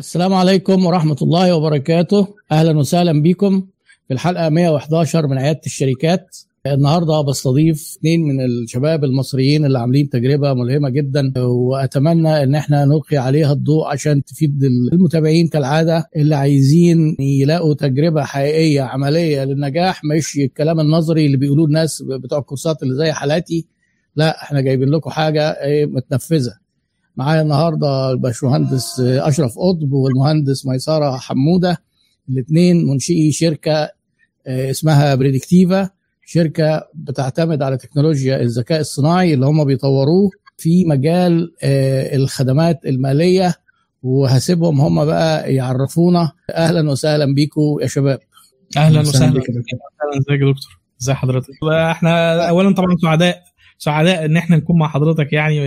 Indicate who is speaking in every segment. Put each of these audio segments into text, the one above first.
Speaker 1: السلام عليكم ورحمة الله وبركاته. أهلا وسهلا بكم في الحلقة 111 من عيادة الشركات. النهارده بستضيف اثنين من الشباب المصريين اللي عاملين تجربة ملهمة جدا وأتمنى إن إحنا نلقي عليها الضوء عشان تفيد المتابعين كالعادة اللي عايزين يلاقوا تجربة حقيقية عملية للنجاح مش الكلام النظري اللي بيقولوه الناس بتوع الكورسات اللي زي حالاتي. لا إحنا جايبين لكم حاجة متنفذة. معايا النهارده الباشمهندس أشرف قطب والمهندس ميسرة حمودة الاثنين منشئي شركة اسمها بريدكتيفا شركة بتعتمد على تكنولوجيا الذكاء الصناعي اللي هم بيطوروه في مجال الخدمات المالية وهسيبهم هم بقى يعرفونا. أهلا وسهلا بيكم يا شباب.
Speaker 2: أهلا وسهلا. أهلا ازيك يا دكتور. ازي حضرتك؟ إحنا اولا طبعا سعداء. سعداء إن إحنا نكون مع حضرتك يعني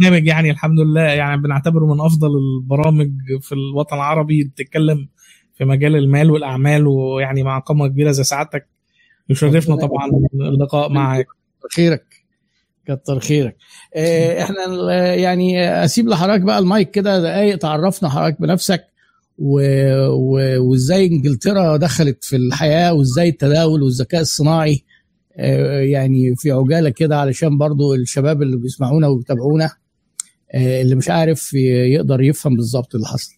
Speaker 2: برنامج يعني الحمد لله يعني بنعتبره من أفضل البرامج في الوطن العربي بتتكلم في مجال المال والأعمال ويعني مع قامه كبيرة زي سعادتك يشرفنا طبعا اللقاء معك
Speaker 1: كتر خيرك. كتر خيرك. إحنا يعني أسيب لحضرتك بقى المايك كده دقايق تعرفنا حضرتك بنفسك. وإزاي إنجلترا دخلت في الحياة وإزاي التداول والذكاء الصناعي يعني في عجالة كده علشان برضو الشباب اللي بيسمعونا وبيتابعونا اللي مش عارف يقدر يفهم بالظبط اللي حصل.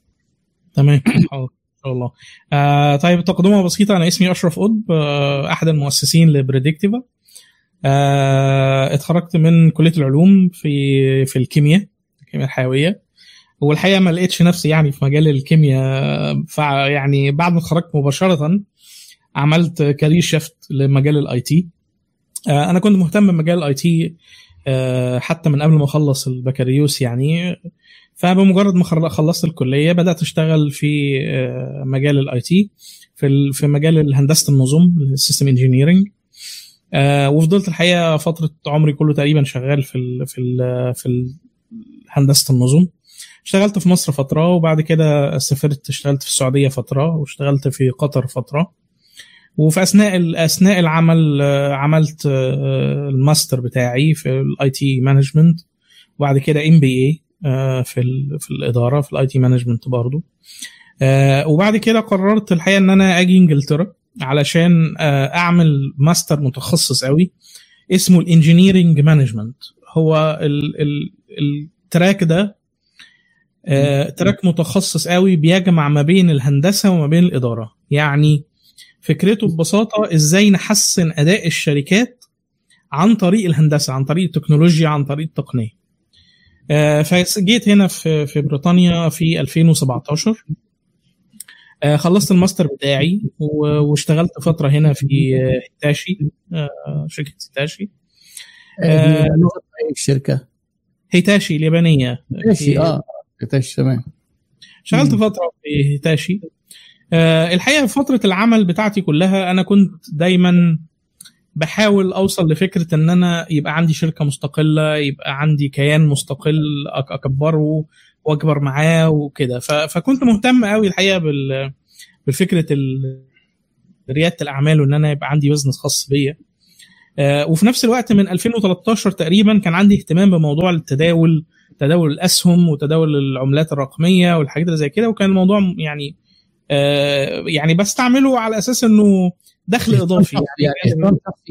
Speaker 2: تمام. حاضر شاء الله. آه طيب تقدمه بسيطة. أنا اسمي أشرف قطب آه أحد المؤسسين لبريدكتيفا. آه اتخرجت من كلية العلوم في في الكيمياء الكيمياء الحيوية. والحقيقة ما لقيتش نفسي يعني في مجال الكيمياء. يعني بعد ما اتخرجت مباشرة عملت career shift لمجال ال IT آه أنا كنت مهتم بمجال ال IT آه حتى من قبل ما أخلص البكالوريوس يعني. فبمجرد ما خلصت الكلية بدأت أشتغل في مجال ال IT في في مجال هندسه النظم ال system engineering وفضلت الحقيقة فترة عمري كله تقريبا شغال في ال في ال في هندسة النظم. اشتغلت في مصر فترة وبعد كده سافرت اشتغلت في السعودية فترة واشتغلت في قطر فترة. وفي أثناء أثناء العمل عملت الماستر بتاعي في ال IT management وبعد كده MBA في في الإدارة في ال IT management برضه وبعد كده قررت الحقيقة إن أنا آجي إنجلترا علشان أعمل ماستر متخصص قوي اسمه ال engineering management هو ال ال ال track ده track متخصص قوي بيجمع ما بين الهندسة وما بين الإدارة. يعني فكرته ببساطة إزاي نحسن أداء الشركات عن طريق الهندسة عن طريق التكنولوجيا عن طريق التقنية. فجيت هنا في في بريطانيا في 2017 خلصت الماستر بتاعي واشتغلت فترة هنا في هيتاشي شركة هيتاشي.
Speaker 1: الشركة.
Speaker 2: هيتاشي اليابانية.
Speaker 1: هيتاشي آه هيتاشي تمام.
Speaker 2: اشتغلت فترة في هيتاشي. الحقيقة في فترة العمل بتاعتي كلها أنا كنت دايما بحاول أوصل لفكرة إن أنا يبقى عندي شركة مستقلة يبقى عندي كيان مستقل أكبره وأكبر معاه وكده. فكنت مهتم قوي الحقيقة بال بفكرة ريادة الأعمال وإن أنا يبقى عندي بزنس خاص بيا. وفي نفس الوقت من 2013 تقريبا كان عندي اهتمام بموضوع التداول تداول الأسهم وتداول العملات الرقمية والحاجات اللي زي كده وكان الموضوع يعني يعني بستعمله على أساس إنه دخل إضافي
Speaker 1: يعني,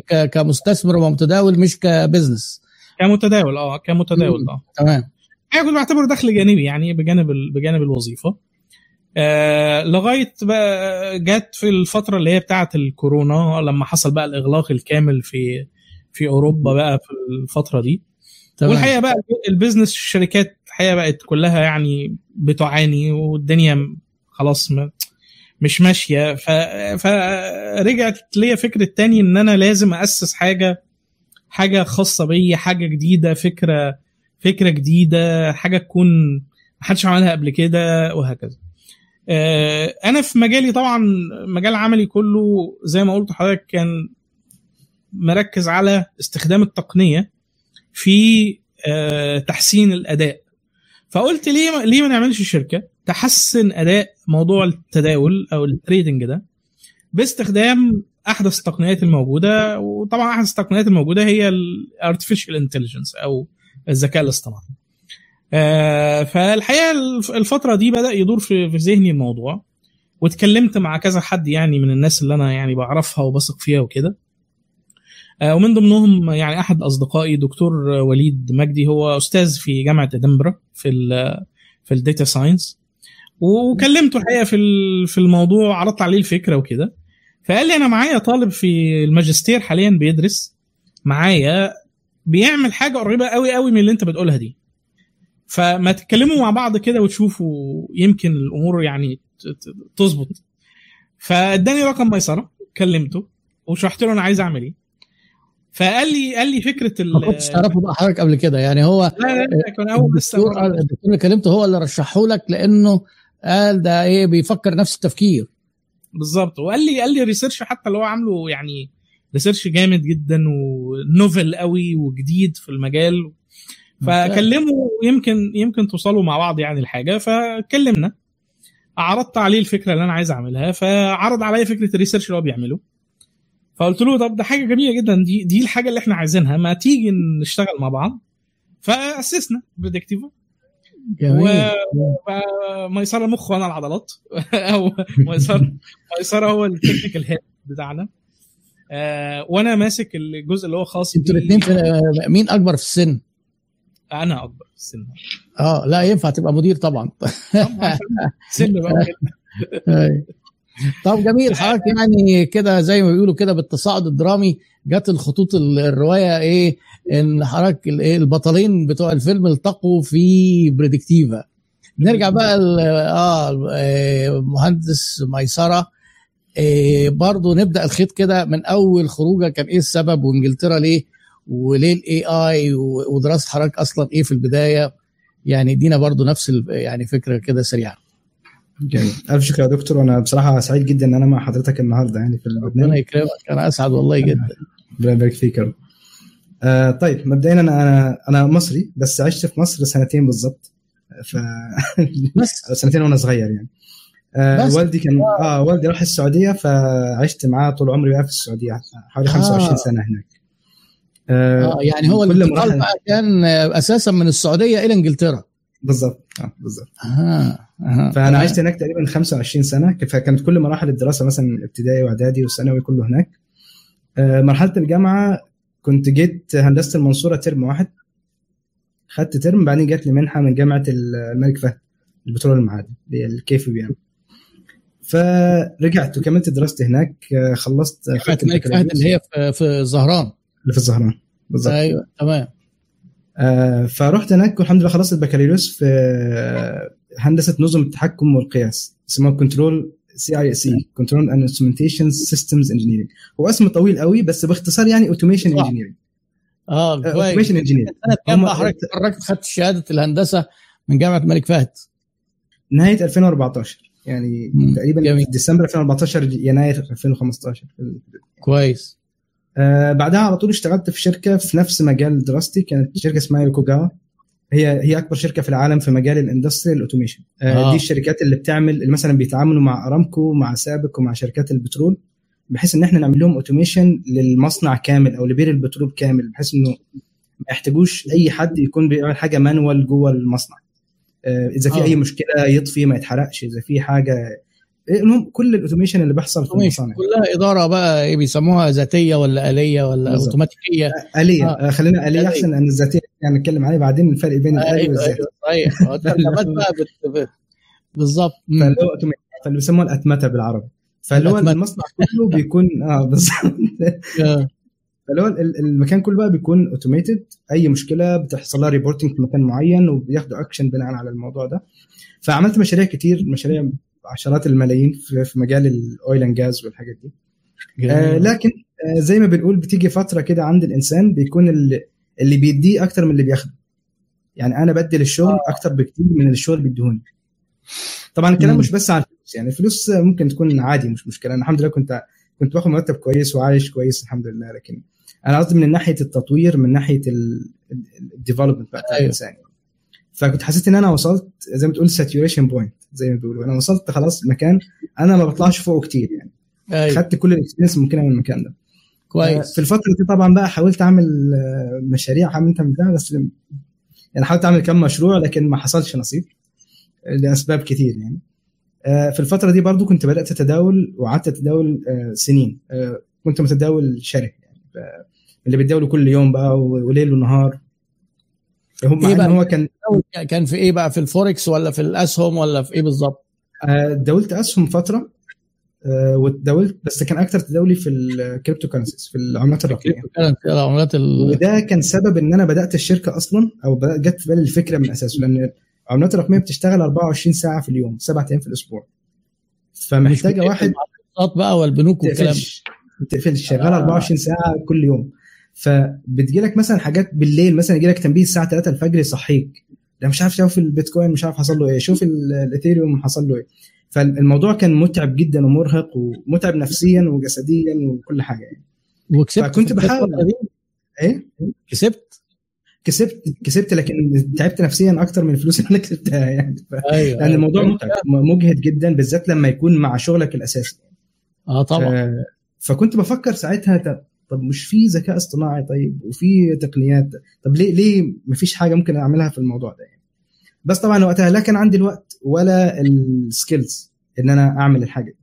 Speaker 1: يعني كمستثمر ومتداول مش كبزنس.
Speaker 2: كمتداول آه كمتداول آه.
Speaker 1: تمام.
Speaker 2: أنا كنت بعتبره دخل جانبي يعني بجانب بجانب الوظيفة. آه لغاية بقى جت في الفترة اللي هي بتاعة الكورونا لما حصل بقى الإغلاق الكامل في في أوروبا بقى في الفترة دي. تمام. والحقيقة بقى البيزنس الشركات الحقيقة بقت كلها يعني بتعاني والدنيا خلاص مش ماشية. ف... فرجعت ليا فكرة تاني إن أنا لازم أسس حاجة حاجة خاصة بيا حاجة جديدة فكرة فكرة جديدة حاجة تكون محدش عملها قبل كده وهكذا. أنا في مجالي طبعا مجال عملي كله زي ما قلت لحضرتك كان مركز على استخدام التقنية في تحسين الأداء. فقلت ليه ليه ما نعملش شركة؟ تحسن أداء موضوع التداول أو ال trading ده باستخدام احدث التقنيات الموجودة وطبعا احدث التقنيات الموجودة هي ال artificial intelligence أو الذكاء الاصطناعي. آه فالحقيقة الف- الفترة دي بدأ يدور في في ذهني الموضوع واتكلمت مع كذا حد يعني من الناس اللي أنا يعني بعرفها وبثق فيها وكده. آه ومن ضمنهم يعني أحد أصدقائي دكتور وليد مجدي هو أستاذ في جامعة ادنبرا في ال في ال data science وكلمته الحقيقة في في الموضوع عرضت عليه الفكرة وكده. فقال لي أنا معايا طالب في الماجستير حاليا بيدرس. معايا بيعمل حاجة قريبة قوي قوي من اللي أنت بتقولها دي. فما تتكلموا مع بعض كده وتشوفوا يمكن الأمور يعني تظبط. فاداني رقم ميسرة كلمته وشرحت له أنا عايز أعمل إيه. فقال لي قال لي فكرة ال
Speaker 1: ما كنتش تعرفه بقى حضرتك قبل كده. يعني هو
Speaker 2: لا لا لا كان أول لسه
Speaker 1: قال- الدكتور اللي كلمته هو اللي رشحه لك لأنه قال ده إيه بيفكر نفس التفكير.
Speaker 2: بالظبط. وقال لي قال لي research حتى اللي هو عامله يعني research جامد جدا و novel قوي وجديد في المجال. فكلموا يمكن يمكن توصلوا مع بعض يعني الحاجة. فكلمنا عرضت عليه الفكرة اللي أنا عايز أعملها. فعرض عليا فكرة ال research اللي هو بيعمله. فقلت له طب ده حاجة جميلة جدا. دي دي الحاجة اللي إحنا عايزينها. ما تيجي نشتغل مع بعض. فأسسنا بريدكتيفا
Speaker 1: جميل
Speaker 2: وميسره المخ وأنا العضلات. أو ميسره ميسره هو ال technical head بتاعنا. آه وأنا ماسك الجزء اللي هو خاص أنتوا
Speaker 1: الاثنين مين أكبر في السن؟
Speaker 2: أنا أكبر في السن.
Speaker 1: آه لا ينفع تبقى مدير طبعا.
Speaker 2: سن بقى.
Speaker 1: طب جميل حضرتك يعني كده زي ما بيقولوا كده بالتصاعد الدرامي جت الخطوط ال- الرواية إيه إن حضرتك إيه البطلين بتوع الفيلم التقوا في بريدكتيفا. نرجع بقى آه آه، مهندس ميسرة. آه، برضو نبدأ الخيط كده من أول خروجة كان إيه السبب وإنجلترا ليه وليه الاي اي ودراسة حضرتك أصلا إيه في البداية. يعني ادينا برضو نفس يعني فكرة كده سريعة.
Speaker 3: جميل. الف شكر يا دكتور. وأنا بصراحة سعيد جدا ان أنا مع حضرتك النهارده يعني في
Speaker 1: ربنا
Speaker 3: البرنامج
Speaker 1: يكرمك. أنا أسعد والله جدا.
Speaker 3: ربنا يبارك فيك يا رب. آه طيب مبدئيا أنا أنا أنا مصري بس عشت في مصر سنتين بالظبط. ف
Speaker 1: بس.
Speaker 3: سنتين وأنا صغير يعني. آه
Speaker 1: بس؟
Speaker 3: والدي كان آه والدي راح السعودية فعشت معاه طول عمري بقى في السعودية. حوالي
Speaker 1: آه.
Speaker 3: 25 سنة هناك. آه
Speaker 1: آه يعني هو
Speaker 3: كل
Speaker 1: الانتقال بقى كان آه، أساسا من السعودية إلى إنجلترا.
Speaker 3: بالظبط. آه بالظبط.
Speaker 1: أها
Speaker 3: فأنا عشت هناك تقريبا 25 سنة فكانت كل مراحل الدراسة مثلا ابتدائي وإعدادي وثانوي كله هناك. آه، مرحلة الجامعة كنت جيت هندسة المنصورة term واحد. خدت term بعدين جات لي منحة من جامعة الملك فهد البترول المعادن اللي هي ال KFUPM فرجعت وكملت دراستي هناك آه، خلصت
Speaker 1: جامعة
Speaker 3: خدت
Speaker 1: الملك فهد اللي هي في في الظهران
Speaker 3: اللي في الظهران بالظبط.
Speaker 1: أيوه تمام.
Speaker 3: آه، فرحت هناك والحمد لله خلصت البكالوريوس في آه، هندسة نظم التحكم والقياس اسمها control CISE control and instrumentation systems engineering هو اسم طويل قوي بس باختصار يعني automation.
Speaker 1: engineering آه
Speaker 3: automation engineer
Speaker 1: سنه كام
Speaker 3: هم-
Speaker 1: بقى حضرتك اتخرجت خدت شهادة الهندسة من جامعة الملك فهد.
Speaker 3: نهاية 2014 يعني
Speaker 1: مم.
Speaker 3: تقريبا
Speaker 1: جميل.
Speaker 3: ديسمبر 2014 يناير 2015
Speaker 1: كويس.
Speaker 3: آه بعدها على طول اشتغلت في شركة في نفس مجال دراستي كانت شركة اسمها يوكوجاوا هي هي أكبر شركة في العالم في مجال ال industrial automation آه
Speaker 1: آه.
Speaker 3: دي الشركات اللي بتعمل اللي مثلا بيتعاملوا مع أرامكو مع سابك ومع شركات البترول بحيث إن إحنا نعمل لهم automation للمصنع كامل أو لبير البترول كامل بحيث إنه ما يحتاجوش أي حد يكون بيعمل حاجة مانوال جوه المصنع آه إذا في
Speaker 1: آه.
Speaker 3: أي مشكلة يطفي ما يتحرقش إذا في حاجة المهم كل الاوتوميشن اللي بيحصل في. المصانع
Speaker 1: كلها إدارة بقى إيه بيسموها ذاتية ولا آلية ولا.
Speaker 3: أوتوماتيكية
Speaker 1: آه.
Speaker 3: آه. خلينا آلية. أحسن لأن الذاتية يعني نتكلم عليه بعدين الفرق بين الآلي
Speaker 1: أيوه
Speaker 3: والذاتي
Speaker 1: أيوه صحيح بقى. بت... بالظبط.
Speaker 3: فاللي بيسموها الأتمتة بالعربي فاللي هو. المصنع كله بيكون آه بالظبط
Speaker 1: آه.
Speaker 3: فاللي هو ال- المكان كله بقى بيكون automated أي مشكلة بتحصل لها reporting في مكان معين وبياخدوا اكشن بناء على الموضوع ده فعملت مشاريع كتير مشاريع عشرات الملايين في في مجال ال oil and gas والحاجات دي آه. لكن آه زي ما بنقول بتيجي فترة كده عند الإنسان بيكون اللي, بيديه أكتر من اللي بياخده. يعني أنا بدي للشغل أكتر بكتير من اللي الشغل بيديهوني. طبعا الكلام. مش بس على الفلوس يعني الفلوس ممكن تكون عادي مش مشكلة. أنا الحمد لله كنت كنت باخد مرتب كويس وعايش كويس الحمد لله لكن أنا قصدي من ناحية التطوير من ناحية ال development بتاع
Speaker 1: أيوة.
Speaker 3: الإنسان. فكنت حسيت إن أنا وصلت زي ما تقول saturation point زي ما بيقولوا. أنا وصلت خلاص مكان أنا ما بطلعش فوقه كتير يعني.
Speaker 1: أيوه.
Speaker 3: خدت كل ال experience ممكنه من المكان ده.
Speaker 1: كويس.
Speaker 3: في الفترة دي طبعا بقى حاولت أعمل آه، مشاريع حاولت اعمل ده بس يعني حاولت أعمل كم مشروع لكن ما حصلش نصيب لأسباب كتير يعني. آه، في الفترة دي برضو كنت بدأت اتداول وقعدت أتداول آه، سنين. كنت متداول شره يعني اللي بيتداولوا كل يوم بقى وليل ونهار. هم
Speaker 1: إيه بقى؟
Speaker 3: هو كان
Speaker 1: كان في إيه بقى؟ في الفوركس ولا في الأسهم ولا في إيه بالظبط؟
Speaker 3: داولت أسهم فترة وتداولت بس كان أكتر تداولي في ال cryptocurrencies في العملات الرقمية.
Speaker 1: كانت العملات ال...
Speaker 3: وده كان سبب إن أنا بدأت الشركة أصلا أو بدأت جت في بالي الفكرة من أساسه لأن العملات الرقمية بتشتغل 24 ساعة في اليوم سبعة أيام في الأسبوع. فمحتاجة واحد
Speaker 1: بقى والبنوك والكلام
Speaker 3: ما شغال
Speaker 1: آه.
Speaker 3: 24 ساعة كل يوم. فبتجي لك مثلا حاجات بالليل مثلا يجي لك تنبيه الساعة 3 الفجر يصحيك. ده مش عارف شوف البيتكوين مش عارف حصل له إيه شوف ال- الاثيريوم حصل له إيه. فالموضوع كان متعب جدا ومرهق ومتعب نفسيا وجسديا وكل حاجة يعني.
Speaker 1: وكسبت
Speaker 3: فكنت بحاول. إيه؟
Speaker 1: كسبت؟
Speaker 3: كسبت كسبت لكن تعبت نفسيا أكتر من الفلوس اللي أنا كسبتها يعني. ف...
Speaker 1: أيوه
Speaker 3: لأن الموضوع متعب مجهد جدا بالذات لما يكون مع شغلك الأساسي.
Speaker 1: آه طبعا.
Speaker 3: آه، فكنت بفكر ساعتها طب- طب مش في ذكاء اصطناعي طيب؟ وفي تقنيات طب ليه ليه مفيش حاجة ممكن أعملها في الموضوع ده يعني؟ بس طبعا وقتها لا كان عندي الوقت ولا السكيلز إن أنا أعمل الحاجة. دي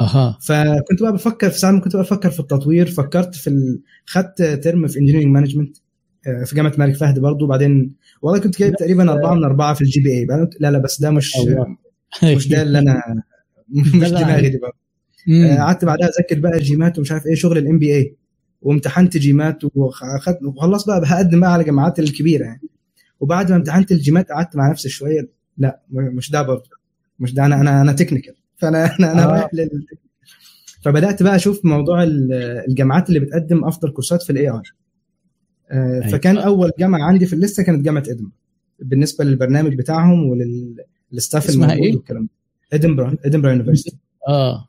Speaker 1: أها.
Speaker 3: فكنت بقى بفكر في ساعه ما كنت بقى بفكر في التطوير فكرت في ال... خدت term في engineering management في جامعة الملك فهد برضو بعدين والله كنت جايب تقريبا أربعة من أربعة في ال GPA لا لا بس ده مش. مش ده اللي أنا مش دماغي دي بقى. آه، قعدت بعدها أذاكر بقى GMAT ومش عارف إيه شغل ال MBA وامتحنت GMAT وخلاص بقى هقدم بقى على الجامعات الكبيرة يعني. وبعد ما امتحنت ال GMAT قعدت مع نفسي شوية. لا مش ده برضه. مش ده أنا أنا أنا technical فأنا أنا أنا
Speaker 1: آه.
Speaker 3: رايح لل فبدأت بقى أشوف موضوع ال- الجامعات اللي بتقدم أفضل كورسات في ال AI
Speaker 1: أيوة.
Speaker 3: فكان أول جامعة عندي في ال list ه كانت جامعة ادنبرا بالنسبة للبرنامج بتاعهم ولل
Speaker 1: staff
Speaker 3: اسمها
Speaker 1: إيه؟
Speaker 3: والكلام ده. ادنبرا إدنبرا university
Speaker 1: آه.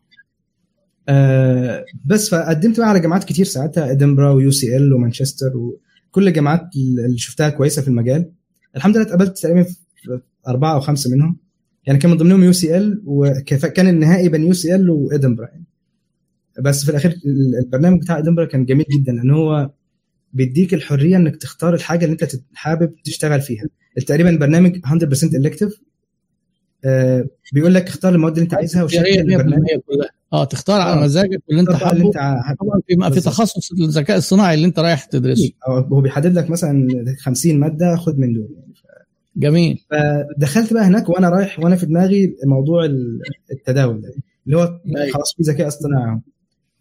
Speaker 3: آه بس فقدمت بقى على جامعات كتير ساعتها. إدنبرا و UCL ومانشستر وكل الجامعات اللي شفتها كويسة في المجال. الحمد لله اتقبلت تقريبا في أربعة أو خمسة منهم. يعني كان من ضمنهم UCL وكان النهائي بين UCL وإدنبرا يعني. بس في الأخير البرنامج بتاع إدنبرا كان جميل جدا لأن هو بيديك الحرية إنك تختار الحاجة اللي أنت حابب تشتغل فيها. تقريبا البرنامج 100% elective بيقول لك اختار المواد اللي انت عايزها وشكل
Speaker 1: اختيارية 100%
Speaker 3: البرنامج
Speaker 1: كلها آه تختار على
Speaker 3: آه.
Speaker 1: مزاجك واللي انت
Speaker 3: اللي
Speaker 1: حابه
Speaker 3: انت
Speaker 1: طبعا في في. تخصص الذكاء الصناعي اللي انت رايح تدرسه
Speaker 3: هو بيحدد لك مثلا 50 مادة خد من دول يعني
Speaker 1: جميل
Speaker 3: فدخلت بقى هناك وأنا رايح وأنا في دماغي موضوع ال- التداول ده اللي هو
Speaker 1: أيوة.
Speaker 3: خلاص في ذكاء اصطناعي.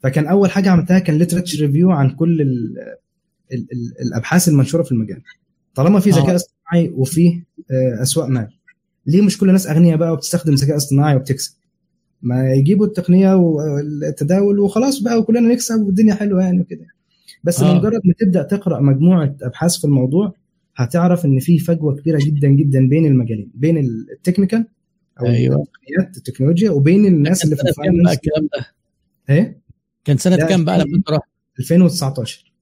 Speaker 3: فكان أول حاجة عملتها كان literature review عن كل ال ال ال الأبحاث المنشورة في المجال طالما في
Speaker 1: آه.
Speaker 3: ذكاء اصطناعي وفي آه، أسواق مال ليه مش كل الناس أغنياء بقى وبتستخدم ذكاء اصطناعي وبتكسب؟ ما يجيبوا التقنية والتداول وخلاص بقى وكلنا نكسب والدنيا حلوة يعني وكده. بس
Speaker 1: آه.
Speaker 3: مجرد ما تبدأ تقرأ مجموعة أبحاث في الموضوع هتعرف إن في فجوة كبيرة جدا جدا بين المجالين بين ال technical أو
Speaker 1: أيوة.
Speaker 3: التقنيات التكنولوجيا وبين الناس اللي في
Speaker 1: ال
Speaker 3: finance
Speaker 1: الكلام ده؟
Speaker 3: إيه؟
Speaker 1: كان
Speaker 3: لا،
Speaker 1: كام بقى لما أنت رحت؟
Speaker 3: 2019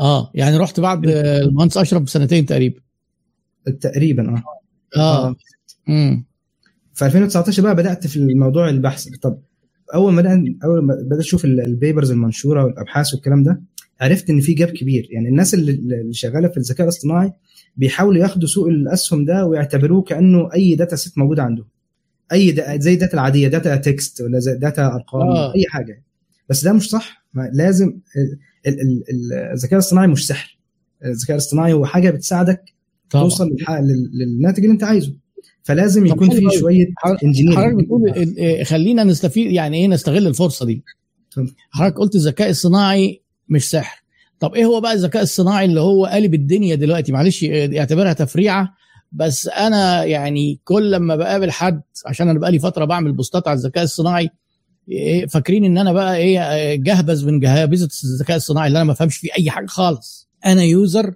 Speaker 1: آه يعني رحت بعد المهندس أشرف بسنتين تقريبا.
Speaker 3: تقريبا آه.
Speaker 1: آه. امم
Speaker 3: في 2019 بقى بدأت في الموضوع البحث. طب أول ما بدات أول ما بدأت أشوف ال- papers المنشورة والأبحاث والكلام ده عرفت إن في gap كبير. يعني الناس اللي, شغالة في الذكاء الاصطناعي بيحاولوا ياخدوا سوق الأسهم ده ويعتبروه كأنه أي data set موجود عندهم. أي دا زي ال data العادية data text ولا زي data أرقام
Speaker 1: آه.
Speaker 3: أي حاجة. بس ده مش صح. ما لازم ال- ال- ال- الذكاء الاصطناعي مش سحر. الذكاء الاصطناعي هو حاجة بتساعدك
Speaker 1: طبعا.
Speaker 3: توصل للناتج اللي أنت عايزه. فلازم يكون في. شوية
Speaker 1: حضرتك
Speaker 3: engineering
Speaker 1: بتقول ال- إيه، خلينا نستفيد يعني إيه نستغل الفرصة دي. حضرتك قلت الذكاء الصناعي مش سحر. طب إيه هو بقى الذكاء الصناعي اللي هو قالب الدنيا دلوقتي؟ معلش اعتبرها تفريعة بس أنا يعني كل لما بقابل حد عشان أنا بقالي فترة بعمل post ات على الذكاء الصناعي إيه، فاكرين إن أنا بقى إيه جهبذ من جهابذة الذكاء الصناعي اللي أنا ما بفهمش فيه أي حاجة خالص. أنا user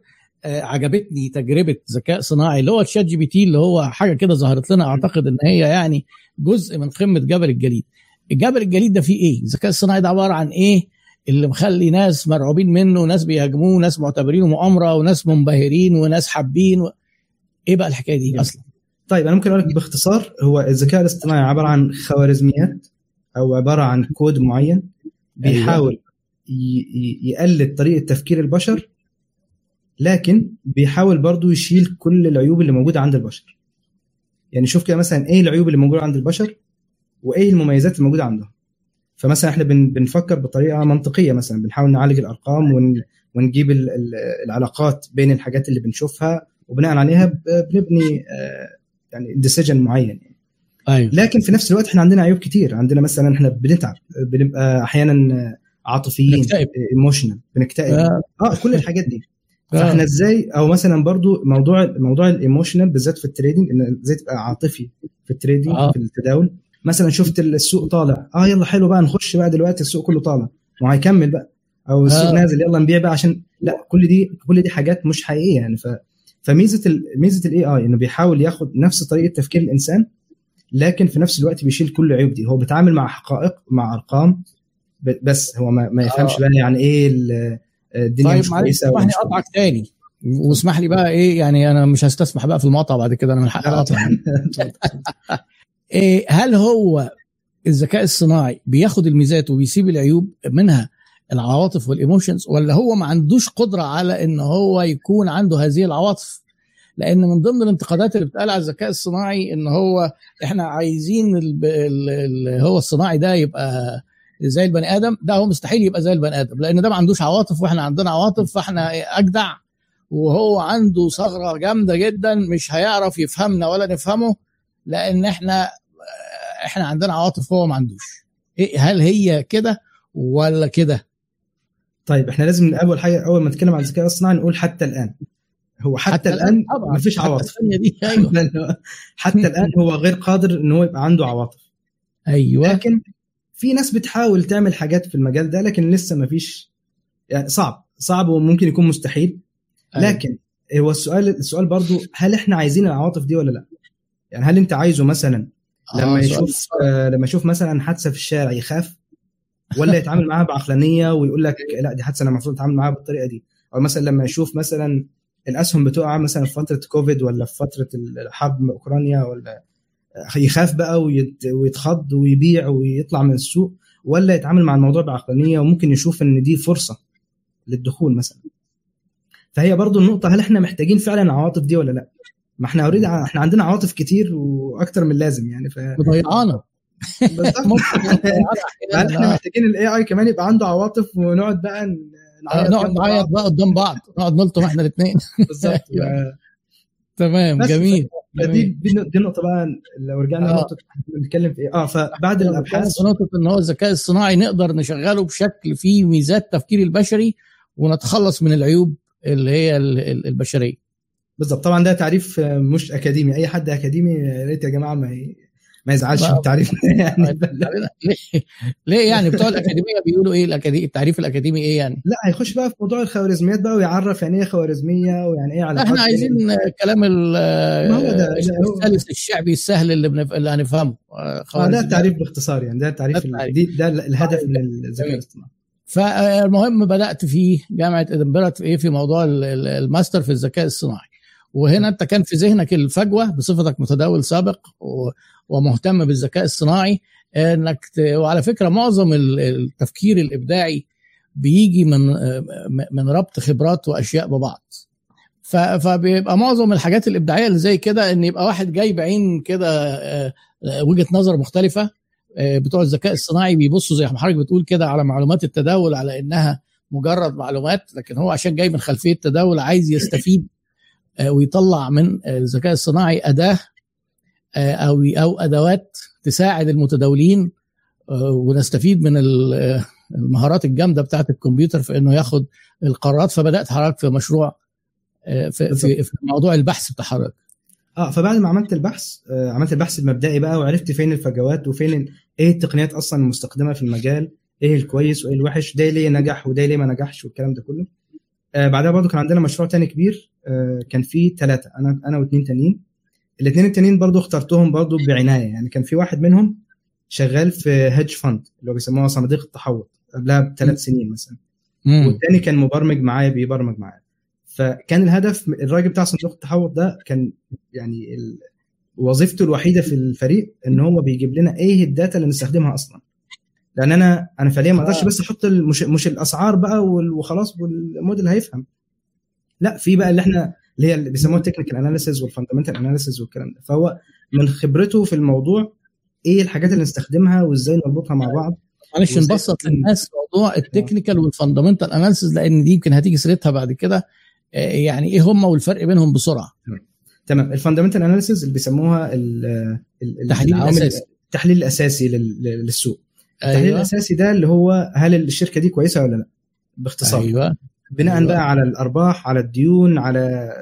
Speaker 1: عجبتني تجربة ذكاء صناعي اللي هو ال ChatGPT اللي هو حاجة كده ظهرت لنا أعتقد إن هي يعني جزء من قمة جبل الجليد. الجبل الجليد ده فيه إيه؟ الذكاء الصناعي ده عبارة عن إيه؟ اللي مخلي ناس مرعوبين منه وناس بيهاجموه وناس معتبرينه مؤامرة وناس منبهرين وناس حابين و... إيه بقى الحكاية دي. أصلا؟
Speaker 3: طيب أنا ممكن أقول لك باختصار هو الذكاء الاصطناعي عبارة عن خوارزميات أو عبارة عن كود معين بيحاول ي- ي- يقلد طريقة تفكير البشر لكن بيحاول برضو يشيل كل العيوب اللي موجودة عند البشر يعني شوف كده مثلا إيه العيوب اللي موجودة عند البشر وإيه المميزات اللي موجودة عندهم فمثلا إحنا بن بنفكر بطريقة منطقية مثلا بنحاول نعالج الأرقام ون ونجيب ال- ال- العلاقات بين الحاجات اللي بنشوفها وبناء عليها بنبني آه، يعني ديسيجن معين يعني.
Speaker 1: أيوه
Speaker 3: لكن في نفس الوقت إحنا عندنا عيوب كتير عندنا مثلا إحنا بنتعب بنبقى أحيانا عاطفيين. emotional بنكتئب
Speaker 1: آه.
Speaker 3: آه كل الحاجات دي. فاحنا إزاي؟ أو مثلا برضو موضوع موضوع ال emotional بالذات في ال trading إن إزاي تبقى عاطفي في ال trading
Speaker 1: آه.
Speaker 3: في التداول. مثلا شفت السوق طالع. آه يلا حلو بقى نخش بقى دلوقتي السوق كله طالع. وهيكمل بقى. أو السوق
Speaker 1: آه.
Speaker 3: نازل يلا نبيع بقى عشان لا كل دي كل دي حاجات مش حقيقية يعني. ف فميزة ال... ميزة ال AI إنه بيحاول ياخد نفس طريقة تفكير الإنسان لكن في نفس الوقت بيشيل كل العيوب دي. هو بيتعامل مع حقائق مع أرقام بس هو ما, ما يفهمش
Speaker 1: آه.
Speaker 3: بقى يعني إيه الدنيا
Speaker 1: طيب
Speaker 3: مش كويسة
Speaker 1: اسمح لي أقطعك تاني. واسمح لي بقى إيه يعني أنا مش هستسمح بقى في المقاطعة بعد كده أنا من حقي أقطع. إيه هل هو الذكاء الصناعي بياخد الميزات وبيسيب العيوب منها العواطف والإيموشنز ولا هو ما عندوش قدرة على إن هو يكون عنده هذه العواطف؟ لأن من ضمن الانتقادات اللي بتقال على الذكاء الصناعي إن هو إحنا عايزين ال ال ال هو الصناعي ده يبقى زي البني آدم ده هو مستحيل يبقى زي البني آدم لأن ده ما عندوش عواطف وإحنا عندنا عواطف فإحنا أجدع وهو عنده ثغرة جامدة جدا مش هيعرف يفهمنا ولا نفهمه لأن إحنا إحنا عندنا عواطف هو ما عندوش. هل هي كده ولا كده؟
Speaker 3: طيب إحنا لازم أول حاجة أول ما نتكلم عن الذكاء الصناعي نقول حتى الآن. هو حتى, حتى
Speaker 1: الآن.
Speaker 3: ما فيش عواطف.
Speaker 1: دي أيوه.
Speaker 3: حتى الآن هو غير قادر إن هو يبقى عنده عواطف.
Speaker 1: أيوه.
Speaker 3: لكن في ناس بتحاول تعمل حاجات في المجال ده لكن لسه ما فيش يعني صعب صعب وممكن يكون مستحيل
Speaker 1: أيوة.
Speaker 3: لكن هو السؤال السؤال برضو هل إحنا عايزين العواطف دي ولا لأ؟ يعني هل أنت عايزه مثلا لما
Speaker 1: آه،
Speaker 3: يشوف. آه لما يشوف مثلا حادثة في الشارع يخاف ولا يتعامل معاها بعقلانية ويقول لك لأ دي حادثة أنا المفروض أتعامل معاها بالطريقة دي أو مثلا لما يشوف مثلا الأسهم بتقع مثلا في فترة كوفيد ولا في فترة الحرب أوكرانيا ولا يخاف بقى ويت- ويتخض ويبيع ويطلع من السوق ولا يتعامل مع الموضوع بعقلانية وممكن يشوف إن دي فرصة للدخول مثلا فهي برضو النقطة هل إحنا محتاجين فعلا العواطف دي ولا لأ ما إحنا already إحنا عندنا عواطف كتير وأكتر من اللازم يعني ف
Speaker 1: مضيعانا
Speaker 3: هل
Speaker 1: إحنا.
Speaker 3: محتاجين ال AI كمان يبقى عنده عواطف ونقعد بقى
Speaker 1: آه، نقعد
Speaker 3: جنب
Speaker 1: نعيط
Speaker 3: بعض؟
Speaker 1: بقى قدام بعض نقعد نلطم إحنا الاثنين
Speaker 3: بالظبط.
Speaker 1: تمام جميل.
Speaker 3: دي دي النقطه بقى لو رجعنا
Speaker 1: آه.
Speaker 3: إحنا بنتكلم في إيه آه فبعد
Speaker 1: الأبحاث نقطه إن هو الذكاء الصناعي نقدر نشغله بشكل فيه ميزات التفكير البشري ونتخلص من العيوب اللي هي ال- ال- البشرية
Speaker 3: بالظبط طبعا ده تعريف مش أكاديمي أي حد أكاديمي يا ريت يا جماعة ما ما يزعلش. من التعريف. ده يعني
Speaker 1: ليه؟ ليه يعني؟ بتوع الأكاديمية بيقولوا إيه الأكادي... التعريف الأكاديمي إيه يعني؟
Speaker 3: لا هيخش بقى في موضوع الخوارزميات بقى ويعرف يعني إيه خوارزمية ويعني
Speaker 1: إيه
Speaker 3: علاقات
Speaker 1: إحنا عايزين كلام ال-
Speaker 3: ما هو ده- ده هو-
Speaker 1: السلس الشعبي السهل اللي بنف... اللي هنفهمه. آه،
Speaker 3: آه ده. التعريف باختصار يعني ده التعريف
Speaker 1: ده
Speaker 3: الهدف من الذكاء. الاصطناعي.
Speaker 1: فالمهم بدأت في جامعة ادنبرا في إيه في موضوع ال- ال- الماستر في الذكاء الصناعي وهنا انت كان في ذهنك الفجوة بصفتك متداول سابق ومهتم بالذكاء الصناعي انك. وعلى فكرة معظم ال- التفكير الإبداعي بيجي من من ربط خبرات وأشياء ببعض فبيبقى معظم الحاجات الإبداعية اللي زي كده إن يبقى واحد جاي بعين كده آه، آه، وجهة نظر مختلفة آه، بتوع الذكاء الصناعي بيبصوا زي ما حضرتك بتقول كده على معلومات التداول على إنها مجرد معلومات لكن هو عشان جاي من خلفية التداول عايز يستفيد ويطلع من آه، الذكاء الصناعي أداة آه، أو أو أدوات تساعد المتداولين آه، ونستفيد من ال- آه، المهارات الجامدة بتاعت الكمبيوتر في إنه ياخد القرارات. فبدأت حضرتك في مشروع آه، في, في, في موضوع البحث بتاع حضرتك
Speaker 3: آه فبعد ما عملت البحث آه عملت البحث المبدئي بقى وعرفت فين الفجوات وفين إيه التقنيات أصلا المستخدمة في المجال إيه الكويس وإيه الوحش ده ليه نجح وده ليه ما نجحش والكلام ده كله. آه بعدها برضو كان عندنا مشروع تاني كبير آه كان فيه ثلاثة أنا أنا واثنين تانيين. الاثنين التانيين برضو اخترتهم برضو بعناية يعني كان في واحد منهم شغال في هيدج فند اللي هو بيسموها صناديق التحوط قبلها بثلاث سنين مثلا. والتاني كان مبرمج معايا بيبرمج معايا. فكان الهدف الراجل بتاع صندوق التحوط ده كان يعني ال- وظيفته الوحيدة في الفريق إن هو بيجيب لنا إيه ال data اللي نستخدمها أصلا. لأن أنا أنا فعليا ما أقدرش
Speaker 1: آه.
Speaker 3: بس أحط مش مش الأسعار بقى وخلاص والموديل هيفهم. لا في بقى اللي إحنا اللي هي اللي بيسموها ال technical analysis وال fundamental analysis والكلام ده. فهو من خبرته في الموضوع إيه الحاجات اللي نستخدمها وإزاي نربطها مع بعض
Speaker 1: معلش نبسط للناس موضوع التكنيكال والفندمنتال اناليسيز لأن دي يمكن هتيجي سيرتها بعد كده. آه، يعني إيه هم والفرق بينهم بسرعة؟
Speaker 3: تمام. ال fundamental analysis اللي بيسموها ال ال-
Speaker 1: التحليل الأساسي.
Speaker 3: التحليل الأساسي لل- للسوق. التحليل
Speaker 1: أيوه
Speaker 3: الأساسي ده اللي هو هل الشركة دي كويسة ولا لا؟ باختصار.
Speaker 1: أيوه.
Speaker 3: بناء
Speaker 1: أيوة.
Speaker 3: بقى على الأرباح على الديون على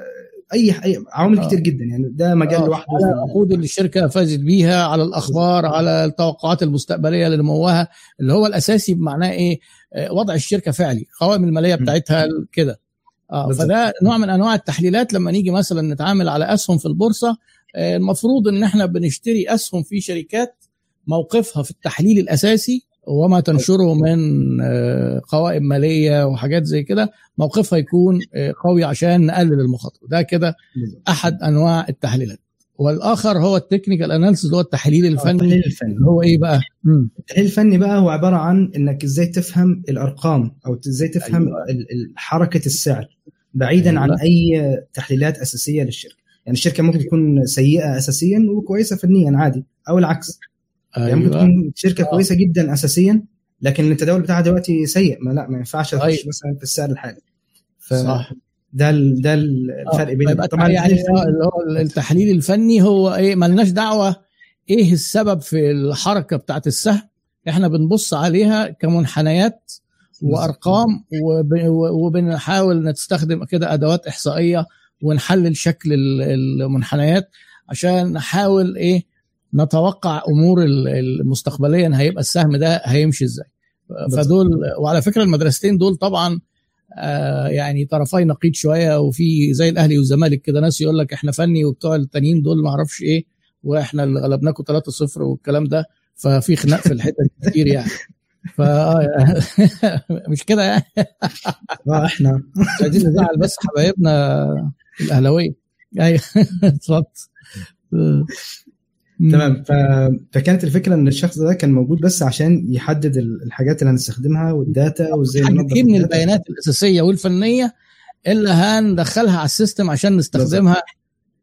Speaker 3: أي أي عوامل
Speaker 1: آه.
Speaker 3: كتير جدا يعني ده مجال
Speaker 1: آه،
Speaker 3: لوحده
Speaker 1: على
Speaker 3: في-
Speaker 1: العقود اللي الشركة فازت بيها على الأخبار على التوقعات المستقبلية لنموها اللي هو الأساسي بمعناه إيه آه، وضع الشركة فعلي قوائم
Speaker 3: المالية.
Speaker 1: بتاعتها كده
Speaker 3: بالظبط.
Speaker 1: فده نوع من أنواع التحليلات لما نيجي مثلا نتعامل على أسهم في البورصة آه، المفروض إن إحنا بنشتري أسهم في شركات موقفها في التحليل الأساسي وما تنشره من آه، قوائم مالية وحاجات زي كده موقفها يكون آه، قوي عشان نقلل المخاطرة ده كده. أحد أنواع التحليلات والآخر هو التكنيكال أناليسيس اللي هو التحليل الفني
Speaker 3: التحليل الفني
Speaker 1: هو إيه بقى؟
Speaker 3: التحليل الفني بقى هو عبارة عن إنك إزاي تفهم الأرقام أو إزاي تفهم
Speaker 1: أيوة.
Speaker 3: حركة السعر بعيدا
Speaker 1: أيوة.
Speaker 3: عن أي تحليلات أساسية للشركة يعني الشركة ممكن تكون سيئة اساسيا وكويسة فنيا عادي أو العكس يعني ممكن
Speaker 1: أيوه.
Speaker 3: تكون شركة
Speaker 1: آه.
Speaker 3: كويسة جدا اساسيا لكن التداول بتاعها دلوقتي سيء. ما لا ما ينفعش
Speaker 1: أيوة.
Speaker 3: تخش مثلا في السعر الحالي. ف
Speaker 1: صح.
Speaker 3: ده ال- ده الفرق بين
Speaker 1: يبقى
Speaker 3: طبعا
Speaker 1: يعني
Speaker 3: التحليل الفني-
Speaker 1: اللي هو التحليل الفني هو إيه؟ ملناش دعوة. إيه السبب في الحركة بتاعت السهم؟ إحنا بنبص عليها كمنحنيات وأرقام وب- وبنحاول نستخدم كده أدوات إحصائية ونحلل شكل ال- المنحنيات عشان نحاول إيه؟ نتوقع أمور المستقبليا هيبقى السهم ده هيمشي إزاي. فدول وعلى فكرة المدرستين دول طبعا آه يعني طرفي نقيض شوية وفي زي الأهلي والزمالك كده ناس يقول لك إحنا فني وبتوع التانيين دول ما أعرفش إيه وإحنا اللي غلبناكم 3-0 والكلام ده ففي خناق في الحتة دي كتير يعني. ف مش كده يعني؟
Speaker 3: آه إحنا.
Speaker 1: مش عايزين نزعل بس حبايبنا الأهلاوية. أيوه اتفضل
Speaker 3: تمام. ف... فكانت الفكرة إن الشخص ده كان موجود بس عشان يحدد ال- الحاجات اللي هنستخدمها والداتا
Speaker 1: وإزاي
Speaker 3: ننظم
Speaker 1: كتير من. البيانات الأساسية والفنية اللي هندخلها على ال system عشان نستخدمها.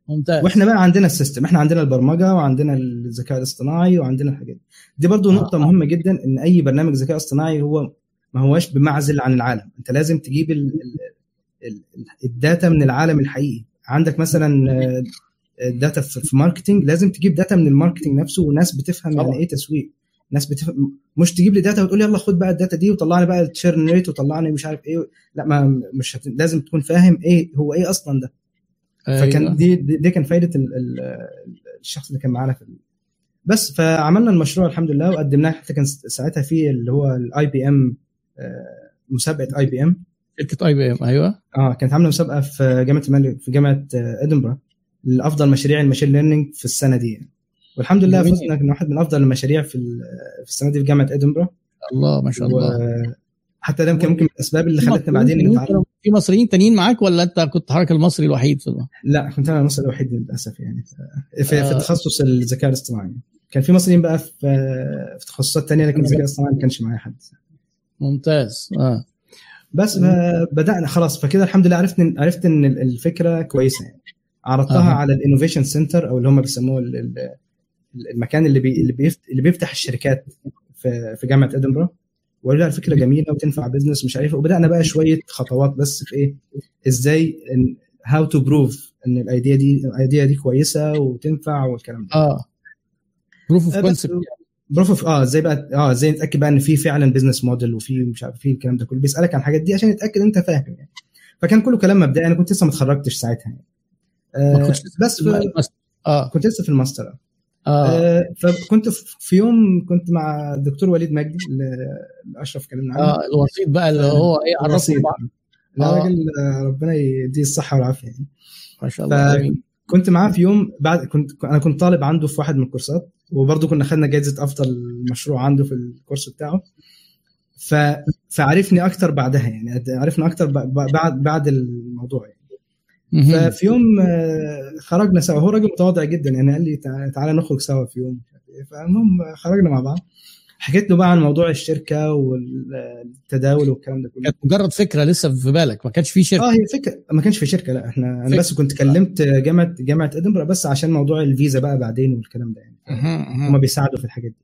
Speaker 1: ممتاز.
Speaker 3: وإحنا بقى عندنا ال system. إحنا عندنا البرمجة وعندنا الذكاء الاصطناعي وعندنا الحاجات دي, دي برضو
Speaker 1: آه.
Speaker 3: نقطة مهمة جدا إن أي برنامج ذكاء اصطناعي هو ما هوش بمعزل عن العالم. أنت لازم تجيب ال... ال... ال... ال data من العالم الحقيقي. عندك مثلا آه، ال data في marketing لازم تجيب data من ال marketing نفسه وناس بتفهم
Speaker 1: طبعا.
Speaker 3: يعني إيه تسويق. ناس بتفهم مش تجيب لي data وتقول يلا خد بقى ال data دي وطلع لي بقى ال churn rate وطلع لي مش عارف إيه لا ما مش هت... لازم تكون فاهم إيه هو إيه أصلا ده. فكان
Speaker 1: أيوة.
Speaker 3: دي دي, دي كان فايدة ال ال الشخص اللي كان معانا في بس فعملنا المشروع الحمد لله وقدمناه حتى كان ساعتها في اللي هو ال IBM
Speaker 1: مسابقة IBM شركة IBM أيوه.
Speaker 3: آه كانت عاملة مسابقة في جامعة الملك في جامعة آه، ادنبرا لأفضل مشاريع ال machine learning في السنة دي. يعني. والحمد لله. فزنا كنا واحد من أفضل المشاريع في في السنة دي في جامعة ادنبرا
Speaker 1: الله ما شاء الله.
Speaker 3: وحتى ده كان ممكن من الأسباب اللي
Speaker 1: في
Speaker 3: خلتنا بعدين نتعلم.
Speaker 1: في مصريين تانيين معاك ولا أنت كنت حضرتك المصري الوحيد في ده؟
Speaker 3: لا كنت أنا المصري الوحيد للأسف يعني. في, في
Speaker 1: آه.
Speaker 3: تخصص الذكاء الاصطناعي. كان في مصريين بقى في في تخصصات تانية لكن الذكاء الاصطناعي ما كانش معايا حد.
Speaker 1: ممتاز. آه.
Speaker 3: بس بدانا خلاص. فكده الحمد لله عرفت عرفت إن ال- الفكرة كويسة يعني. عرضتها
Speaker 1: أها.
Speaker 3: على ال innovation center أو اللي هم بيسموه ال- ال- المكان اللي بي اللي, بيفت اللي بيفتح الشركات في في جامعة ادنبرا وقالوا لي على فكره جميلة وتنفع business مش عارف إيه. وبدأنا بقى شوية خطوات بس في إيه إزاي how to prove إن ال idea دي ال idea دي كويسة وتنفع والكلام ده.
Speaker 1: آه. proof of
Speaker 3: آه،
Speaker 1: concept
Speaker 3: proof of آه إزاي بقى آه إزاي نتأكد بقى إن في فعلا business model وفي مش عارف في الكلام ده كله. بيسألك عن الحاجات دي عشان يتأكد أنت فاهم يعني. فكان كله كلام مبدئي. أنا كنت لسه ما اتخرجتش ساعتها يعني. آه بس في
Speaker 1: آه
Speaker 3: كنت لسه في الماستر آه. آه فكنت في يوم كنت مع الدكتور وليد مجدي اللي اشرف كلمنا عنه
Speaker 1: آه الوسيط بقى اللي هو إيه
Speaker 3: الوسيط.
Speaker 1: بعض
Speaker 3: لا
Speaker 1: آه.
Speaker 3: راجل آه، ربنا يديه الصحة والعافية يعني
Speaker 1: ما شاء الله
Speaker 3: كنت معاه في يوم بعد كنت أنا كنت طالب عنده في واحد من الكورسات وبرضه كنا خدنا جائزه أفضل مشروع عنده في الكورس بتاعه ف... فعرفني أكتر بعدها يعني عرفنا أكتر بعد بعد الموضوع يعني. ففي يوم آه، خرجنا سوا. هو راجل متواضع جدا يعني قال لي تع- تعالى نخرج سوا في يوم. فالمهم خرجنا مع بعض. حكيت له بقى عن موضوع الشركة والتداول والكلام ده كله.
Speaker 1: كانت مجرد فكرة لسه في بالك ما كانش في شركة.
Speaker 3: آه هي فكرة ما كانش في شركة لا إحنا أنا
Speaker 1: فكرة.
Speaker 3: بس كنت كلمت جامعة جامعة إدنبرا بس عشان موضوع الفيزا بقى بعدين والكلام ده يعني. هم بيساعدوا في الحاجات دي.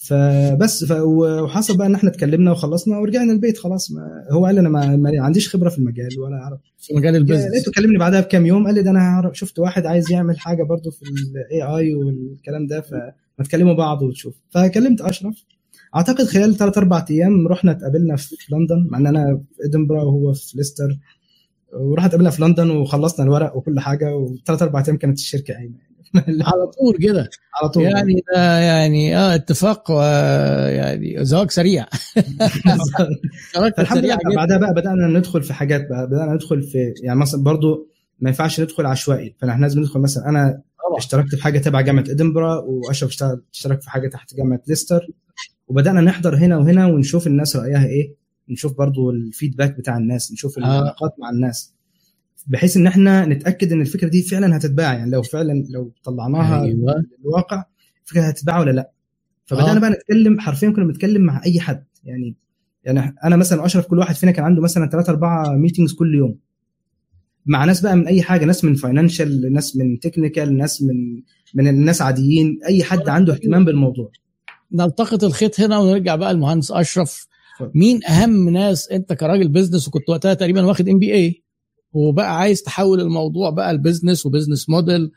Speaker 3: فبس ف... وحصل بقى إن إحنا اتكلمنا وخلصنا ورجعنا البيت خلاص. ما هو قال أنا ما... ما عنديش خبرة في المجال ولا أعرف.
Speaker 1: في مجال ال business
Speaker 3: لقيته كلمني بعدها بكام يوم قال لي ده أنا شفت واحد عايز يعمل حاجة برضو في ال AI والكلام ده فما تكلموا بعض وتشوف فكلمت أشرف. أعتقد خلال ثلاث أربع أيام رحنا اتقابلنا في لندن مع إن أنا في ادنبرا وهو في ليستر ورحنا اتقابلنا في لندن وخلصنا الورق وكل حاجة وثلاث أربع أيام كانت الشركة قايمة.
Speaker 1: على طول كده.
Speaker 3: على طول.
Speaker 1: يعني ده يعني آه اتفاق ويعني زواج سريع. زواج
Speaker 3: فالحمد لله. بعدها بقى بدأنا ندخل في حاجات بقى بدأنا ندخل في يعني مثلا برضو ما ينفعش ندخل عشوائي فاحنا لازم ندخل مثلا أنا
Speaker 1: طبعا.
Speaker 3: اشتركت في حاجة تبع جامعة ادنبرا وأشرف اشترك في حاجة تحت جامعة ليستر. وبدأنا نحضر هنا وهنا ونشوف الناس رأيها إيه نشوف برضو ال feedback بتاع الناس نشوف العلاقات مع الناس. بحيث إن إحنا نتأكد إن الفكرة دي فعلا هتتباع يعني لو فعلا لو طلعناها
Speaker 1: أيوه.
Speaker 3: للواقع الفكرة هتتباع ولا لأ؟ فبدانا
Speaker 1: آه.
Speaker 3: بقى نتكلم حرفيا كنا بنتكلم مع أي حد يعني يعني أنا مثلا أشرف كل واحد فينا كان عنده مثلا ثلاثة أربعة meetings كل يوم. مع ناس بقى من أي حاجة ناس من financial ناس من technical ناس من من الناس عاديين أي حد عنده اهتمام بالموضوع.
Speaker 1: نلتقط الخيط هنا ونرجع بقى المهندس
Speaker 3: أشرف.
Speaker 1: مين أهم ناس أنت كراجل business وكنت وقتها تقريبا واخد MBA وبقى عايز تحول الموضوع بقى ال business و business model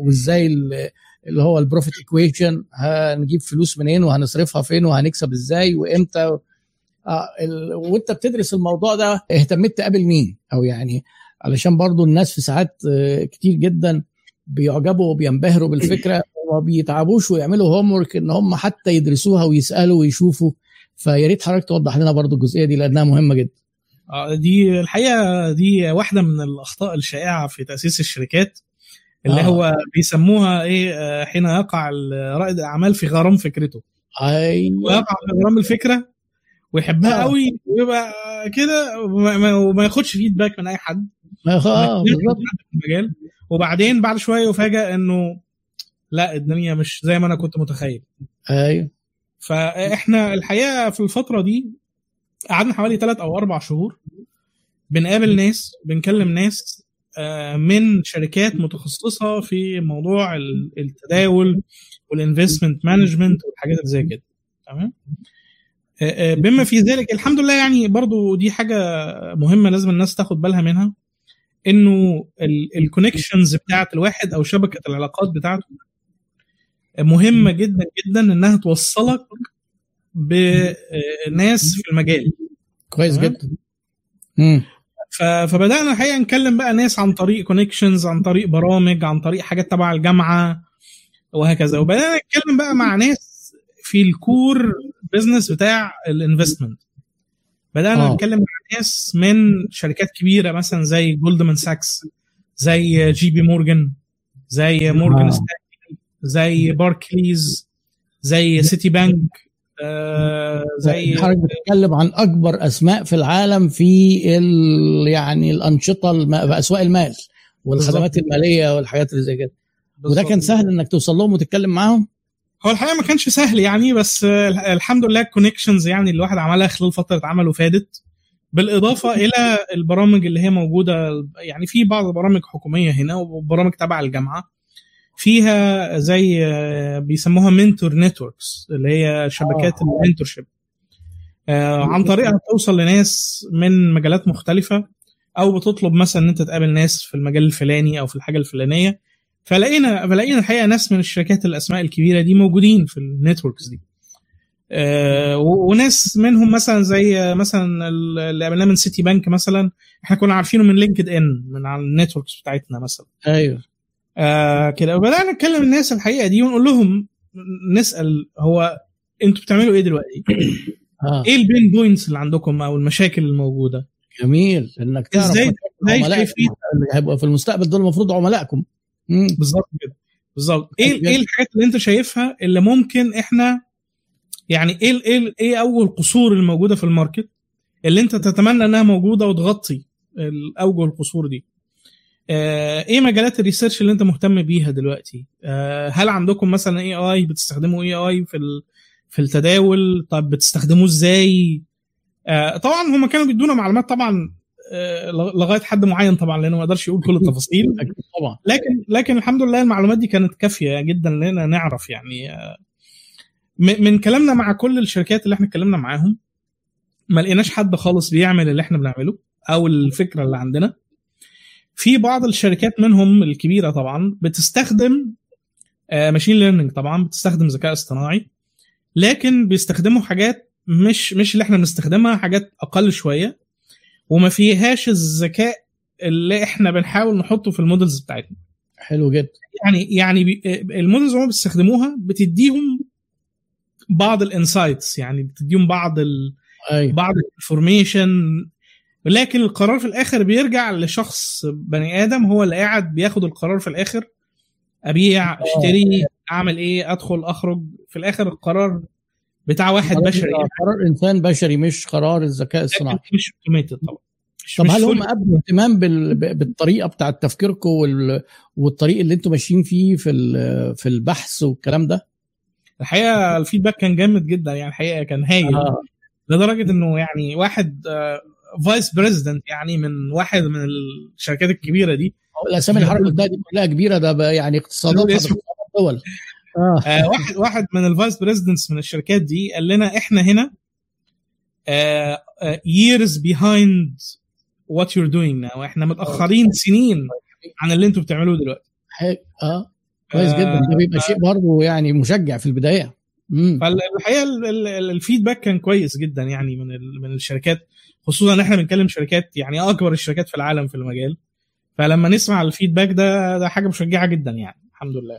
Speaker 1: وازاي ال- اللي هو ال profit equation هنجيب فلوس منين وهنصرفها فين وهنكسب إزاي وامتى. آه. وانت بتدرس الموضوع ده اهتميت تقابل مين؟ أو يعني علشان برضو الناس في ساعات آه، كتير جدا بيعجبوا وبينبهروا بالفكرة وما بيتعبوش ويعملوا هوم ورك إن هم حتى يدرسوها ويسألوا ويشوفوا. فيا ريت حضرتك توضح لنا برضو الجزئية دي لأنها مهمة جدا.
Speaker 2: دي الحقيقة دي واحدة من الأخطاء الشائعة في تأسيس الشركات اللي
Speaker 1: آه.
Speaker 2: هو بيسموها إيه آه، حين يقع رائد الأعمال في غرام فكرته.
Speaker 1: أيوه.
Speaker 2: ويقع في غرام الفكرة ويحبها
Speaker 1: آه.
Speaker 2: قوي ويبقى كده وما- ما- وما ياخدش فيدباك من أي حد.
Speaker 1: آه بالظبط.
Speaker 2: المجال. وبعدين بعد شوية يفاجئ إنه لا الدنيا مش زي ما أنا كنت متخيل.
Speaker 1: أيوه.
Speaker 2: فإحنا الحقيقة في الفترة دي قعدنا حوالي ثلاث أو أربع شهور بنقابل ناس بنكلم ناس آه، من شركات متخصصة في موضوع ال- التداول وال investment management والحاجات اللي زي كده. تمام؟ آه، آه، بما في ذلك الحمد لله يعني برضو دي حاجة مهمة لازم الناس تاخد بالها منها إنه ال connections بتاعت الواحد أو شبكة العلاقات بتاعته مهمة جدا جدا إنها توصلك بناس في المجال.
Speaker 1: كويس. جدا. امم
Speaker 2: فبدأنا الحقيقة نكلم بقى ناس عن طريق connections عن طريق برامج عن طريق حاجات تبع الجامعة وهكذا. وبدأنا نتكلم بقى مع ناس في ال core business بتاع ال investment بدأنا
Speaker 1: آه.
Speaker 2: نتكلم مع ناس من شركات كبيرة مثلا زي جولدمان ساكس زي جي بي مورجان زي مورجان
Speaker 1: آه.
Speaker 2: ستانلي زي باركليز زي سيتي بانك آه زي
Speaker 1: حضرتك بتتكلم عن أكبر أسماء في العالم في ال يعني الأنشطة الم... أسواق المال والخدمات
Speaker 2: بالظبط.
Speaker 1: المالية والحاجات اللي زي كده وده كان. سهل إنك توصل لهم وتتكلم معاهم
Speaker 2: هو الحقيقة ما كانش سهل يعني بس الحمد لله ال connections يعني اللي الواحد عملها خلال فترة عمله فادت بالإضافة إلى البرامج اللي هي موجودة يعني في بعض البرامج حكومية هنا وبرامج تبع الجامعة فيها زي آه، بيسموها mentor networks اللي هي شبكات
Speaker 1: آه.
Speaker 2: ال mentorship عن طريقها توصل لناس من مجالات مختلفة أو بتطلب مثلا إن أنت تقابل ناس في المجال الفلاني أو في الحاجة الفلانية. فلقينا فلقينا الحقيقة ناس من الشركات الأسماء الكبيرة دي موجودين في ال networks دي. آه، وناس منهم مثلا زي آه، مثلا ال- اللي قابلناه من سيتي بانك مثلا. إحنا كنا عارفينه من لينكد ان من على ال networks بتاعتنا مثلا.
Speaker 1: أيوه.
Speaker 2: آه كده. وبدانا نتكلم الناس الحقيقة دي ونقول لهم نسأل هو أنتوا بتعملوا إيه دلوقتي؟
Speaker 1: آه.
Speaker 2: إيه ال pain points اللي عندكم أو المشاكل الموجودة؟
Speaker 1: جميل. إنك تعرف
Speaker 2: إزاي
Speaker 1: إزاي
Speaker 2: شايفين؟
Speaker 1: اللي هيبقوا في المستقبل دول المفروض عملائكم.
Speaker 2: بالظبط كده. بالظبط.
Speaker 1: إيه
Speaker 2: إيه الحاجات اللي أنت شايفها اللي ممكن إحنا يعني إيه إيه إيه أول قصور الموجودة في ال market اللي أنت تتمنى إنها موجودة وتغطي أوجه القصور دي؟ آه، إيه مجالات ال research اللي أنت مهتم بيها دلوقتي؟ آه، هل عندكم مثلا AI بتستخدموا AI في ال- في التداول؟ طب بتستخدموه إزاي؟ آه، طبعا هم كانوا بيدونا معلومات طبعا آه، لغاية حد معين طبعا لأنه ما يقدرش يقول كل التفاصيل.
Speaker 1: طبعا.
Speaker 2: لكن لكن الحمد لله المعلومات دي كانت كافية جدا لنا نعرف يعني آه، من كلامنا مع كل الشركات اللي إحنا اتكلمنا معاهم ما لقيناش حد خالص بيعمل اللي إحنا بنعمله أو الفكرة اللي عندنا. في بعض الشركات منهم الكبيرة طبعا بتستخدم ماشين ليرنينج طبعا بتستخدم ذكاء اصطناعي لكن بيستخدموا حاجات مش مش اللي إحنا بنستخدمها حاجات أقل شوية وما فيهاش الذكاء اللي إحنا بنحاول نحطه في ال models بتاعتنا.
Speaker 1: حلو جدا.
Speaker 2: يعني يعني بي- ال models اللي هم بيستخدموها بتديهم بعض ال insights يعني بتديهم بعض ال...
Speaker 1: أيوه.
Speaker 2: بعض ال information لكن القرار في الآخر بيرجع لشخص بني آدم هو اللي قاعد بياخد القرار في الآخر. أبيع أشتري أعمل إيه أدخل أخرج. في الآخر القرار بتاع واحد بشري. يعني
Speaker 1: قرار إنسان بشري مش قرار الذكاء الصناعي.
Speaker 2: مش automated طبعا.
Speaker 1: طب هل هم ابدوا اهتمام بالطريقة بتاعة تفكيركم وال... والطريق اللي أنتم ماشيين فيه في ال... في البحث والكلام ده؟
Speaker 2: الحقيقة ال feedback كان جامد جدا يعني الحقيقة كان هايل.
Speaker 1: آه.
Speaker 2: لدرجة إنه يعني واحد vice president يعني من واحد من الشركات الكبيرة دي.
Speaker 1: الأسامي اللي قلتها دي كلها كبيرة ده يعني. باقتصاد الدول آه.
Speaker 2: آه واحد واحد من ال vice presidents من الشركات دي قال لنا إحنا هنا آه آه years behind what you're doing now. إحنا متأخرين سنين عن اللي أنتوا بتعملوه دلوقتي.
Speaker 1: آه. كويس
Speaker 2: آه،
Speaker 1: جدا ده بيبقى شيء برضه يعني مشجع في البداية. فالحقيقة
Speaker 2: ال- ال- ال- ال feedback كان كويس جدا يعني من من الشركات. خصوصا إن إحنا بنتكلم شركات يعني أكبر الشركات في العالم في المجال. فلما نسمع ال feedback ده ده حاجة مشجعة جدا يعني الحمد لله.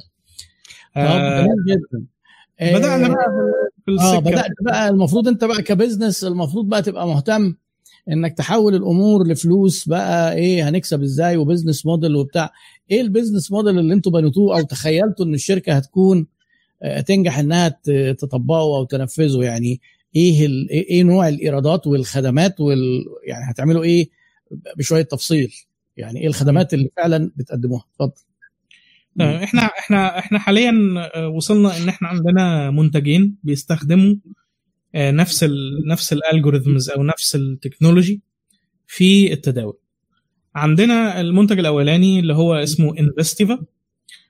Speaker 2: آه
Speaker 1: جدا. آه،
Speaker 2: بدأنا بقى في
Speaker 1: آه
Speaker 2: السكة.
Speaker 1: بدأت بقى المفروض أنت بقى ك business المفروض بقى تبقى مهتم إنك تحول الأمور لفلوس بقى إيه هنكسب إزاي و business model وبتاع. إيه ال business model اللي أنتوا بنيتوه أو تخيلتوا إن الشركة هتكون آه، تنجح إنها تطبقه أو تنفذه يعني؟ إيه ال- إيه إيه نوع الإيرادات والخدمات وال يعني هتعملوا إيه بشوية تفصيل. يعني إيه الخدمات اللي فعلا بتقدموها؟ اتفضل.
Speaker 2: آه، إحنا إحنا إحنا حاليا آه، وصلنا إن إحنا عندنا منتجين بيستخدموا آه، نفس ال نفس ال algorithms أو نفس التكنولوجي في التداول. عندنا المنتج الأولاني اللي هو اسمه انفستيفا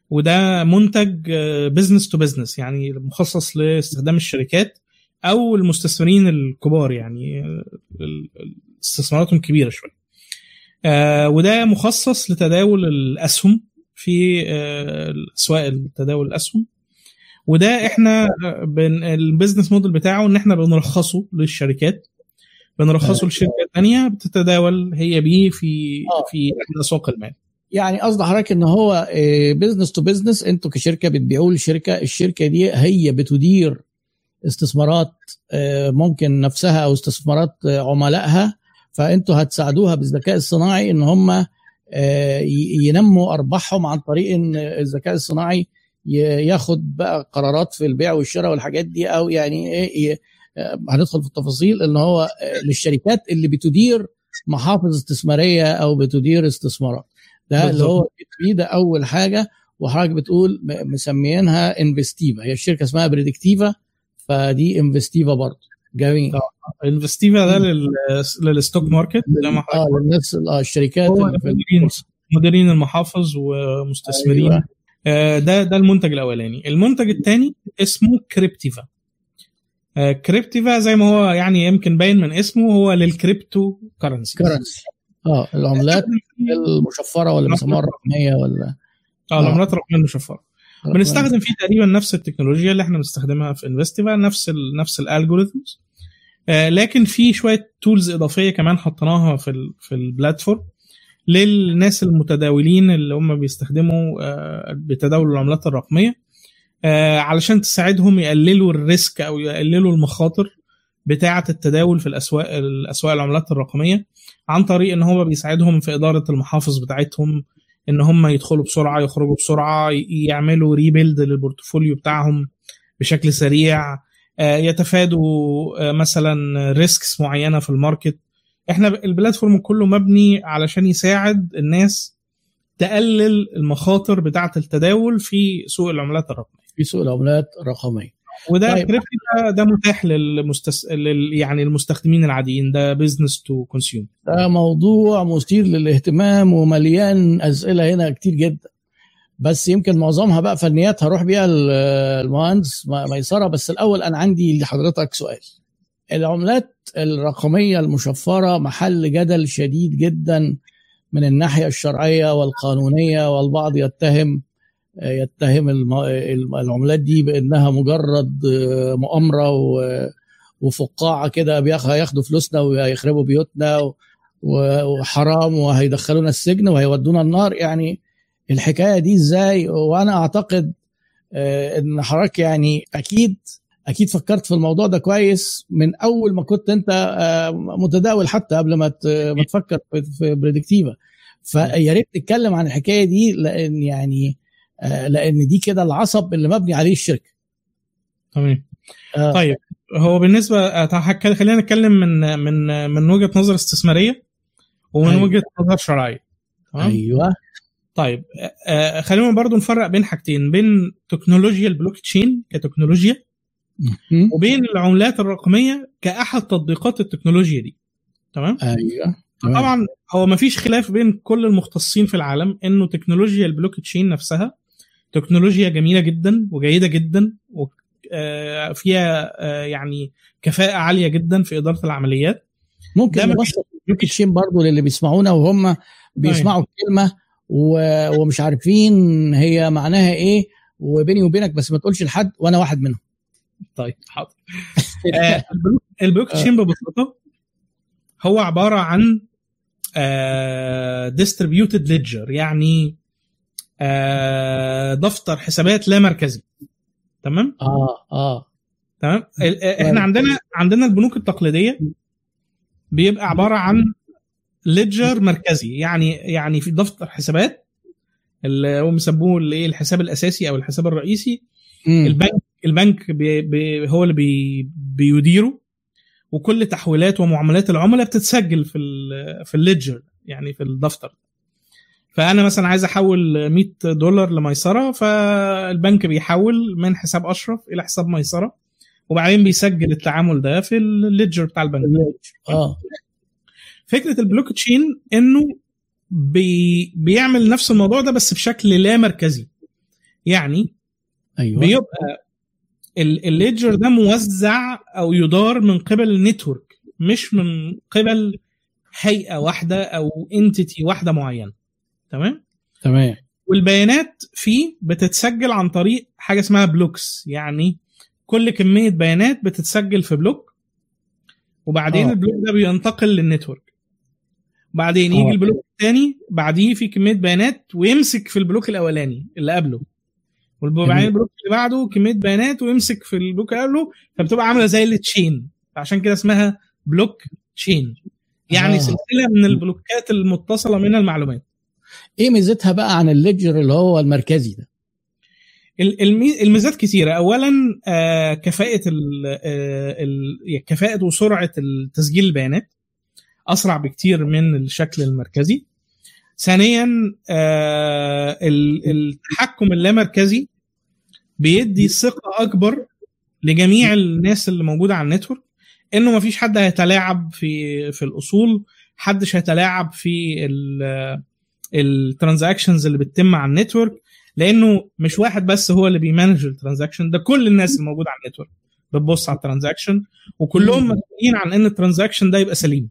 Speaker 2: وده منتج business to business يعني مخصص لاستخدام الشركات أو المستثمرين الكبار يعني استثماراتهم كبيرة شوية. آه، وده مخصص لتداول الأسهم في آه، الاسواق التداول الأسهم. وده إحنا بن ال business model بتاعه إن إحنا بنرخصه للشركات. بنرخصه لشركة ثانية بتتداول هي بيه في
Speaker 1: آه.
Speaker 2: في اسواق المال.
Speaker 1: يعني قصد حضرتك إن هو business to business أنتوا كشركة بتبيعوه لشركة الشركة دي هي بتدير استثمارات آه، ممكن نفسها أو استثمارات آه، عملائها فأنتوا هتساعدوها بالذكاء الصناعي إن هم آه، ينموا أرباحهم عن طريق إن الذكاء الصناعي ياخد بقى قرارات في البيع والشراء والحاجات دي أو يعني إيه هندخل في التفاصيل إن هو للشركات اللي بتدير محافظ استثمارية أو بتدير استثمارات. ده اللي هو ده أول حاجة وحضرتك بتقول مسميينها إنفستيفا. هي الشركة اسمها بريدكتيفا. فدي انفستيفا برضه. جميل.
Speaker 2: انفستيفا ده لل- لل stock market؟ زي ما آه
Speaker 1: للناس آه الشركات
Speaker 2: مديرين. مديرين المحافظ ومستثمرين.
Speaker 1: أيوة.
Speaker 2: آه، ده ده المنتج الأولاني. المنتج الثاني اسمه كريبتيفا. آه، كريبتيفا زي ما هو يعني يمكن باين من اسمه هو لل cryptocurrency.
Speaker 1: currency. آه العملات المشفرة ولا بيسموها الرقميه ولا؟
Speaker 2: آه العملات الرقمية
Speaker 1: المشفرة.
Speaker 2: بنستخدم فيه تقريبا نفس التكنولوجيا اللي إحنا بنستخدمها في انفستيفا نفس ال نفس ال algorithms آه لكن في شوية tools إضافية كمان حطيناها في ال في ال platform للناس المتداولين اللي هم بيستخدموا آه بتداول العملات الرقمية. آه علشان تساعدهم يقللوا ال risk أو يقللوا المخاطر بتاعة التداول في الأسواق الأسواق العملات الرقمية عن طريق إن هو بيساعدهم في إدارة المحافظ بتاعتهم إن هم يدخلوا بسرعة يخرجوا بسرعة يعملوا rebuild لل portfolio بتاعهم بشكل سريع آه، يتفادوا آه، مثلا risks معينة في ال market. إحنا ال platform كله مبني علشان يساعد الناس تقلل المخاطر بتاعة التداول في سوق العملات الرقمية.
Speaker 1: في سوق العملات الرقمية.
Speaker 2: وده
Speaker 1: طيب.
Speaker 2: كريبتو ده, ده متاح للمستس... لل... يعني المستخدمين العاديين. ده business to consumer
Speaker 1: ده موضوع مثير للاهتمام ومليان أسئلة هنا كتير جدا. بس يمكن معظمها بقى فنيات هروح بيها ال- المهندس ميسرة. بس الأول أنا عندي لحضرتك سؤال. العملات الرقمية المشفرة محل جدل شديد جدا من الناحية الشرعية والقانونية والبعض يتهم يتهم العملات دي بأنها مجرد مؤامرة و- وفقاعة كده هياخدوا فلوسنا وهيخربوا بيوتنا وحرام وهيدخلونا السجن وهيودونا النار. يعني الحكاية دي إزاي؟ وأنا أعتقد آه، إن حضرتك يعني أكيد أكيد فكرت في الموضوع ده كويس من أول ما كنت أنت آه، متداول حتى قبل ما ما تفكر في- بريدكتيفا فيا ريت نتكلم عن الحكاية دي لأن يعني آه، لأن دي كده العصب اللي مبني عليه الشركة
Speaker 2: تمام.
Speaker 1: آه،
Speaker 2: طيب هو بالنسبة آه، خلينا نتكلم من من من وجهة نظر استثمارية ومن
Speaker 1: أيوة.
Speaker 2: وجهة نظر شرعية. تمام؟
Speaker 1: أيوه.
Speaker 2: طيب آه، آه، خلينا برضو نفرق بين حاجتين بين تكنولوجيا البلوك تشين كتكنولوجيا وبين العملات الرقمية كأحد تطبيقات التكنولوجيا دي. تمام؟
Speaker 1: أيوه.
Speaker 2: طبعا هو ما فيش خلاف بين كل المختصين في العالم إنه تكنولوجيا البلوك تشين نفسها تكنولوجيا جميلة جدا وجيدة جدا وفيها يعني كفاءة عالية جدا في إدارة العمليات.
Speaker 1: ممكن نبسط تشين برضه للي بيسمعونا وهم بيسمعوا الكلمة و- ومش عارفين هي معناها إيه وبيني وبينك بس ما تقولش لحد وأنا واحد منهم.
Speaker 2: طيب حاضر. آه، البلوك- تشين ببساطة هو عبارة عن distributed ledger يعني آه، دفتر حسابات لا مركزي. تمام؟
Speaker 1: آه آه.
Speaker 2: تمام؟ ال- إحنا عندنا عندنا البنوك التقليدية بيبقى عبارة عن ledger مركزي. يعني يعني في دفتر حسابات اللي هم بيسموه الايه الحساب الأساسي أو الحساب الرئيسي.
Speaker 1: مم.
Speaker 2: البنك البنك بي بي هو اللي بي بيديره. وكل تحويلات ومعاملات العملاء بتتسجل في ال في ال ledger يعني في الدفتر. فأنا مثلا عايز أحول 100 دولار لميسرة فالبنك بيحول من حساب أشرف إلى حساب ميسرة وبعدين بيسجل التعامل ده في ال ledger بتاع البنك.
Speaker 1: آه.
Speaker 2: فكرة البلوك تشين إنه بي بيعمل نفس الموضوع ده بس بشكل لا مركزي. يعني
Speaker 1: أيوه.
Speaker 2: بيبقى ال- ledger ده موزع أو يدار من قبل ال network مش من قبل هيئة واحدة أو entity واحدة معينة. تمام
Speaker 1: تمام
Speaker 2: والبيانات فيه بتتسجل عن طريق حاجة اسمها blocks يعني كل كمية بيانات بتتسجل في block وبعدين
Speaker 1: آه.
Speaker 2: ال block ده بينتقل لل network
Speaker 1: بعدين.
Speaker 2: يجي ال block الثاني بعديه في كمية بيانات ويمسك في ال block الأولاني اللي قبله وبعدين.
Speaker 1: ال
Speaker 2: block اللي بعده كمية بيانات ويمسك في ال block اللي قبله فبتبقى عاملة زي ال chain عشان كده اسمها بلوك تشين يعني.
Speaker 1: آه.
Speaker 2: سلسلة من ال block ات المتصلة من المعلومات
Speaker 1: إيه ميزتها بقى عن ال ledger اللي هو المركزي ده؟
Speaker 2: ال- المي- الميزات كثيرة. اولا آه، كفاءة آه، ال- كفاءة وسرعة تسجيل البيانات أسرع بكتير من الشكل المركزي. ثانيا آه، ال- التحكم اللامركزي بيدي ثقة أكبر لجميع الناس اللي موجودة على ال network إنه ما فيش حد هيتلاعب في في الأصول حدش هيتلاعب في ال transactions اللي بتتم على ال network لأنه مش واحد بس هو اللي بي manage ال transaction ده كل الناس الموجوده على ال network بتبص على ال transaction وكلهم مسؤولين عن إن ال transaction ده يبقى سليم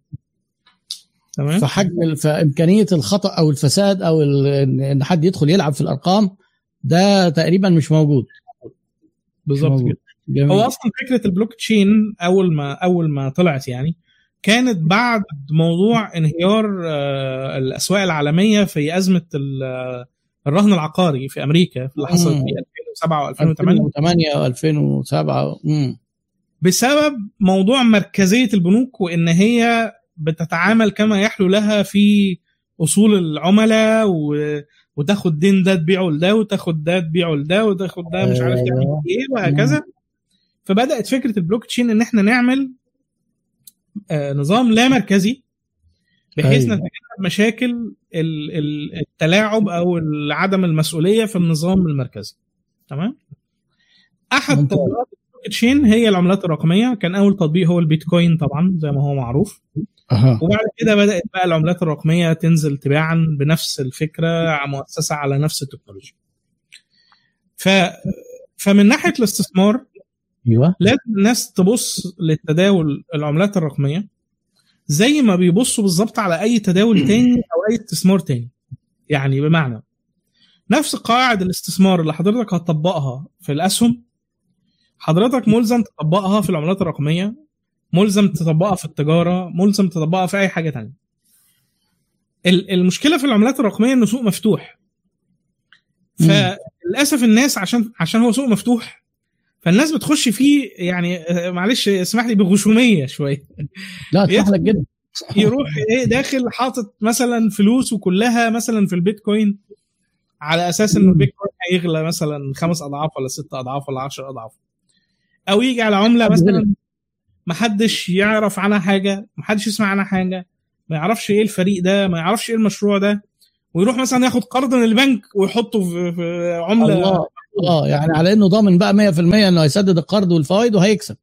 Speaker 2: تمام
Speaker 1: فحجم فإمكانية الخطأ أو الفساد أو ان حد يدخل يلعب في الأرقام ده تقريبا مش موجود
Speaker 2: بالظبط. كده. هو أصلا فكرة البلوك تشين أول ما أول ما طلعت يعني كانت بعد موضوع انهيار آه، الأسواق العالمية في أزمة آه، الرهن العقاري في أمريكا اللي حصلت. في 2007 و2008
Speaker 1: 2008 و2007 امم
Speaker 2: بسبب موضوع مركزية البنوك وإن هي بتتعامل كما يحلو لها في أصول العملاء و... وتاخد دين ده تبيعه لده وتاخد ده تبيعه لده وتاخد ده مش عارف تعمل
Speaker 1: أيوة.
Speaker 2: إيه وهكذا. فبدأت فكرة البلوك تشين إن إحنا نعمل آه نظام لا مركزي بحيث
Speaker 1: أيوة.
Speaker 2: نتجنب مشاكل ال- ال- التلاعب أو عدم المسؤولية في النظام المركزي. تمام؟
Speaker 1: أحد.
Speaker 2: تطبيقات التشين هي العملات الرقمية. كان أول تطبيق هو البيتكوين طبعا زي ما هو معروف.
Speaker 1: أها.
Speaker 2: وبعد كده بدأت بقى العملات الرقمية تنزل تباعا بنفس الفكرة مؤسسة على نفس التكنولوجيا. ف فمن ناحية الاستثمار
Speaker 1: أيوه.
Speaker 2: لازم الناس تبص للتداول العملات الرقمية زي ما بيبصوا بالظبط على أي تداول تاني أو أي استثمار تاني. يعني بمعنى نفس قواعد الاستثمار اللي حضرتك هتطبقها في الأسهم حضرتك ملزم تطبقها في العملات الرقمية ملزم تطبقها في التجارة ملزم تطبقها في أي حاجة تانية. ال- المشكلة في العملات الرقمية انه سوق مفتوح. فللأسف الناس عشان عشان هو سوق مفتوح فالناس بتخش فيه يعني آه، معلش اسمح لي بغشومية شوية.
Speaker 1: لا اسمح لك جدا.
Speaker 2: يروح إيه داخل حاطط مثلا فلوسه كلها مثلا في البيتكوين على أساس ان البيتكوين هيغلى مثلا خمس أضعاف ولا ست أضعاف ولا عشر أضعاف. أو يجي على عملة مثلا محدش يعرف عنها حاجة محدش يسمع عنها حاجة ما يعرفش إيه الفريق ده ما يعرفش إيه المشروع ده ويروح مثلا ياخد قرض من البنك ويحطه في, في عملة
Speaker 1: الله. آه يعني على إنه ضامن بقى 100% إنه هيسدد القرض والفوائد وهيكسب.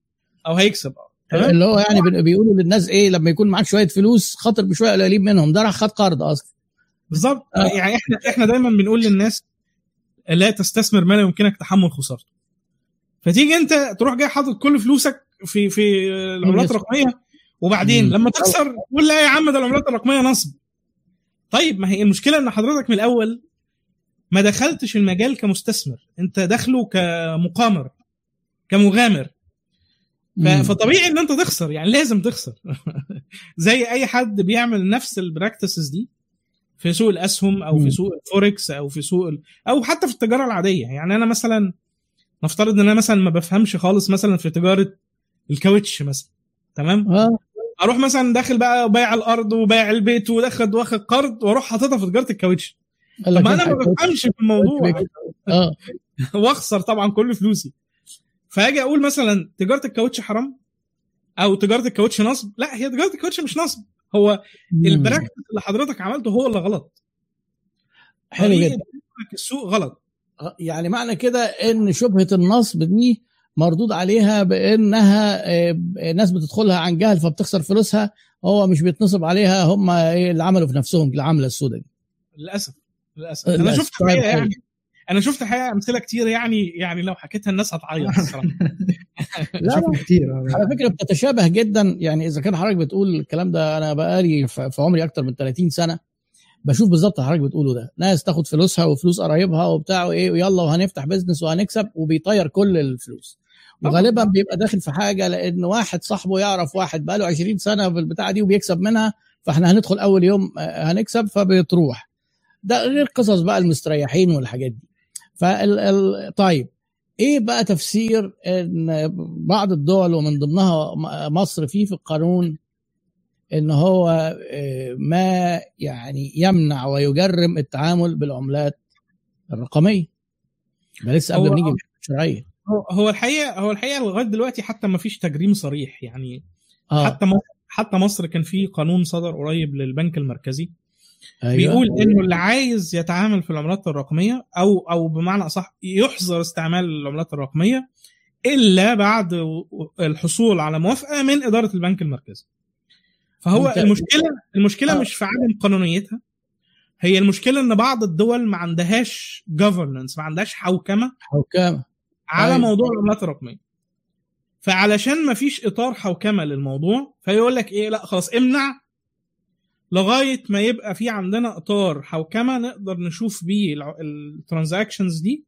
Speaker 2: أو هيكسب. تمام.
Speaker 1: اللي هو يعني بي- بيقولوا للناس إيه لما يكون معاك شوية فلوس خاطر بشوية قليلين منهم ده راح خد قرض أصلا.
Speaker 2: بالظبط.
Speaker 1: آه.
Speaker 2: يعني إحنا إحنا دايما بنقول للناس لا تستثمر ما لا يمكنك تحمل خسارته. فتيجي أنت تروح جاي حاطط كل فلوسك في في العملات. الرقمية وبعدين. لما تخسر تقول لا يا عم ده العملات الرقمية نصب. طيب ما هي المشكلة إن حضرتك من الأول ما دخلتش المجال كمستثمر. انت داخله كمقامر كمغامر. فطبيعي ان انت تخسر يعني لازم تخسر. زي اي حد بيعمل نفس ال practices دي في سوق الأسهم أو في. سوق الفوركس أو في سوق ال... أو حتى في التجارة العادية. يعني أنا مثلا نفترض إن أنا مثلا ما بفهمش خالص مثلا في تجارة الكاوتش مثلا. تمام؟
Speaker 1: آه.
Speaker 2: أروح مثلا داخل بقى بايع الأرض وبايع البيت وداخل واخد قرض وأروح حاططها في تجارة الكاوتش. ما أنا ما بفهمش في الموضوع.
Speaker 1: آه.
Speaker 2: واخسر طبعا كل فلوسي. فأجي أقول مثلا تجارة الكاوتش حرام؟ أو تجارة الكاوتش نصب؟ لا هي تجارة الكاوتش مش نصب. هو.
Speaker 1: ال
Speaker 2: practice اللي حضرتك عملته هو اللي غلط.
Speaker 1: حلو جدا.
Speaker 2: السوق غلط.
Speaker 1: آه، يعني معنى كده إن شبهة النصب دي مردود عليها بإنها آه، ناس بتدخلها عن جهل فبتخسر فلوسها هو مش بيتنصب عليها هم إيه اللي عملوا في نفسهم العملة السوداء دي.
Speaker 2: للأسف.
Speaker 1: للأسف. أنا.
Speaker 2: شفت
Speaker 1: طيب،
Speaker 2: حقيقة
Speaker 1: حلو.
Speaker 2: يعني أنا شفت حقيقة أمثلة كتير يعني يعني لو حكيتها الناس هتعيط الصراحة.
Speaker 1: لا
Speaker 3: كتير.
Speaker 1: على فكرة بتتشابه جدا يعني إذا كان حضرتك بتقول الكلام ده أنا بقالي في في عمري أكتر من 30 سنة بشوف بالظبط اللي حضرتك بتقوله ده. ناس تاخد فلوسها وفلوس قرايبها وبتاع وإيه ويلا وهنفتح بيزنس وهنكسب وبيطير كل الفلوس. وغالبا بيبقى داخل في حاجة لأن واحد صاحبه يعرف واحد بقاله 20 سنة بالبتاعه دي وبيكسب منها فإحنا هندخل أول يوم آه، هنكسب فبتروح. ده غير قصص بقى المستريحين والحاجات دي. فال ال- طيب إيه بقى تفسير إن بعض الدول ومن ضمنها مصر فيه في القانون إن هو آه، ما يعني يمنع ويجرم التعامل بالعملات الرقمية؟ ده لسه قبل ما نيجي الشرعيه
Speaker 2: هو- الحقيقة هو الحقيقة لغاية دلوقتي حتى ما فيش تجريم صريح. يعني
Speaker 1: آه.
Speaker 2: حتى مصر حتى مصر كان في قانون صدر قريب للبنك المركزي.
Speaker 1: أيوة.
Speaker 2: بيقول إنه اللي عايز يتعامل في العملات الرقمية أو أو بمعنى أصح يحظر استعمال العملات الرقمية إلا بعد الحصول على موافقة من إدارة البنك المركزي. فهو المشكلة المشكلة
Speaker 1: آه.
Speaker 2: مش في عدم قانونيتها هي المشكلة إن بعض الدول ما عندهاش governance ما عندهاش حوكمة
Speaker 1: حكام
Speaker 2: على
Speaker 1: أيوة.
Speaker 2: موضوع العملات الرقمية. فعلشان ما فيش إطار حوكمة للموضوع فيقول لك إيه لأ خلاص امنع لغاية ما يبقى في عندنا إطار حوكمة نقدر نشوف بيه الترانزاكشنز دي.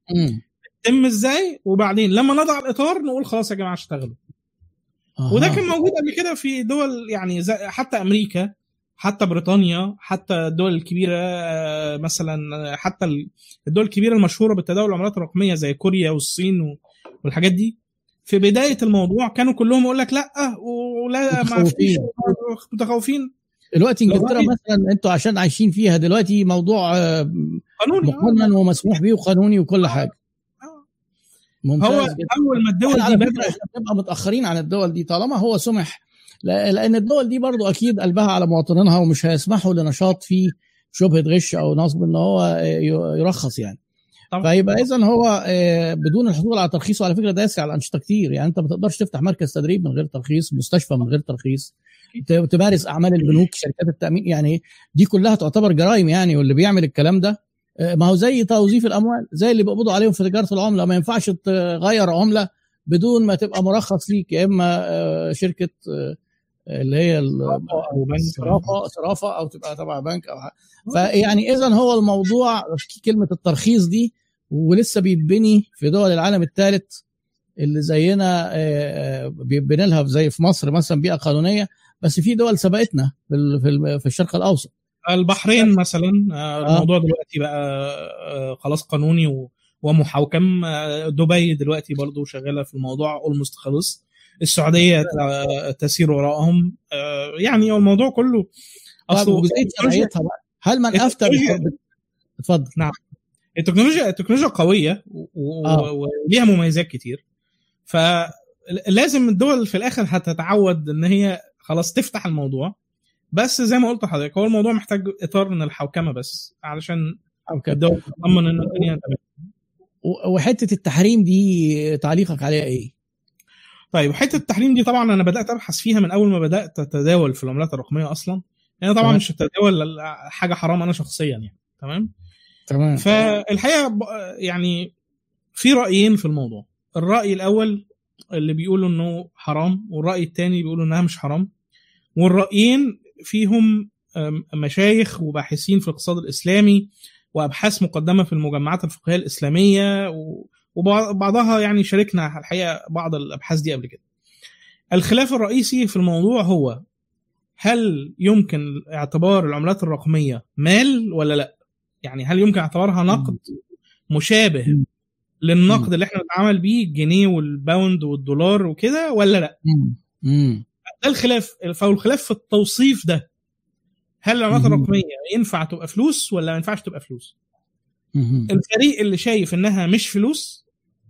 Speaker 2: تتم إزاي وبعدين لما نضع الإطار نقول خلاص يا جماعة اشتغلوا
Speaker 1: أها.
Speaker 2: وده كان موجود قبل كده في دول يعني حتى أمريكا حتى بريطانيا حتى الدول الكبيرة آه، مثلا آه، حتى ال- الدول الكبيرة المشهورة بالتداول العملات الرقمية زي كوريا والصين والحاجات دي في بداية الموضوع كانوا كلهم يقول لك لأ ولا ما فيش
Speaker 1: متخوفين. دلوقتي انجلترا مثلا أنتوا عشان عايشين فيها دلوقتي موضوع آه،
Speaker 2: قانوني.
Speaker 1: مقنن ومسموح به وقانوني وكل حاجة.
Speaker 2: آه.
Speaker 1: ممتاز
Speaker 2: هو
Speaker 1: جدا.
Speaker 2: أول ما الدول دي
Speaker 1: على فكرة
Speaker 2: بدات
Speaker 1: إحنا بنبقى متأخرين عن الدول دي طالما هو سمح. لا- لأن الدول دي برضو أكيد قلبها على مواطنينها ومش هيسمحوا لنشاط فيه شبهه غش أو نصب إن هو آه، يرخص يعني.
Speaker 2: طبعا.
Speaker 1: فيبقى اذا هو آه، بدون الحصول على ترخيص وعلى فكرة ده يسعى على انشطه كتير. يعني أنت ما تقدرش تفتح مركز تدريب من غير ترخيص مستشفى من غير ترخيص تمارس أعمال البنوك شركات التأمين. يعني دي كلها تعتبر جرائم يعني واللي بيعمل الكلام ده آه، ما هو زي توظيف الأموال زي اللي بيقبضوا عليهم في تجارة العملة. ما ينفعش تغير عملة بدون ما تبقى مرخص ليك يا إما آه، شركة اللي هي صرافة صرافة أو تبقى تبع بنك أو حاجة. فيعني اذا هو الموضوع كلمة الترخيص دي ولسه بيتبني في دول العالم الثالث اللي زينا آه، آه، بيتبني لها زي في مصر مثلا بيئة قانونية بس في دول سبقتنا في في ال- في الشرق الأوسط.
Speaker 2: البحرين مثلا آه، الموضوع دلوقتي بقى آه، خلاص قانوني و- ومحوكم آه، دبي دلوقتي برضو شغالة في الموضوع اولموست خلص. السعودية ت- تسير وراءهم. آه، يعني هو الموضوع كله
Speaker 1: أصله هل من افتى اتفضل.
Speaker 2: التكنولوجيا التكنولوجيا قوية
Speaker 1: آه.
Speaker 2: وليها مميزات كتير. فلازم الدول في الآخر هتتعود إن هي خلاص تفتح الموضوع. بس زي ما قلت لحضرتك هو الموضوع محتاج إطار من الحوكمة بس علشان
Speaker 1: أو كده.
Speaker 2: الدول تطمن إن الدنيا تمام.
Speaker 1: وحتة التحريم دي تعليقك عليها إيه؟
Speaker 2: طيب حتة التحريم دي طبعا أنا بدأت أبحث فيها من أول ما بدأت اتداول في العملات الرقمية أصلا. يعني طبعا. مش هتداول حاجة حرام أنا شخصيا يعني تمام؟
Speaker 1: تمام.
Speaker 2: فالحقيقة يعني في رأيين في الموضوع. الرأي الأول اللي بيقولوا إنه حرام والرأي الثاني بيقولوا إنها مش حرام. والرأيين فيهم مشايخ وباحثين في الاقتصاد الإسلامي وأبحاث مقدمة في المجمعات الفقهية الإسلامية و- وبعضها يعني شاركنا الحقيقة بعض الأبحاث دي قبل كده. الخلاف الرئيسي في الموضوع هو هل يمكن اعتبار العملات الرقمية مال ولا لأ؟ يعني هل يمكن اعتبارها نقد مشابه. للنقد اللي إحنا بنتعامل بيه الجنيه والباوند والدولار وكده ولا
Speaker 1: لأ؟
Speaker 2: ده الخلاف فالخلاف في التوصيف ده هل العملات. الرقمية ينفع تبقى فلوس ولا ما ينفعش تبقى فلوس؟ الفريق اللي شايف إنها مش فلوس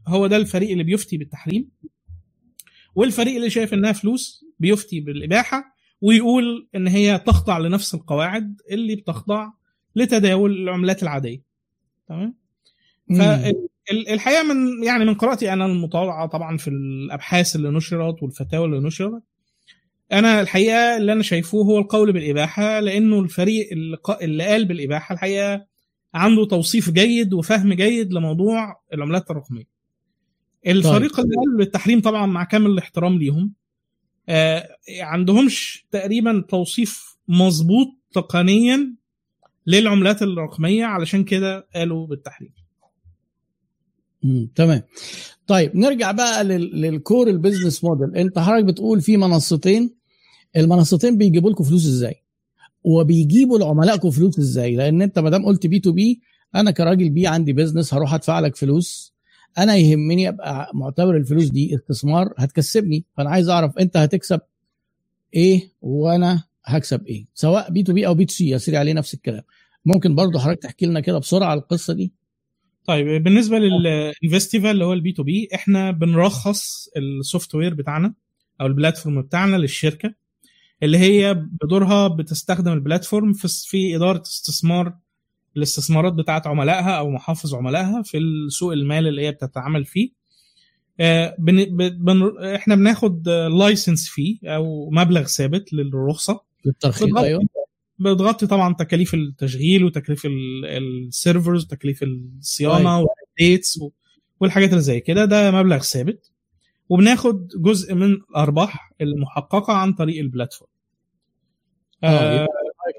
Speaker 2: هو ده الفريق اللي بيفتي بالتحريم والفريق اللي شايف إنها فلوس بيفتي بالإباحة ويقول إن هي تخضع لنفس القواعد اللي بتخضع لتداول العملات العادية تمام. فالحقيقة من يعني من قراءتي أنا المطالعة طبعا في الأبحاث اللي نشرت والفتاوى اللي نشرت أنا الحقيقة اللي أنا شايفه هو القول بالإباحة لأنه الفريق اللي قال بالإباحة الحقيقة عنده توصيف جيد وفهم جيد لموضوع العملات الرقمية. الفريق اللي قال بالتحريم طبعا مع كامل الاحترام ليهم آه عندهمش تقريبا توصيف مظبوط تقنيا للعملات الرقمية علشان كده قالوا بالتحريم.
Speaker 1: تمام. طيب نرجع بقى لل- لل core ال business model انت حضرتك بتقول في منصتين. المنصتين بيجيبوا لكم فلوس إزاي؟ وبيجيبوا لعملائكم فلوس إزاي؟ لأن انت ما دام قلت B to B أنا كراجل B عندي business هروح أدفع لك فلوس أنا يهمني أبقى معتبر الفلوس دي استثمار هتكسبني. فأنا عايز أعرف أنت هتكسب إيه وأنا هكسب إيه. سواء B to B أو B to C يصير عليه نفس الكلام. ممكن برضو حضرتك تحكي لنا كده بسرعة القصة دي؟
Speaker 2: طيب بالنسبة للانفستيفا اللي هو ال B to B إحنا بنرخص ال software بتاعنا أو ال platform بتاعنا للشركة اللي هي بدورها بتستخدم ال platform في في إدارة استثمار الاستثمارات بتاعت عملائها أو محافظ عملائها في السوق المال اللي هي بتتعامل فيه. آه، بن... بن... إحنا بناخد license فيه أو مبلغ ثابت للرخصة.
Speaker 1: للترخيص. أيوه.
Speaker 2: بتغطي طبعا تكاليف التشغيل وتكاليف ال- ال servers وتكاليف الصيانة وال updates و- والحاجات اللي زي كده. ده مبلغ ثابت. وبناخد جزء من الأرباح المحققة عن طريق ال
Speaker 1: platform
Speaker 2: آه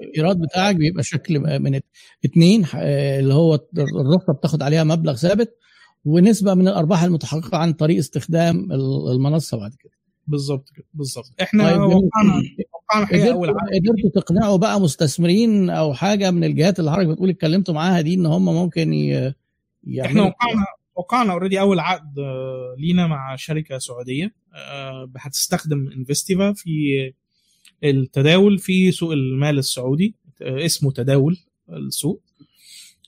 Speaker 1: الإيراد بتاعك بيبقى شكل من اتنين آه، اللي هو الرخصة بتاخد عليها مبلغ ثابت ونسبة من الأرباح المتحققة عن طريق استخدام ال- المنصة بعد كده.
Speaker 2: بالظبط كده بالظبط. إحنا
Speaker 1: طيب
Speaker 2: وقعنا وقعنا اول
Speaker 1: قدرتوا تقنعوا بقى مستثمرين أو حاجة من الجهات اللي حضرتك بتقول اتكلمتوا معاها دي إن هم ممكن ي- إحنا
Speaker 2: وقعنا وقعنا already أول عقد آه، لينا مع شركة سعودية آه، هتستخدم انفستيفا في التداول في سوق المال السعودي آه، اسمه تداول السوق.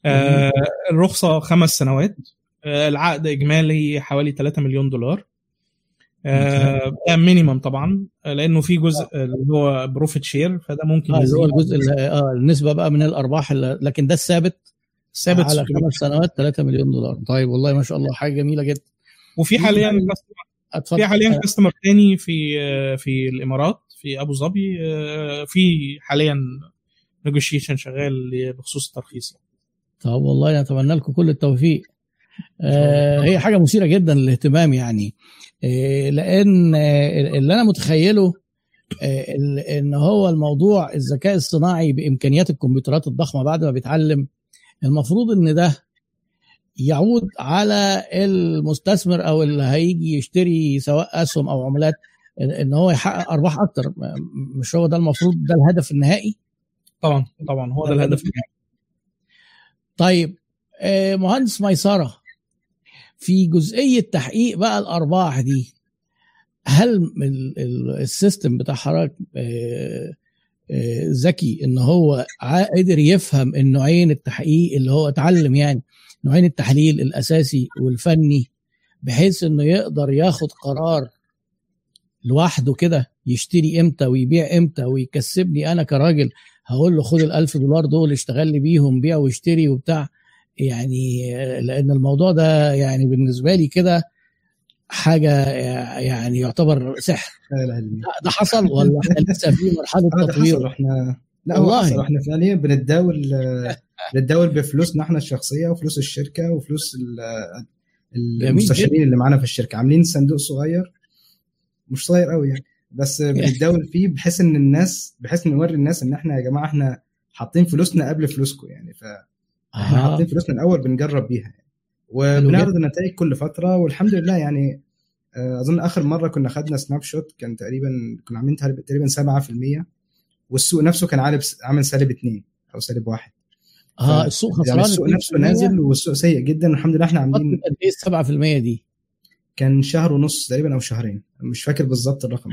Speaker 2: آه، الرخصة خمس سنوات. آه، العقد إجمالي حوالي 3 مليون دولار. آه، ده minimum طبعا آه، لأنه في جزء اللي هو profit share فده ممكن
Speaker 1: اللي هو الجزء آه النسبة بقى من الأرباح لكن ده الثابت.
Speaker 2: ثابت
Speaker 1: على خمس سنوات. 3 مليون دولار. طيب والله ما شاء الله حاجة جميلة جدا.
Speaker 2: وفي حاليا في حاليا customer تاني في آه، في الإمارات. في أبو ظبي آه، في حاليا نيجوشيشن شغال بخصوص الترخيص يعني.
Speaker 1: طب والله نتمنى لكم كل التوفيق. آه هي حاجة مثيرة جدا للاهتمام يعني. آه لأن آه اللي أنا متخيله إن هو الموضوع الذكاء الصناعي بإمكانيات الكمبيوترات الضخمة بعد ما بيتعلم المفروض إن ده يعود على المستثمر أو اللي هيجي يشتري سواء أسهم أو عملات ان هو يحقق أرباح أكتر. مش هو ده المفروض ده الهدف النهائي؟
Speaker 2: طبعا طبعا هو ده الهدف
Speaker 1: طيب آه، مهندس ميسرة في جزئية تحقيق بقى الأرباح دي هل ال- ال- السيستم بتاع حضرتك آه، آه، ذكي إن هو قدر يفهم النوعين التحقيق اللي هو اتعلم يعني نوعين التحليل الأساسي والفني بحيث إنه يقدر ياخد قرار لوحده كده يشتري إمتى ويبيع إمتى ويكسبني أنا كراجل هقول له خد الألف دولار دول اشتغل لي بيهم بيع واشتري وبتاع. يعني لأن الموضوع ده يعني بالنسبة لي كده حاجة يعني يعتبر سحر. ده حصل ولا إحنا لسه في
Speaker 3: مرحلة
Speaker 1: تطوير.
Speaker 3: إحنا لا
Speaker 1: والله.
Speaker 3: إحنا فعليا بنتداول بنتداول بفلوسنا إحنا الشخصية وفلوس الشركة وفلوس ال- المستشارين اللي معانا في الشركة. عاملين صندوق صغير مش صغير قوي يعني. بس بنتداول فيه بحيث إن الناس بحيث نوري الناس إن إحنا يا جماعة إحنا حاطين فلوسنا قبل فلوسكم يعني. فاحنا
Speaker 1: آه.
Speaker 3: حاطين فلوسنا الأول بنجرب بيها يعني. وبنعرض النتائج كل فترة والحمد لله يعني آه، أظن آخر مرة كنا خدنا سناب شوت كان تقريبا كنا عاملين تقريبا 7% والسوق نفسه كان عامل عامل سالب 2 أو سالب 1
Speaker 1: آه السوق خسران
Speaker 3: يعني السوق نفسه
Speaker 1: 2%.
Speaker 3: نازل والسوق سيء جدا والحمد لله إحنا عاملين
Speaker 1: قد إيه 7% دي.
Speaker 3: كان شهر ونص تقريبا أو شهرين. مش فاكر بالظبط الرقم.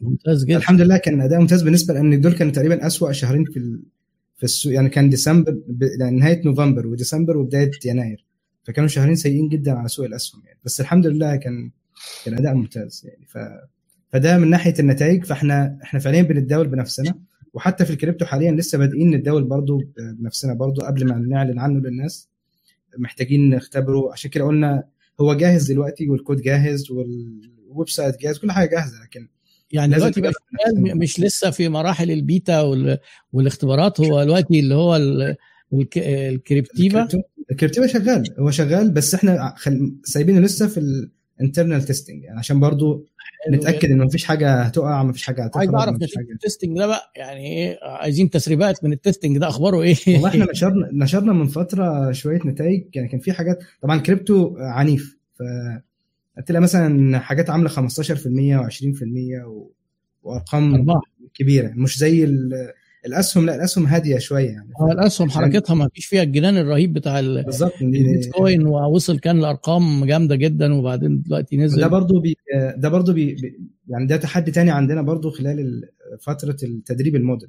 Speaker 1: ممتاز جدا.
Speaker 3: فالحمد لله كان أداء ممتاز بالنسبة لأن دول كانوا تقريبا أسوأ شهرين في ال- في السوق يعني كان ديسمبر ب- يعني نهاية نوفمبر وديسمبر وبداية يناير. فكانوا شهرين سيئين جدا على سوق الأسهم يعني. بس الحمد لله كان كان أداء ممتاز يعني. ف فده من ناحية النتائج. فاحنا إحنا فعليا بنتداول بنفسنا. وحتى في الكريبتو حاليا لسه بادئين نتداول برضو بنفسنا برضو قبل ما نعلن عنه للناس. محتاجين نختبره. عشان كده قلنا هو جاهز دلوقتي والكود جاهز وال website جاهز كل حاجة جاهزة لكن
Speaker 1: يعني دلوقتي بقى مش لسه في مراحل البيتا وال... والاختبارات هو دلوقتي اللي هو ال... الك... الكريبتيفا.
Speaker 3: الكريبتيفا شغال هو شغال بس إحنا خل... سايبينه لسه في ال internal testing يعني عشان برضو نتأكد ان مفيش حاجة هتقع مفيش حاجة
Speaker 1: عايز
Speaker 3: أعرف
Speaker 1: نتيجه
Speaker 3: ال
Speaker 1: testing ده بقى يعني إيه عايزين تسريبات من ال testing ده أخباره إيه؟
Speaker 3: والله إحنا نشرنا نشرنا من فترة شوية نتائج يعني كان في حاجات طبعا كريبتو عنيف ف هتلاقي مثلا حاجات عاملة 15% و20% و... وأرقام
Speaker 1: أرباح.
Speaker 3: كبيرة مش زي ال... الأسهم لا الأسهم هادية شوية يعني
Speaker 1: هو الأسهم حركتها ما فيش فيها الجنان الرهيب بتاع البيتكوين ووصل كان لأرقام جامدة جدا وبعدين دلوقتي
Speaker 3: ده
Speaker 1: نزل
Speaker 3: برضو بي ده برضو بي يعني ده تحدي تاني عندنا برضو خلال ال- فترة التدريب الموديل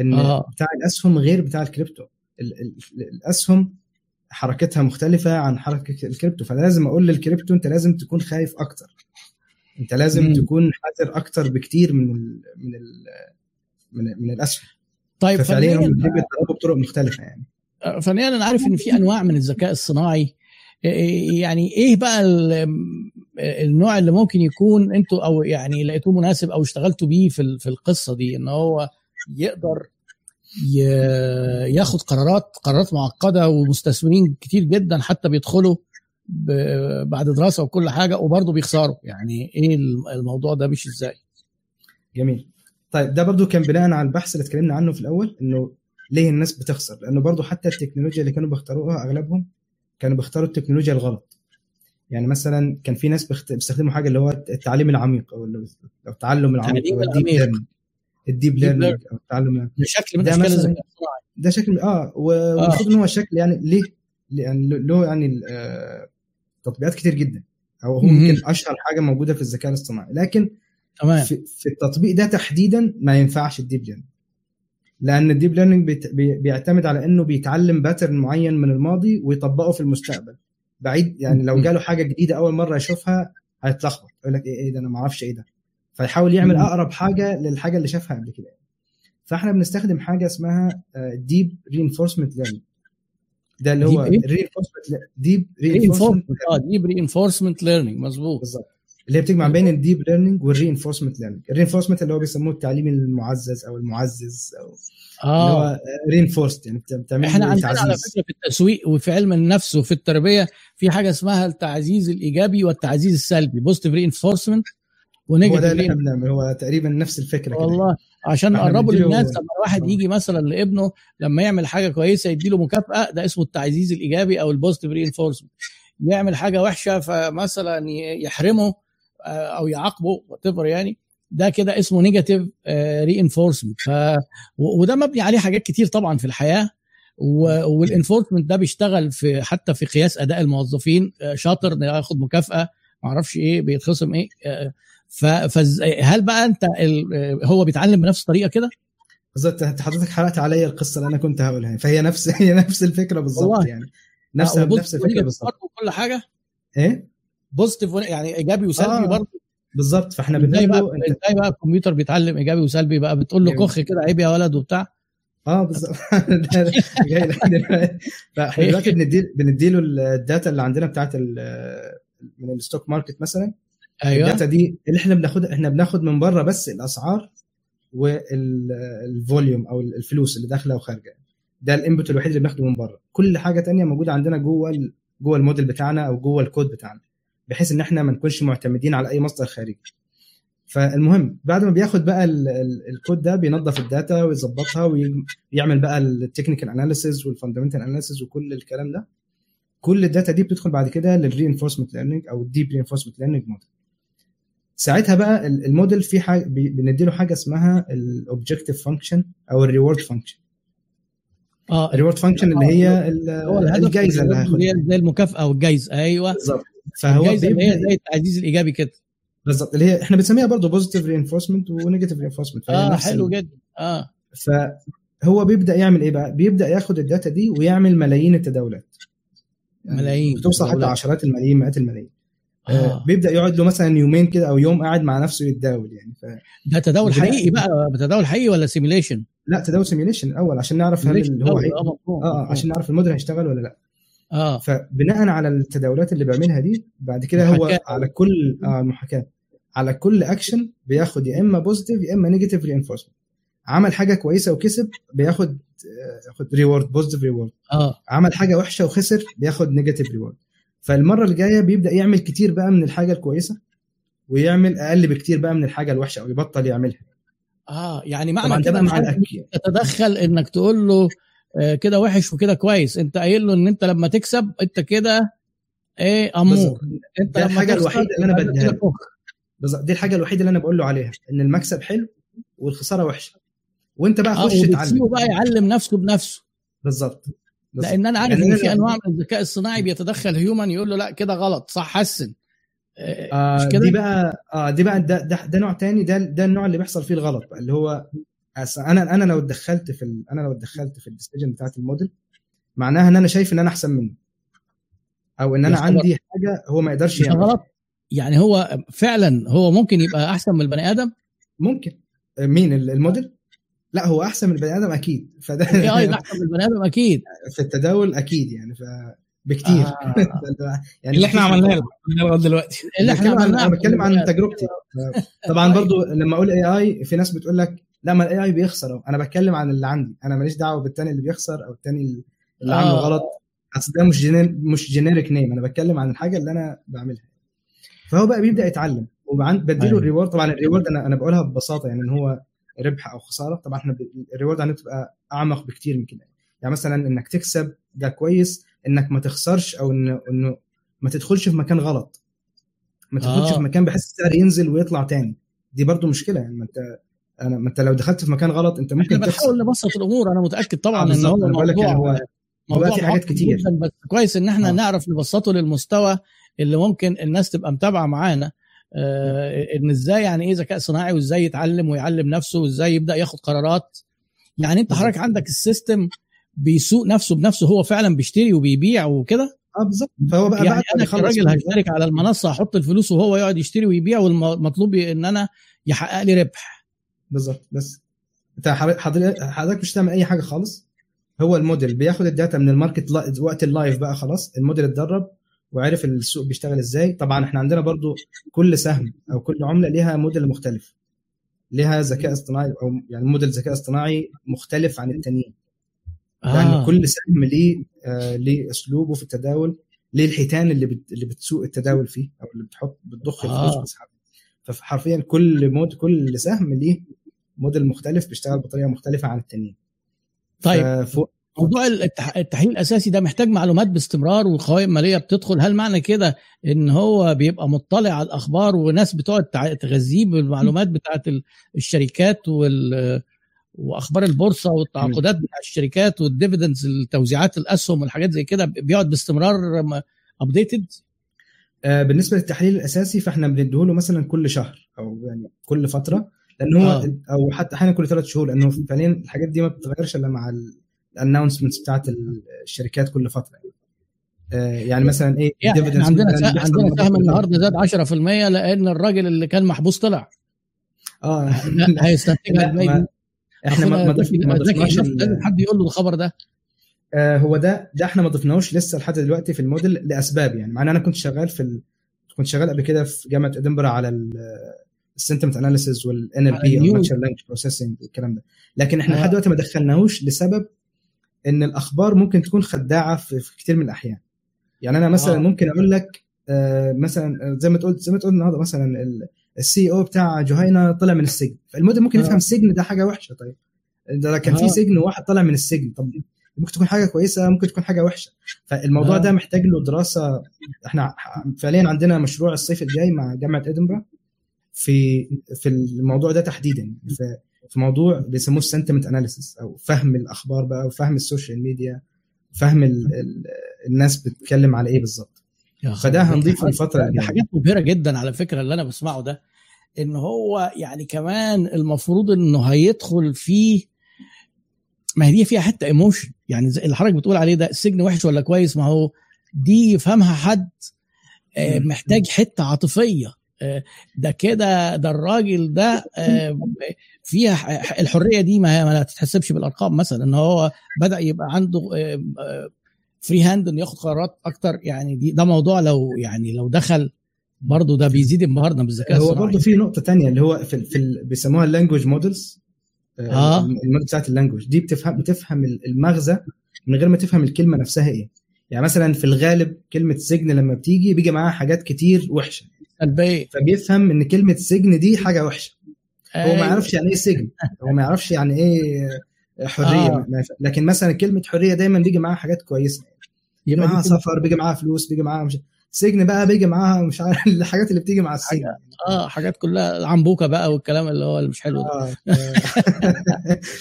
Speaker 3: إن
Speaker 1: آه.
Speaker 3: آه. بتاع الأسهم غير بتاع الكريبتو ال ال الأسهم حركتها مختلفة عن حركة الكريبتو فلازم أقول للكريبتو أنت لازم تكون خايف أكتر أنت لازم
Speaker 1: مم.
Speaker 3: تكون حذر أكتر بكتير من ال من ال من, من الأسهم
Speaker 1: طيب
Speaker 3: ففعليا هم بيتدربوا بطرق مختلفة يعني.
Speaker 1: فنيا أنا عارف إن في أنواع من الذكاء الصناعي. إيه- يعني إيه بقى ال- النوع اللي ممكن يكون أنتوا أو يعني لقيتوه مناسب أو اشتغلتوا بيه في في القصة دي؟ إن هو يقدر ياخد قرارات قرارات معقدة ومستثمرين كتير جدا حتى بيدخلوا بعد دراسة وكل حاجة وبرضه بيخسروا. يعني إيه الموضوع ده مش إزاي؟
Speaker 3: جميل. طيب ده برضو كان بناء على البحث اللي اتكلمنا عنه في الأول إنه ليه الناس بتخسر؟ لأنه برضو حتى التكنولوجيا اللي كانوا بيختاروها أغلبهم كانوا بيختاروا التكنولوجيا الغلط. يعني مثلا كان في ناس بيستخدموا حاجة اللي هو التعليم العميق أو التعلم العميق
Speaker 1: التعليم
Speaker 3: أو الديب
Speaker 1: العميق.
Speaker 3: ال
Speaker 1: deep
Speaker 3: learning أو التعلم
Speaker 1: شكل من
Speaker 3: ده أشكال
Speaker 1: الذكاء
Speaker 3: ده شكل آه والمفروض ان هو شكل يعني ليه؟ يعني له يعني آه، تطبيقات كتير جدا أو هو. ممكن أشهر حاجة موجودة في الذكاء الاصطناعي. لكن
Speaker 1: تمام.
Speaker 3: في, في التطبيق ده تحديدا ما ينفعش ال deep learning لأن ال deep learning بيعتمد على إنه بيتعلم pattern معين من الماضي ويطبقه في المستقبل. بعيد يعني لو. جاله حاجة جديدة أول مرة يشوفها هيتلخبط يقول لك إيه إيه ده أنا ما أعرفش إيه ده. فيحاول يعمل. أقرب حاجة للحاجة اللي شافها قبل كده. فإحنا بنستخدم حاجة اسمها deep reinforcement learning ده اللي هو؟ reinforcement deep
Speaker 1: reinforcement آه deep reinforcement learning مظبوط.
Speaker 3: بالظبط. اللي هي بتجمع بين ال deep learning وال reinforcement learning ال reinforcement اللي هو بيسموه التعليم المعزز أو المعزز أو اللي
Speaker 1: آه.
Speaker 3: هو reinforced يعني بت- بتعمل إحنا
Speaker 1: عندنا على فكرة في التسويق وفي علم النفس وفي التربية في حاجة اسمها التعزيز الإيجابي والتعزيز السلبي positive reinforcement
Speaker 3: هو ده اللي
Speaker 1: و
Speaker 3: negative إحنا بنعمل هو تقريبا نفس الفكرة كده
Speaker 1: والله عشان
Speaker 3: إحنا
Speaker 1: نقربه للناس لما الواحد
Speaker 3: آه.
Speaker 1: يجي مثلا لابنه لما يعمل حاجة كويسة يديله مكافأة ده اسمه التعزيز الإيجابي أو ال positive reinforcement يعمل حاجة وحشة فمثلا يحرمه آه، أو يعاقبه whatever يعني ده كده اسمه negative reinforcement ف و- وده مبني عليه حاجات كتير طبعا في الحياة. وال reinforcement ده بيشتغل في حتى في قياس أداء الموظفين. آه، شاطر ياخد مكافأة معرفش إيه بيتخصم إيه. آه، ف- فز- هل بقى أنت آه، هو بيتعلم بنفس الطريقة كده؟
Speaker 3: بالظبط. أنت حضرتك حرقت عليا القصة اللي أنا كنت هقولها. فهي نفس هي نفس الفكرة بالظبط. يعني. نفس
Speaker 1: آه،
Speaker 3: نفس
Speaker 1: الفكرة
Speaker 3: بالظبط.
Speaker 1: كل حاجة.
Speaker 3: إيه؟
Speaker 1: بوزيتيف يعني إيجابي وسلبي
Speaker 3: آه.
Speaker 1: برضه.
Speaker 3: بالظبط.
Speaker 1: فإحنا
Speaker 3: إزاي
Speaker 1: بقى
Speaker 3: له
Speaker 1: إزاي بقى الكمبيوتر بيتعلم إيجابي وسلبي بقى؟ بتقول له
Speaker 3: جميل.
Speaker 1: كخ كده عيب يا ولد وبتاع.
Speaker 3: آه بالظبط. فاحنا دلوقتي. بندي بنديله ال data اللي عندنا بتاعت من ال stock market مثلا.
Speaker 1: أيوه.
Speaker 3: ال data دي اللي إحنا بناخدها إحنا بناخد من بره بس الأسعار وال volume أو الفلوس اللي داخلة وخارجة. ده ال input الوحيد اللي بناخده من بره. كل حاجة تانية موجودة عندنا جوه جوه الموديل بتاعنا أو جوه الكود بتاعنا. بحيث ان إحنا ما نكونش معتمدين على اي مصدر خارجي. فالمهم بعد ما بياخد بقى ال- ال- الكود ده بينظف ال data ويظبطها ويعمل بقى ال technical analysis وال fundamental analysis وكل الكلام ده. كل ال data دي بتدخل بعد كده لل reinforcement learning أو ال deep reinforcement learning model ساعتها بقى ال- الموديل في حاجة بي- بنديله حاجة اسمها ال objective function أو ال
Speaker 1: reward
Speaker 3: function آه. ال reward function اللي هي ال-
Speaker 1: هو الهدف
Speaker 3: الجايزة اللي هياخدها.
Speaker 1: هي زي المكافأة والجائزه أيوه.
Speaker 3: بالظبط. فهو
Speaker 1: الجائزه اللي هي زي التعزيز الإيجابي كده
Speaker 3: بالظبط اللي هي إحنا بنسميها برضه positive reinforcement و negative
Speaker 1: reinforcement آه حلو جدا آه
Speaker 3: فهو بيبدأ يعمل إيه بقى؟ بيبدأ ياخد ال data دي ويعمل ملايين التداولات يعني
Speaker 1: ملايين
Speaker 3: بتوصل حتى. عشرات الملايين مئات الملايين آه.
Speaker 1: آه.
Speaker 3: بيبدأ يقعد له مثلا يومين كده أو يوم قاعد مع نفسه يتداول يعني ف...
Speaker 1: ده تداول حقيقي بقى تداول حقيقي ولا simulation؟
Speaker 3: لا تداول simulation الأول عشان نعرف هل اللي هو.
Speaker 1: آه
Speaker 3: آه آه،
Speaker 1: مفهوم.
Speaker 3: عشان نعرف الموديل هيشتغل ولا لا
Speaker 1: آه.
Speaker 3: فبناء على التداولات اللي بيعملها دي بعد كده هو. على كل آه المحاكاه على كل اكشن بياخد يا إما positive يا إما negative reinforcement عمل حاجة كويسة وكسب بياخد آه، ياخد reward positive reward
Speaker 1: آه.
Speaker 3: عمل حاجة وحشة وخسر بياخد negative reward فالمرة الجاية بيبدأ يعمل كتير بقى من الحاجة الكويسة ويعمل أقل بكتير بقى من الحاجة الوحشة أو يبطل يعملها.
Speaker 1: آه يعني معنى كده
Speaker 3: مع
Speaker 1: تتدخل إنك تقول له آه، كده وحش وكده كويس. انت قايل له ان انت لما تكسب انت كده إيه امور. انت
Speaker 3: ده
Speaker 1: لما
Speaker 3: الحاجة
Speaker 1: تخسر
Speaker 3: الوحيدة اللي
Speaker 1: يبقى
Speaker 3: بديها. بالظبط. دي الحاجة الوحيدة اللي أنا بقول له عليها إن المكسب حلو والخسارة وحشة. وأنت بقى
Speaker 1: آه
Speaker 3: خش اتعلم.
Speaker 1: بقى يعلم نفسه بنفسه.
Speaker 3: بالظبط.
Speaker 1: لأن أنا عارف
Speaker 3: يعني إن
Speaker 1: في أنواع من الذكاء الصناعي بيتدخل human يقول له لأ كده غلط صح حسن. آه،
Speaker 3: آه
Speaker 1: مش كده؟
Speaker 3: دي بقى آه دي بقى ده ده, ده نوع تاني ده ده النوع اللي بيحصل فيه الغلط بقى اللي هو أنا أنا لو اتدخلت في ال... أنا لو اتدخلت في ال decision بتاعت الموديل معناها إن أنا شايف إن أنا أحسن منه. أو إن
Speaker 1: أنا
Speaker 3: عندي حاجة هو ما يقدرش يعملها.
Speaker 1: غلط يعني هو فعلا هو ممكن يبقى أحسن من البني آدم؟
Speaker 3: ممكن. مين؟ ال- الموديل؟ لا هو أحسن من البني آدم أكيد. فده
Speaker 1: AI أحسن من البني آدم أكيد.
Speaker 3: في التداول أكيد يعني ف بكتير.
Speaker 1: آه.
Speaker 3: يعني
Speaker 2: اللي
Speaker 3: إحنا
Speaker 2: عملناه. لغاية دلوقتي.
Speaker 1: اللي
Speaker 3: إحنا
Speaker 1: عملناه.
Speaker 3: أنا بتكلم عن تجربتي. طبعا برضو لما أقول AI في ناس بتقول لك لا ما ال AI بيخسر. أنا بتكلم عن اللي عندي. أنا ماليش دعوة بالتاني اللي بيخسر أو التاني اللي عامله
Speaker 1: آه.
Speaker 3: غلط. أصل ده مش gener مش generic name أنا بتكلم عن الحاجة اللي أنا بعملها. فهو بقى بيبدأ يتعلم. وبعد بديله
Speaker 1: أيوة.
Speaker 3: ال reward طبعا ال reward أنا أنا بقولها ببساطة. يعني إن هو ربح أو خسارة. طبعا إحنا ب- ال reward عندنا بتبقى أعمق بكتير من كده. يعني مثلا إنك تكسب ده كويس. إنك ما تخسرش أو إنه إنه ما تدخلش في مكان غلط. ما تدخلش
Speaker 1: آه.
Speaker 3: في مكان بحيث السعر ينزل ويطلع تاني. دي برضو مشكلة. يعني ما أنت أنا ما أنت لو دخلت في مكان غلط
Speaker 1: أنت
Speaker 3: ممكن
Speaker 1: بنحاول نبسط الأمور أنا متأكد طبعا
Speaker 3: إن.
Speaker 1: هو
Speaker 3: أنا بقول لك
Speaker 1: موضوع
Speaker 3: يعني هو-
Speaker 1: موضوع
Speaker 3: في حاجات كتير.
Speaker 1: بس كويس إن إحنا
Speaker 3: آه.
Speaker 1: نعرف نبسطه للمستوى اللي ممكن الناس تبقى متابعة معانا آه إن إزاي يعني إيه ذكاء صناعي وإزاي يتعلم ويعلم نفسه وإزاي يبدأ ياخد قرارات يعني
Speaker 3: أنت.
Speaker 1: حضرتك عندك السيستم بيسوق نفسه بنفسه هو فعلا بيشتري وبيبيع وكده
Speaker 3: آه بالظبط فهو بقى
Speaker 1: يعني
Speaker 3: بعد أنا
Speaker 1: كراجل هشترك على المنصة أحط الفلوس وهو يقعد يشتري ويبيع والمطلوب إن أنا يحقق لي ربح
Speaker 3: بالظبط بس. انت حضرتك مش تعمل أي حاجة خالص. هو الموديل بياخد ال data من ال market وقت ال live بقى خلاص. الموديل اتدرب وعرف السوق بيشتغل إزاي. طبعا إحنا عندنا برضو كل سهم أو كل عملة ليها موديل مختلف. ليها ذكاء اصطناعي أو يعني موديل ذكاء اصطناعي مختلف عن التانيين. يعني
Speaker 1: آه.
Speaker 3: كل سهم ليه آه ليه أسلوبه في التداول ليه الحيتان اللي بت... اللي بتسوق التداول فيه أو اللي بتحط بتضخ
Speaker 1: آه.
Speaker 3: الفلوس وتسحبها فحرفيا كل mod كل سهم ليه موديل مختلف بيشتغل بطريقة مختلفة عن التانيين.
Speaker 1: طيب موضوع التح- التحليل الأساسي ده محتاج معلومات باستمرار وقوائم مالية بتدخل. هل معنى كده إن هو بيبقى مطلع على الأخبار وناس بتقعد تغذيه بالمعلومات بتاعت ال- الشركات وال وأخبار البورصة والتعاقدات بتاع الشركات وال dividends التوزيعات الأسهم والحاجات زي كده بيقعد باستمرار updated
Speaker 3: آه بالنسبة للتحليل الأساسي فإحنا بنديهوله مثلا كل شهر أو يعني كل فترة. لأن هو
Speaker 1: آه.
Speaker 3: أو حتى أحيانا كل ثلاث شهور لأنه فعليا الحاجات دي ما بتتغيرش إلا مع ال announcements بتاعت الشركات كل فترة يعني, يعني مثلا إيه
Speaker 1: يعني عندنا عندنا
Speaker 3: مرة
Speaker 1: سهم النهارده زاد 10% لأن الراجل اللي كان محبوس طلع آه هيستنتجها دي؟
Speaker 3: إحنا ما ما ضفناش ال-
Speaker 1: حد يقول له الخبر ده
Speaker 3: آه، هو ده ده إحنا ما ضفناهوش لسه لحد دلوقتي في الموديل لأسباب يعني مع إن أنا كنت شغال في ال... كنت شغال قبل كده في جامعة ادنبرا على ال sentiment analysis
Speaker 1: وال
Speaker 3: NLP language processing والكلام ده لكن إحنا
Speaker 1: آه.
Speaker 3: لحد دلوقتي ما دخلناهوش لسبب إن الأخبار ممكن تكون خداعة في, في كتير من الأحيان يعني أنا مثلا
Speaker 1: آه.
Speaker 3: ممكن أقول لك آه، مثلا آه، زي ما تقول زي ما تقول النهارده مثلا ال CEO بتاع جهينة طلع من السجن فالموديل ممكن
Speaker 1: آه.
Speaker 3: يفهم السجن ده حاجة وحشة طيب ده كان
Speaker 1: آه.
Speaker 3: في سجن وواحد طلع من السجن طب ممكن تكون حاجة كويسة ممكن تكون حاجة وحشة فالموضوع
Speaker 1: آه.
Speaker 3: ده محتاج له دراسة إحنا فعليا عندنا مشروع الصيف الجاي مع جامعة ادنبرا في في الموضوع ده تحديدا. في في موضوع بيسموه ال sentiment analysis أو فهم الأخبار بقى وفهم ال social media فهم ال ال الناس بتتكلم على إيه بالظبط. فده. هنضيفه
Speaker 1: الفترة دي
Speaker 3: الجايه
Speaker 1: حاجات مبهرة جدا على فكرة اللي أنا بسمعه ده إن هو يعني كمان المفروض إنه هيدخل فيه ما هي دي فيها حتة emotion يعني اللي حضرتك بتقول عليه ده السجن وحش ولا كويس ما هو دي يفهمها حد آه،. محتاج حتة عاطفية. ده كده ده الراجل ده آه، فيها الحرية دي ما تتحسبش بالأرقام مثلا إن هو بدأ يبقى عنده free hand إنه ياخد قرارات أكتر يعني دي ده موضوع لو يعني لو دخل برضه ده بيزيد انبهارنا بالذكاء
Speaker 3: هو
Speaker 1: الصناعي.
Speaker 3: برضه في نقطة تانية اللي هو في, في بيسموها ال language models
Speaker 1: آه.
Speaker 3: الموديل بتاعت ال language دي بتفهم بتفهم المغزى من غير ما تفهم الكلمة نفسها إيه. يعني مثلا في الغالب كلمة سجن لما بتيجي بيجي معاها حاجات كتير وحشة.
Speaker 1: سلبيه
Speaker 3: فبيفهم إن كلمة سجن دي حاجة وحشة. هو ما
Speaker 1: أيوة.
Speaker 3: يعرفش يعني إيه سجن. هو ما يعرفش يعني إيه حرية.
Speaker 1: آه.
Speaker 3: لكن مثلا كلمة حرية دايما بيجي معاها حاجات كويسة. بيجي معاها سفر بيجي معاها فلوس بيجي معاها مش سجن بقى بيجي معاها مش عارف الحاجات اللي بتيجي مع السجن.
Speaker 1: آه حاجات كلها العنبوكة بقى والكلام اللي هو اللي مش حلو ده.
Speaker 3: آه.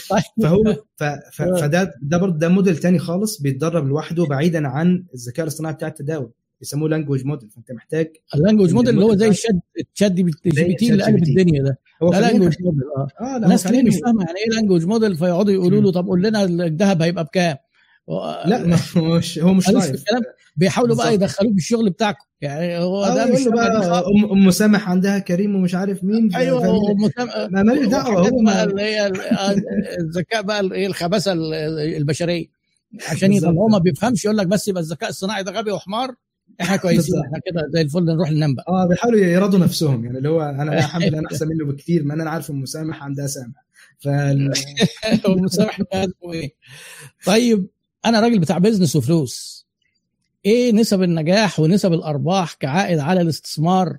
Speaker 1: طيب.
Speaker 3: فهو ف... ف... فده ده برضه ده موديل تاني خالص بيتدرب لوحده بعيدا عن الذكاء الاصطناعي بتاع التداول. بيسموه language model فأنت محتاج
Speaker 1: ال language model اللي هو زي الشات ال ChatGPT اللي قلب. الدنيا ده.
Speaker 3: هو
Speaker 1: ده لانجوج موديل
Speaker 3: آه. هو
Speaker 1: الناس كتير مش فاهمة يعني إيه language model فيقعدوا يقولوا له طب قول لنا الذهب هيبقى بكام؟
Speaker 3: لا ما هو مش هو مش live
Speaker 1: الكلام. بيحاولوا بقى. يدخلوه في الشغل بتاعكم. يعني هو
Speaker 3: آه
Speaker 1: ده مش
Speaker 3: بقى. ام أم مسامح عندها كريم ومش عارف مين
Speaker 1: أيوه
Speaker 3: فاهم؟
Speaker 1: وام سام-
Speaker 3: ما ماليش
Speaker 1: دعوة
Speaker 3: هو
Speaker 1: اللي هي ال- آه، الذكاء بقى إيه الخباثة ال- البشرية. عشان. يطلعوه ما بيفهمش يقول لك بس يبقى الذكاء الصناعي ده غبي وحمار. إحنا كويسين. إحنا كده زي الفل نروح ننام بقى
Speaker 3: آه بيحاولوا يرضوا نفسهم يعني اللي هو أنا الحمد لله أنا أحسن منه بكتير ما أنا عارف ام سامح عندها سامح.
Speaker 1: ده اسمه إيه. طيب أنا راجل بتاع بيزنس وفلوس. إيه نسب النجاح ونسب الأرباح كعائد على الاستثمار؟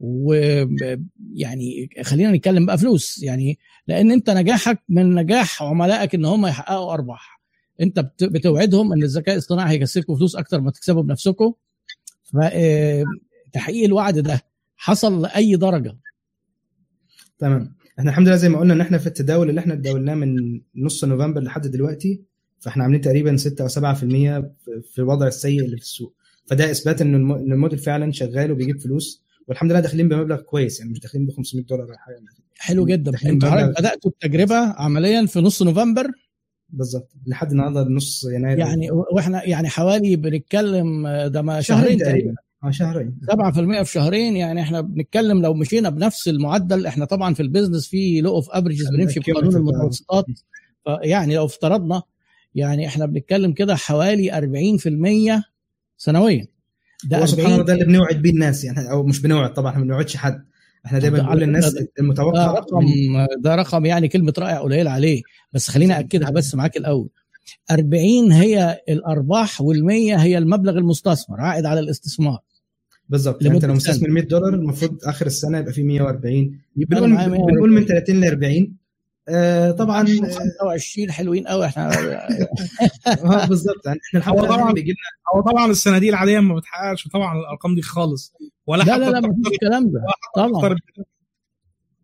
Speaker 1: ويعني خلينا نتكلم بقى فلوس يعني لأن أنت نجاحك من نجاح عملائك إن هم يحققوا أرباح. أنت بت- بتوعدهم إن الذكاء الاصطناعي هيكسبكم فلوس أكتر ما تكسبوا بنفسكم. فتحقيق الوعد ده حصل لأي درجة.
Speaker 3: تمام. إحنا الحمد لله زي ما قلنا إن إحنا في التداول اللي إحنا تداولناه من نص نوفمبر لحد دلوقتي فإحنا عاملين تقريبا 6 أو 7% في- الوضع السيء اللي في السوق. فده إثبات إن الموديل فعلا شغال وبيجيب فلوس والحمد لله داخلين بمبلغ كويس يعني مش داخلين ب 500 دولار ولا حاجة.
Speaker 1: حلو جدا. أنتوا بدأتوا التجربة عمليا في نص نوفمبر
Speaker 3: بالظبط لحد النهارده نص يناير.
Speaker 1: يعني وإحنا يعني حوالي بنتكلم آه، ده ما
Speaker 3: شهرين
Speaker 1: شهرين
Speaker 3: تقريبا. آه شهرين.
Speaker 1: 7% في شهرين يعني إحنا بنتكلم لو مشينا بنفس المعدل إحنا طبعا في ال business في law of averages بنمشي بقانون. المتوسطات. يعني لو افترضنا يعني إحنا بنتكلم كده حوالي 40% سنويا. ده
Speaker 3: سبحان الله
Speaker 1: 40
Speaker 3: ده اللي بنوعد بيه الناس يعني أو مش بنوعد طبعا إحنا ما بنوعدش حد. إحنا دايما بنقول للناس
Speaker 1: فكرة ده
Speaker 3: المتوقع
Speaker 1: رقم ده رقم يعني كلمة رائع قليل عليه بس خليني أكدها بس معاك الأول. 40 هي الأرباح وال100 هي المبلغ المستثمر عائد على الاستثمار.
Speaker 3: بالظبط. يعني
Speaker 1: أنت
Speaker 3: لو. مستثمر 100 دولار المفروض آخر السنة يبقى فيه 140
Speaker 1: يبقى
Speaker 3: بنقول
Speaker 1: أنا معايا 140.
Speaker 3: بنقول من 30 ل 40 آه طبعا
Speaker 1: 25 حلوين قوي إحنا
Speaker 3: آه بالظبط. يعني إحنا
Speaker 2: هو طبعا هو طبعا الصناديق العادية ما بتحققش طبعا الأرقام دي خالص ولا
Speaker 1: لا
Speaker 2: حتى
Speaker 1: لا لا ما فيش الكلام ده. طبعا.
Speaker 2: طبعا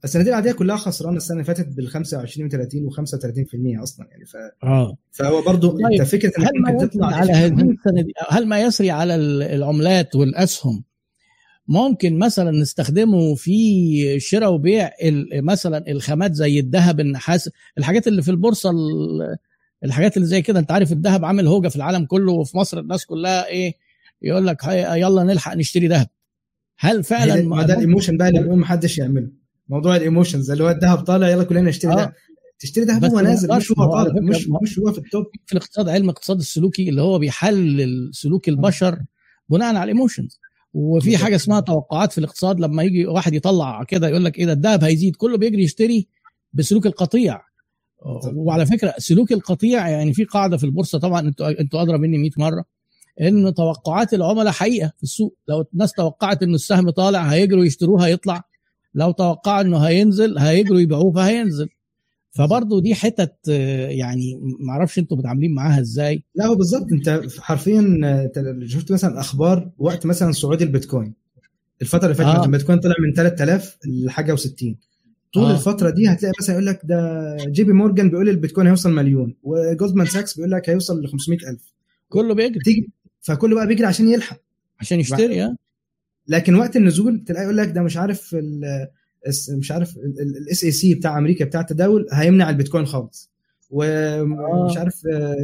Speaker 3: الصناديق العادية كلها خسرانة السنة اللي فاتت بال 25 و30 و35% أصلا يعني ف...
Speaker 1: آه.
Speaker 3: فهو برضو
Speaker 1: طيب،
Speaker 3: أنت فكرة إنك
Speaker 1: هل ما
Speaker 3: ممكن تطلع
Speaker 1: على هذه الصناديق هل ما يسري على ال- العملات والأسهم ممكن مثلا نستخدمه في شراء وبيع مثلا الخامات زي الذهب النحاس الحاجات اللي في البورصة ال- الحاجات اللي زي كده. أنت عارف الذهب عامل هوجة في العالم كله وفي مصر الناس كلها إيه يقول لك يلا نلحق نشتري ذهب. هل فعلا
Speaker 3: ما ده الإيموشن بقى اللي ما حدش يعمله. موضوع ال emotions اللي هو الذهب طالع يلا كلنا نشتري
Speaker 1: آه.
Speaker 3: ذهب. تشتري ذهب هو نازل مش هو طالع مش مش هو في ال top.
Speaker 1: في الاقتصاد علم الاقتصاد السلوكي اللي هو بيحلل سلوك البشر بناء على ال emotions.
Speaker 3: وفي.
Speaker 1: حاجة اسمها توقعات في الاقتصاد لما يجي واحد يطلع كده يقول لك إيه ده الذهب هيزيد كله بيجري يشتري بسلوك القطيع. وعلى فكرة سلوك القطيع يعني في قاعدة في البورصة طبعا أنتوا أنتوا أدرى مني 100 مرة إن توقعات العملاء حقيقة في السوق لو الناس توقعت ان السهم طالع هيجروا يشتروه هيطلع لو توقعوا إنه هينزل هيجروا يبيعوه فهينزل فبرضه دي حتت يعني ما أعرفش أنتوا متعاملين معاها إزاي.
Speaker 3: لا هو بالظبط انت حرفيا شفت مثلا أخبار وقت مثلا صعود البيتكوين. الفترة اللي فاتت
Speaker 1: آه.
Speaker 3: البيتكوين طلع من 3000 لحاجة و60 طول
Speaker 1: آه.
Speaker 3: الفترة دي هتلاقي مثلا يقول لك ده JP Morgan بيقول البيتكوين هيوصل مليون و Goldman Sachs بيقول لك هيوصل ل 500000
Speaker 1: كله بيجري.
Speaker 3: تيجي فكله بقى بيجري عشان يلحق.
Speaker 1: عشان يشتري ها
Speaker 3: لكن وقت النزول تلاقي يقول لك ده مش عارف ال- مش عارف ال SEC بتاع أمريكا بتاع التداول هيمنع البيتكوين خالص. ومش
Speaker 1: آه.
Speaker 3: عارف آه،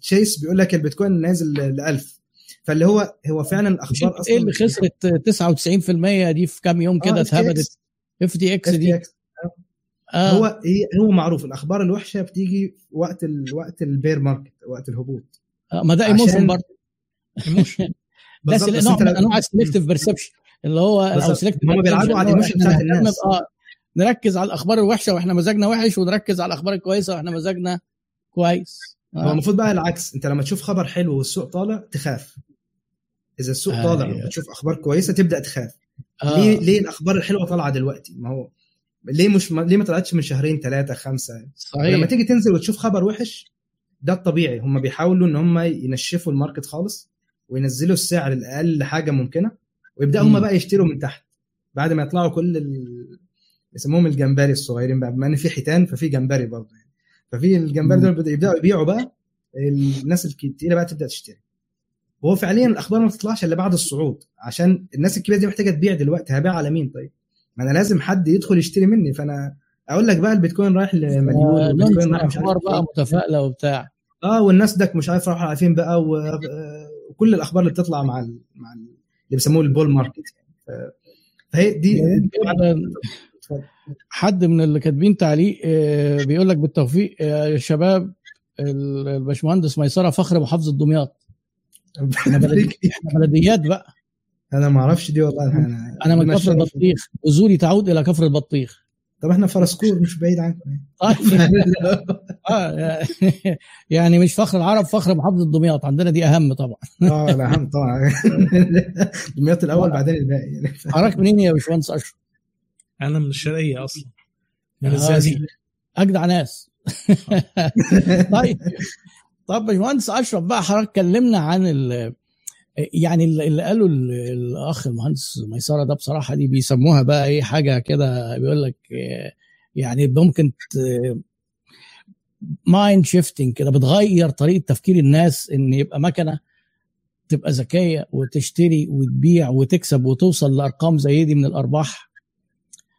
Speaker 3: Chase بيقول لك البيتكوين نازل ل 1000 فاللي هو هو فعلا أخبار
Speaker 1: شفت
Speaker 3: أصلا
Speaker 1: إيه اللي خسرت 99% دي في كام يوم كده
Speaker 3: آه،
Speaker 1: اتهبدت. FTX. دي. آه.
Speaker 3: هو هو معروف الأخبار الوحشة بتيجي وقت ال... وقت ال bear market وقت الهبوط.
Speaker 1: آه. ما ده emotion برضه.
Speaker 2: emotion.
Speaker 1: بس نوع من أنواع السلكتيف بيرسبشن اللي هو
Speaker 3: أو.
Speaker 1: selective
Speaker 3: هم بيلعبوا على ال emotion بتاعت الناس.
Speaker 1: آه نركز على الأخبار الوحشة وإحنا مزاجنا وحش ونركز على الأخبار الكويسة وإحنا مزاجنا كويس
Speaker 3: هو
Speaker 1: آه.
Speaker 3: المفروض بقى العكس أنت لما تشوف خبر حلو والسوق طالع تخاف إذا السوق
Speaker 1: آه،
Speaker 3: طالع
Speaker 1: أيوة.
Speaker 3: وتشوف أخبار كويسة تبدأ تخاف
Speaker 1: آه.
Speaker 3: ليه ليه الأخبار الحلوة طالعة دلوقتي ما هو ليه مش ما ليه ما طلعتش من شهرين ثلاثة خمسة لما
Speaker 1: صحيح
Speaker 3: تيجي تنزل وتشوف خبر وحش ده الطبيعي هم بيحاولوا إن هم ينشفوا الماركت خالص وينزلوا السعر الأقل حاجة ممكنة
Speaker 1: ويبدأوا.
Speaker 3: هم بقى يشتروا من تحت بعد ما يطلعوا كل ال... يسموهم الجمبري الصغيرين بقى بما إن في حيتان ففي جمبري برضه يعني ففي الجمبري. دول يبدأوا يبيعوا بقى الناس الكتيرة بقى تبدأ تشتري وهو فعليا الأخبار ما بتطلعش إلا بعد الصعود عشان الناس الكبيرة دي محتاجة تبيع دلوقتي هبيع على مين طيب؟ ما أنا لازم حد يدخل يشتري مني فأنا أقول لك بقى البيتكوين رايح لمليون والبيتكوين
Speaker 1: ننشر
Speaker 3: رايح مش عارف
Speaker 1: بقى. متفائلة وبتاع
Speaker 3: آه والناس دك مش عارف راحوا على فين بقى و- آه، وكل الأخبار اللي بتطلع مع ال... مع ال... اللي بيسموه البول ماركت يعني. فهي دي
Speaker 1: جداً.
Speaker 3: اتفضل.
Speaker 1: حد من اللي كاتبين تعليق آه، بيقول لك بالتوفيق آه، يا شباب ال- الباشمهندس ميسرة فخر محافظه دمياط إحنا بلدي- إحنا بلديات بقى
Speaker 3: أنا ما أعرفش دي والله أنا
Speaker 1: أنا من كفر. البطيخ جذوري تعود إلى كفر البطيخ
Speaker 3: طب إحنا فرسكور مش بعيد عنكم
Speaker 1: طيب آه، يعني مش فخر العرب فخر محافظة دمياط. عندنا دي أهم طبعا.
Speaker 3: آه لا هم طبعا. دمياط الأول بعدين الباقي. يعني
Speaker 1: حضرتك منين يا باشمهندس أشرف؟
Speaker 2: أنا من الشرقية أصلا. من
Speaker 1: آه،
Speaker 2: الزقازيق.
Speaker 1: أجدع ناس. طيب. طب باشمهندس أشرف بقى حضرتك كلمنا عن ال يعني اللي قاله ال- الأخ المهندس ميسره ده بصراحة دي بيسموها بقى إيه حاجة كده بيقول لك آه، يعني ممكن mind shifting كده بتغير طريقة تفكير الناس إن يبقى مكنة تبقى ذكية وتشتري وتبيع وتكسب وتوصل لأرقام زي دي من الأرباح.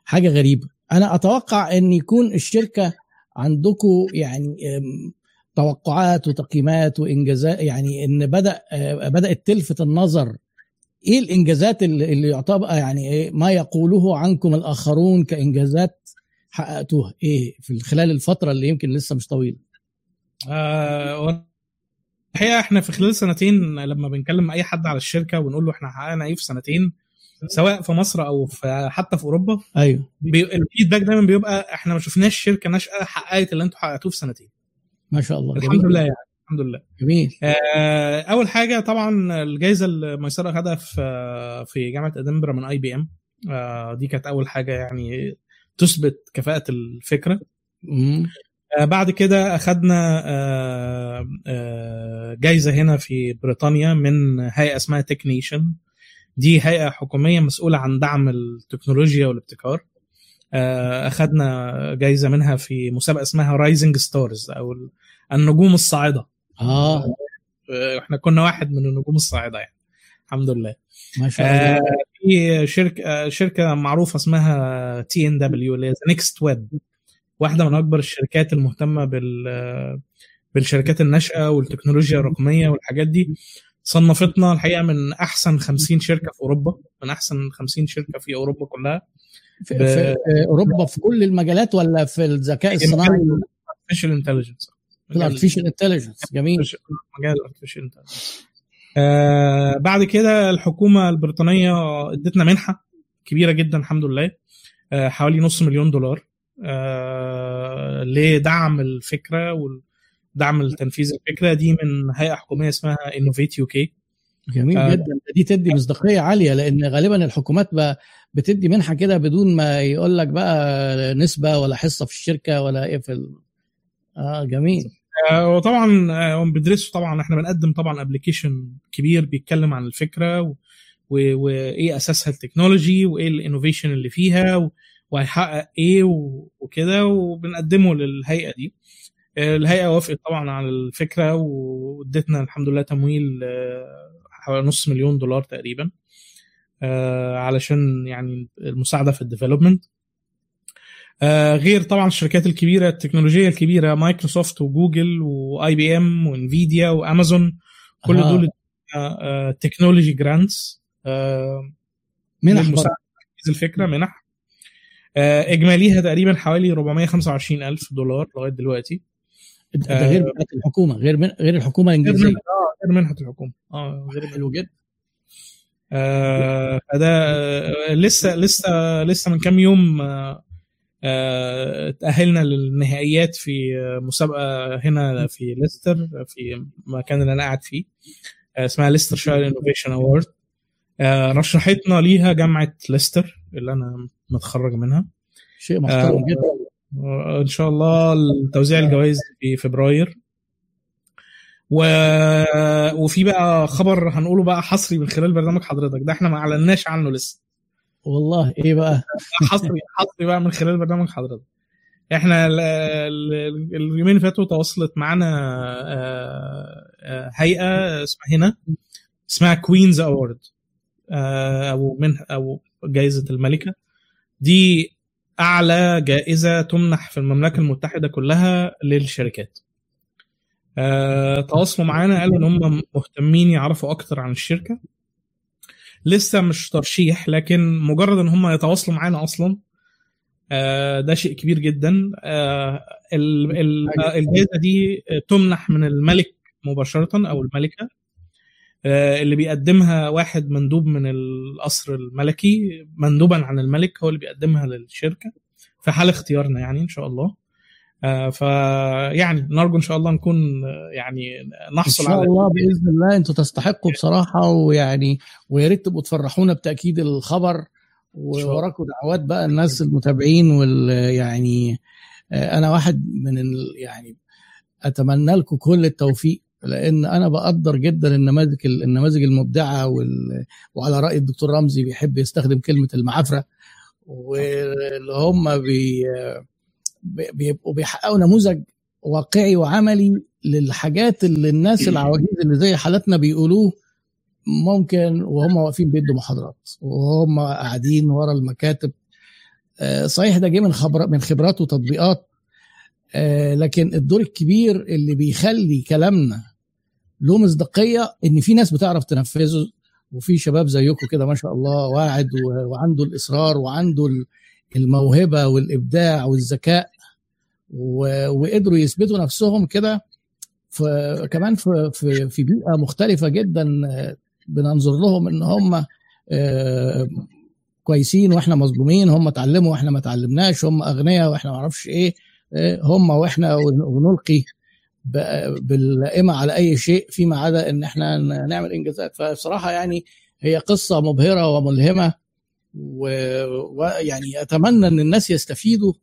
Speaker 1: حاجة غريبة. أنا أتوقع إن يكون الشركة عندكم يعني توقعات وتقييمات وإنجازات يعني إن بدأ بدات تلفت النظر إيه الإنجازات اللي, يعتبر يعني إيه ما يقوله عنكم الآخرون كإنجازات حققتوها إيه في خلال الفترة اللي يمكن لسه مش طويلة؟
Speaker 2: آه الحقيقة إحنا في خلال سنتين لما بنكلم أي حد على الشركة ونقول له إحنا حققنا إيه في سنتين سواء في مصر أو في حتى في أوروبا
Speaker 1: أيوه.
Speaker 2: الفيدباك دايما بيبقى إحنا ما شفناش شركة ناشئة حققت اللي أنتم حققتوه في سنتين.
Speaker 1: ما شاء الله.
Speaker 2: الحمد جميل. لله يعني الحمد لله.
Speaker 1: جميل.
Speaker 2: آه أول حاجة طبعا الجائزه اللي ميسرة خدها في في جامعة أدنبرا من IBM. آه دي كانت أول حاجة يعني تثبت كفاءة الفكرة. آه بعد كده اخذنا آه آه جايزة هنا في بريطانيا من هيئة اسمها Tech Nation دي هيئة حكومية مسؤولة عن دعم التكنولوجيا والابتكار. اخذنا جايزة منها في مسابقة اسمها Rising Stars أو النجوم الصاعدة.
Speaker 1: آه.
Speaker 2: إحنا كنا واحد من النجوم الصاعدة يعني. الحمد لله.
Speaker 1: ما شاء الله.
Speaker 2: في شركة شركة معروفة اسمها TNW اللي هي Next Web واحدة من أكبر الشركات المهتمة بال بالشركات الناشئة والتكنولوجيا الرقمية والحاجات دي. صنفتنا الحقيقة من أحسن 50 شركة في أوروبا من أحسن 50 شركة في أوروبا كلها.
Speaker 1: في, ب... في أوروبا في كل المجالات ولا في الذكاء الصناعي؟
Speaker 2: intelligence.
Speaker 1: في ال artificial intelligence جميل.
Speaker 2: مجال ال artificial intelligence آه بعد كده الحكومة البريطانية ادتنا منحة كبيرة جدا الحمد لله. آه حوالي نص مليون دولار. آه لدعم الفكرة ودعم التنفيذ الفكرة. دي من هيئة حكومية اسمها Innovate UK
Speaker 1: جميل آه جدا دي تدي مصداقية عالية لأن غالبا الحكومات بتدي منحة كده بدون ما يقول لك بقى نسبة ولا حصة في الشركة ولا إيه في ال... آه جميل
Speaker 2: آه وطبعا آه بندرسه طبعا إحنا بنقدم طبعا application كبير بيتكلم عن الفكرة. وايه أساسها التكنولوجي وإيه ال innovation اللي فيها. وهيحقق إيه و... وكده وبنقدمه للهيئة دي الهيئة وافقت طبعا على الفكرة وادتنا الحمد لله تمويل حوالي نص مليون دولار تقريبا علشان يعني المساعدة في ال development غير طبعا الشركات الكبيرة التكنولوجية الكبيرة Microsoft و Google و IBM و Nvidia و Amazon كل آه. دول technology grants
Speaker 1: منح
Speaker 2: الفكرة منح. إجماليها تقريبا حوالي 425 ألف دولار لغاية دلوقتي.
Speaker 1: ده غير الحكومة غير من غير الحكومة
Speaker 2: الإنجليزية. غير منحه الحكومة. آه
Speaker 1: غير حلو جدا.
Speaker 2: آه فده آه لسه لسه لسه من كام يوم آه آه تأهلنا للنهائيات في مسابقة هنا في ليستر في المكان اللي أنا قاعد فيه آه اسمها ليستر شاير انوفيشن أوورد. آه رشحتنا ليها جامعة ليستر اللي أنا متخرج منها.
Speaker 1: شيء محترم آه جدا.
Speaker 2: إن شاء الله توزيع الجوائز في فبراير. و... وفي بقى خبر هنقوله بقى حصري من خلال برنامج حضرتك. ده إحنا ما اعلناش عنه لسه.
Speaker 1: والله إيه بقى؟
Speaker 2: حصري حصري بقى من خلال برنامج حضرتك. إحنا ال... ال... اليومين اللي فاتوا تواصلت معانا هيئة اسمها هنا اسمها Queen's Award أو من أو جائزة الملكة. دي أعلى جائزة تمنح في المملكة المتحدة كلها للشركات. أه، تواصلوا معانا. قالوا إن هم مهتمين يعرفوا أكتر عن الشركة. لسه مش ترشيح لكن مجرد إن هم يتواصلوا معانا أصلا أه، ده شيء كبير جدا. أه، الجائزه دي تمنح من الملك مباشرة أو الملكة اللي بيقدمها واحد مندوب من القصر الملكي. مندوبا عن الملك هو اللي بيقدمها للشركة. في حال اختيارنا يعني إن شاء الله. فيعني نرجو إن شاء الله نكون يعني نحصل
Speaker 1: على إن شاء الله بإذن الله أنتم تستحقوا بصراحة ويعني ويا ريت تبقوا تفرحونا بتأكيد الخبر. ووراكم دعوات بقى الناس المتابعين وال يعني أنا واحد من يعني أتمنى لكم كل التوفيق لأن أنا بقدر جدا النماذج النماذج المبدعة وال... وعلى رأي الدكتور رمزي بيحب يستخدم كلمة المعافرة واللي هم بي... بيبقوا بيحققوا نموذج واقعي وعملي للحاجات اللي الناس العواجيز اللي زي حالتنا بيقولوه ممكن وهم واقفين بيدوا محاضرات وهم قاعدين ورا المكاتب. صحيح ده جه من خبر من خبرات وتطبيقات. آه لكن الدور الكبير اللي بيخلي كلامنا له مصداقية إن في ناس بتعرف تنفذه وفي شباب زيكم كده ما شاء الله واعد وعنده الإصرار وعنده ال- الموهبة والإبداع والذكاء. وقدروا يثبتوا نفسهم كده في كمان في في في بيئة مختلفة جدا بننظر لهم إن هم آه، كويسين وإحنا مظلومين هم اتعلموا وإحنا ما اتعلمناش هم أغنياء وإحنا ما أعرفش إيه آه، هم وإحنا ون- ونلقي ب- بالقائمه على أي شيء فيما عدا إن إحنا نعمل إنجازات. فبصراحة يعني هي قصة مبهرة وملهمة ويعني أتمنى إن الناس يستفيدوا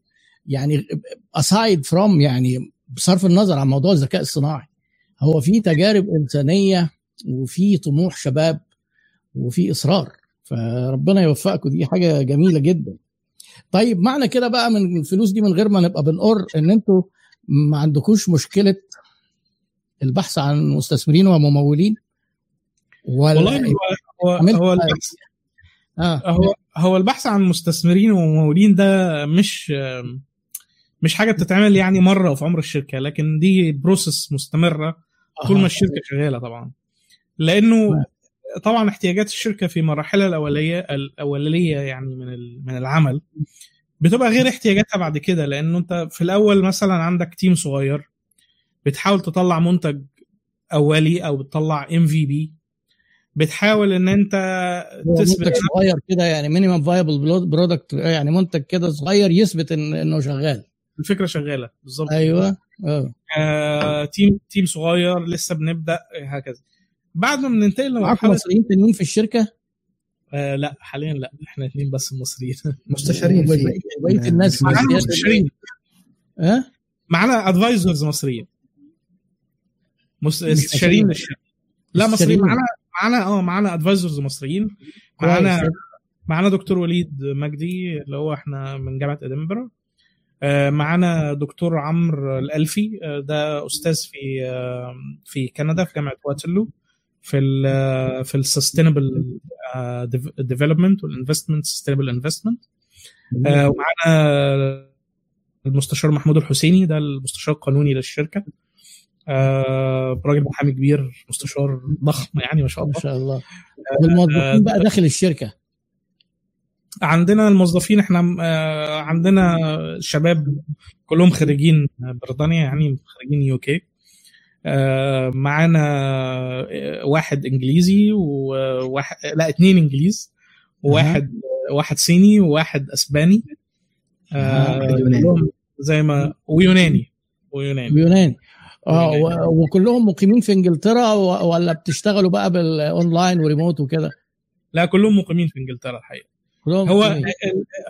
Speaker 1: يعني aside from يعني بصرف النظر عن موضوع الذكاء الصناعي هو في تجارب إنسانية وفي طموح شباب وفي إصرار فربنا يوفقكم. دي حاجة جميلة جدا. طيب معنى كده بقى من الفلوس دي من غير ما نبقى بنقر إن أنتوا ما عندكوش مشكلة البحث عن مستثمرين وممولين؟ ولا
Speaker 2: والله هو هو. البحث
Speaker 1: آه.
Speaker 2: هو هو البحث عن مستثمرين وممولين ده مش مش حاجة بتتعمل يعني مرة في عمر الشركة لكن دي بروسس مستمرة طول ما. الشركة شغالة طبعا. لأنه طبعا احتياجات الشركة في مراحلها الاوليه الأولية يعني من من العمل بتبقى غير احتياجاتها بعد كده لأنه أنت في الأول مثلا عندك team صغير بتحاول تطلع منتج أولي أو بتطلع MVP بتحاول إن
Speaker 1: أنت
Speaker 2: تثبت
Speaker 1: منتج صغير كده يعني minimum viable product يعني منتج كده صغير يثبت إن إنه شغال.
Speaker 2: الفكرة شغالة بالظبط.
Speaker 1: أيوه. أه.
Speaker 2: آه، team team صغير لسه بنبدأ هكذا. بعد ما بننتقل
Speaker 1: معاكم
Speaker 2: لمرحله
Speaker 1: مصريين تانيين في الشركة؟
Speaker 2: آه لا حاليا لا. إحنا اثنين بس المصريين
Speaker 3: مستشارين
Speaker 1: بقية الناس
Speaker 2: معانا
Speaker 1: مصريين.
Speaker 2: مستشارين.
Speaker 1: أه؟
Speaker 2: معانا advisors مصريين. مس- استشاريين للشركة. لا مصريين.
Speaker 1: مستشارين.
Speaker 2: معانا معانا آه معانا advisors مصريين. معانا معانا دكتور وليد مجدي اللي هو إحنا من جامعة ادنبرا معانا دكتور عمرو الألفي آه، ده أستاذ في آه، في كندا في جامعة واترلو في ال في ال sustainable development وال investment sustainable investment ومعانا المستشار محمود الحسيني ده المستشار القانوني للشركة. آه، راجل محامي كبير مستشار ضخم يعني ما شاء
Speaker 1: ما
Speaker 2: الله
Speaker 1: شاء الله. والموظفين بقى داخل الشركة.
Speaker 2: عندنا الموظفين إحنا آه، عندنا شباب كلهم خريجين بريطانيا يعني خريجين يو كي معانا آه، واحد إنجليزي وواحد لا اتنين إنجليز وواحد واحد صيني وواحد أسباني. آه، زي ما ويوناني ويوناني.
Speaker 1: يوناني آه وكلهم مقيمين في إنجلترا ولا بتشتغلوا بقى بال online و remote وكده؟
Speaker 2: لا كلهم مقيمين في إنجلترا
Speaker 1: الحقيقة.
Speaker 2: هو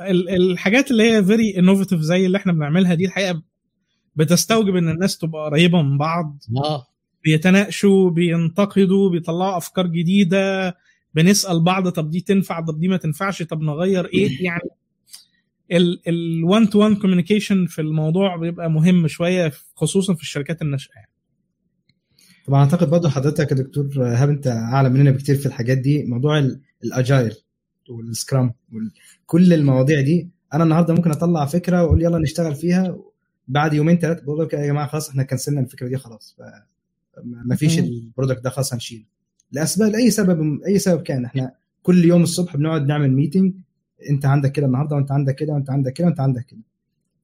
Speaker 2: ال- الحاجات اللي هي very innovative زي اللي إحنا بنعملها دي الحقيقة بتستوجب إن الناس تبقى قريبة من بعض.
Speaker 1: آه.
Speaker 2: بيتناقشوا بينتقدوا بيطلعوا أفكار جديدة بنسأل بعض طب دي تنفع طب دي ما تنفعش طب نغير إيه؟ يعني ال 1 to 1 communication في الموضوع بيبقى مهم شوية خصوصا في الشركات الناشئة يعني.
Speaker 3: طبعا أعتقد برضه حضرتك يا دكتور إيهاب أنت أعلى مننا بكتير في الحاجات دي؟ موضوع ال- ال agile وال scrum كل المواضيع دي. أنا النهارده ممكن أطلع فكرة وأقول يلا نشتغل فيها. بعد يومين ثلاثة بقول لك يا جماعة خلاص إحنا cancel نا الفكرة دي خلاص. ما فيش.
Speaker 1: ال
Speaker 3: product ده خلاص هنشيله. لاسباب لأي سبب أي سبب كان. إحنا كل يوم الصبح بنقعد نعمل meeting أنت عندك كده النهارده وأنت عندك كده وأنت عندك كده وأنت عندك كده.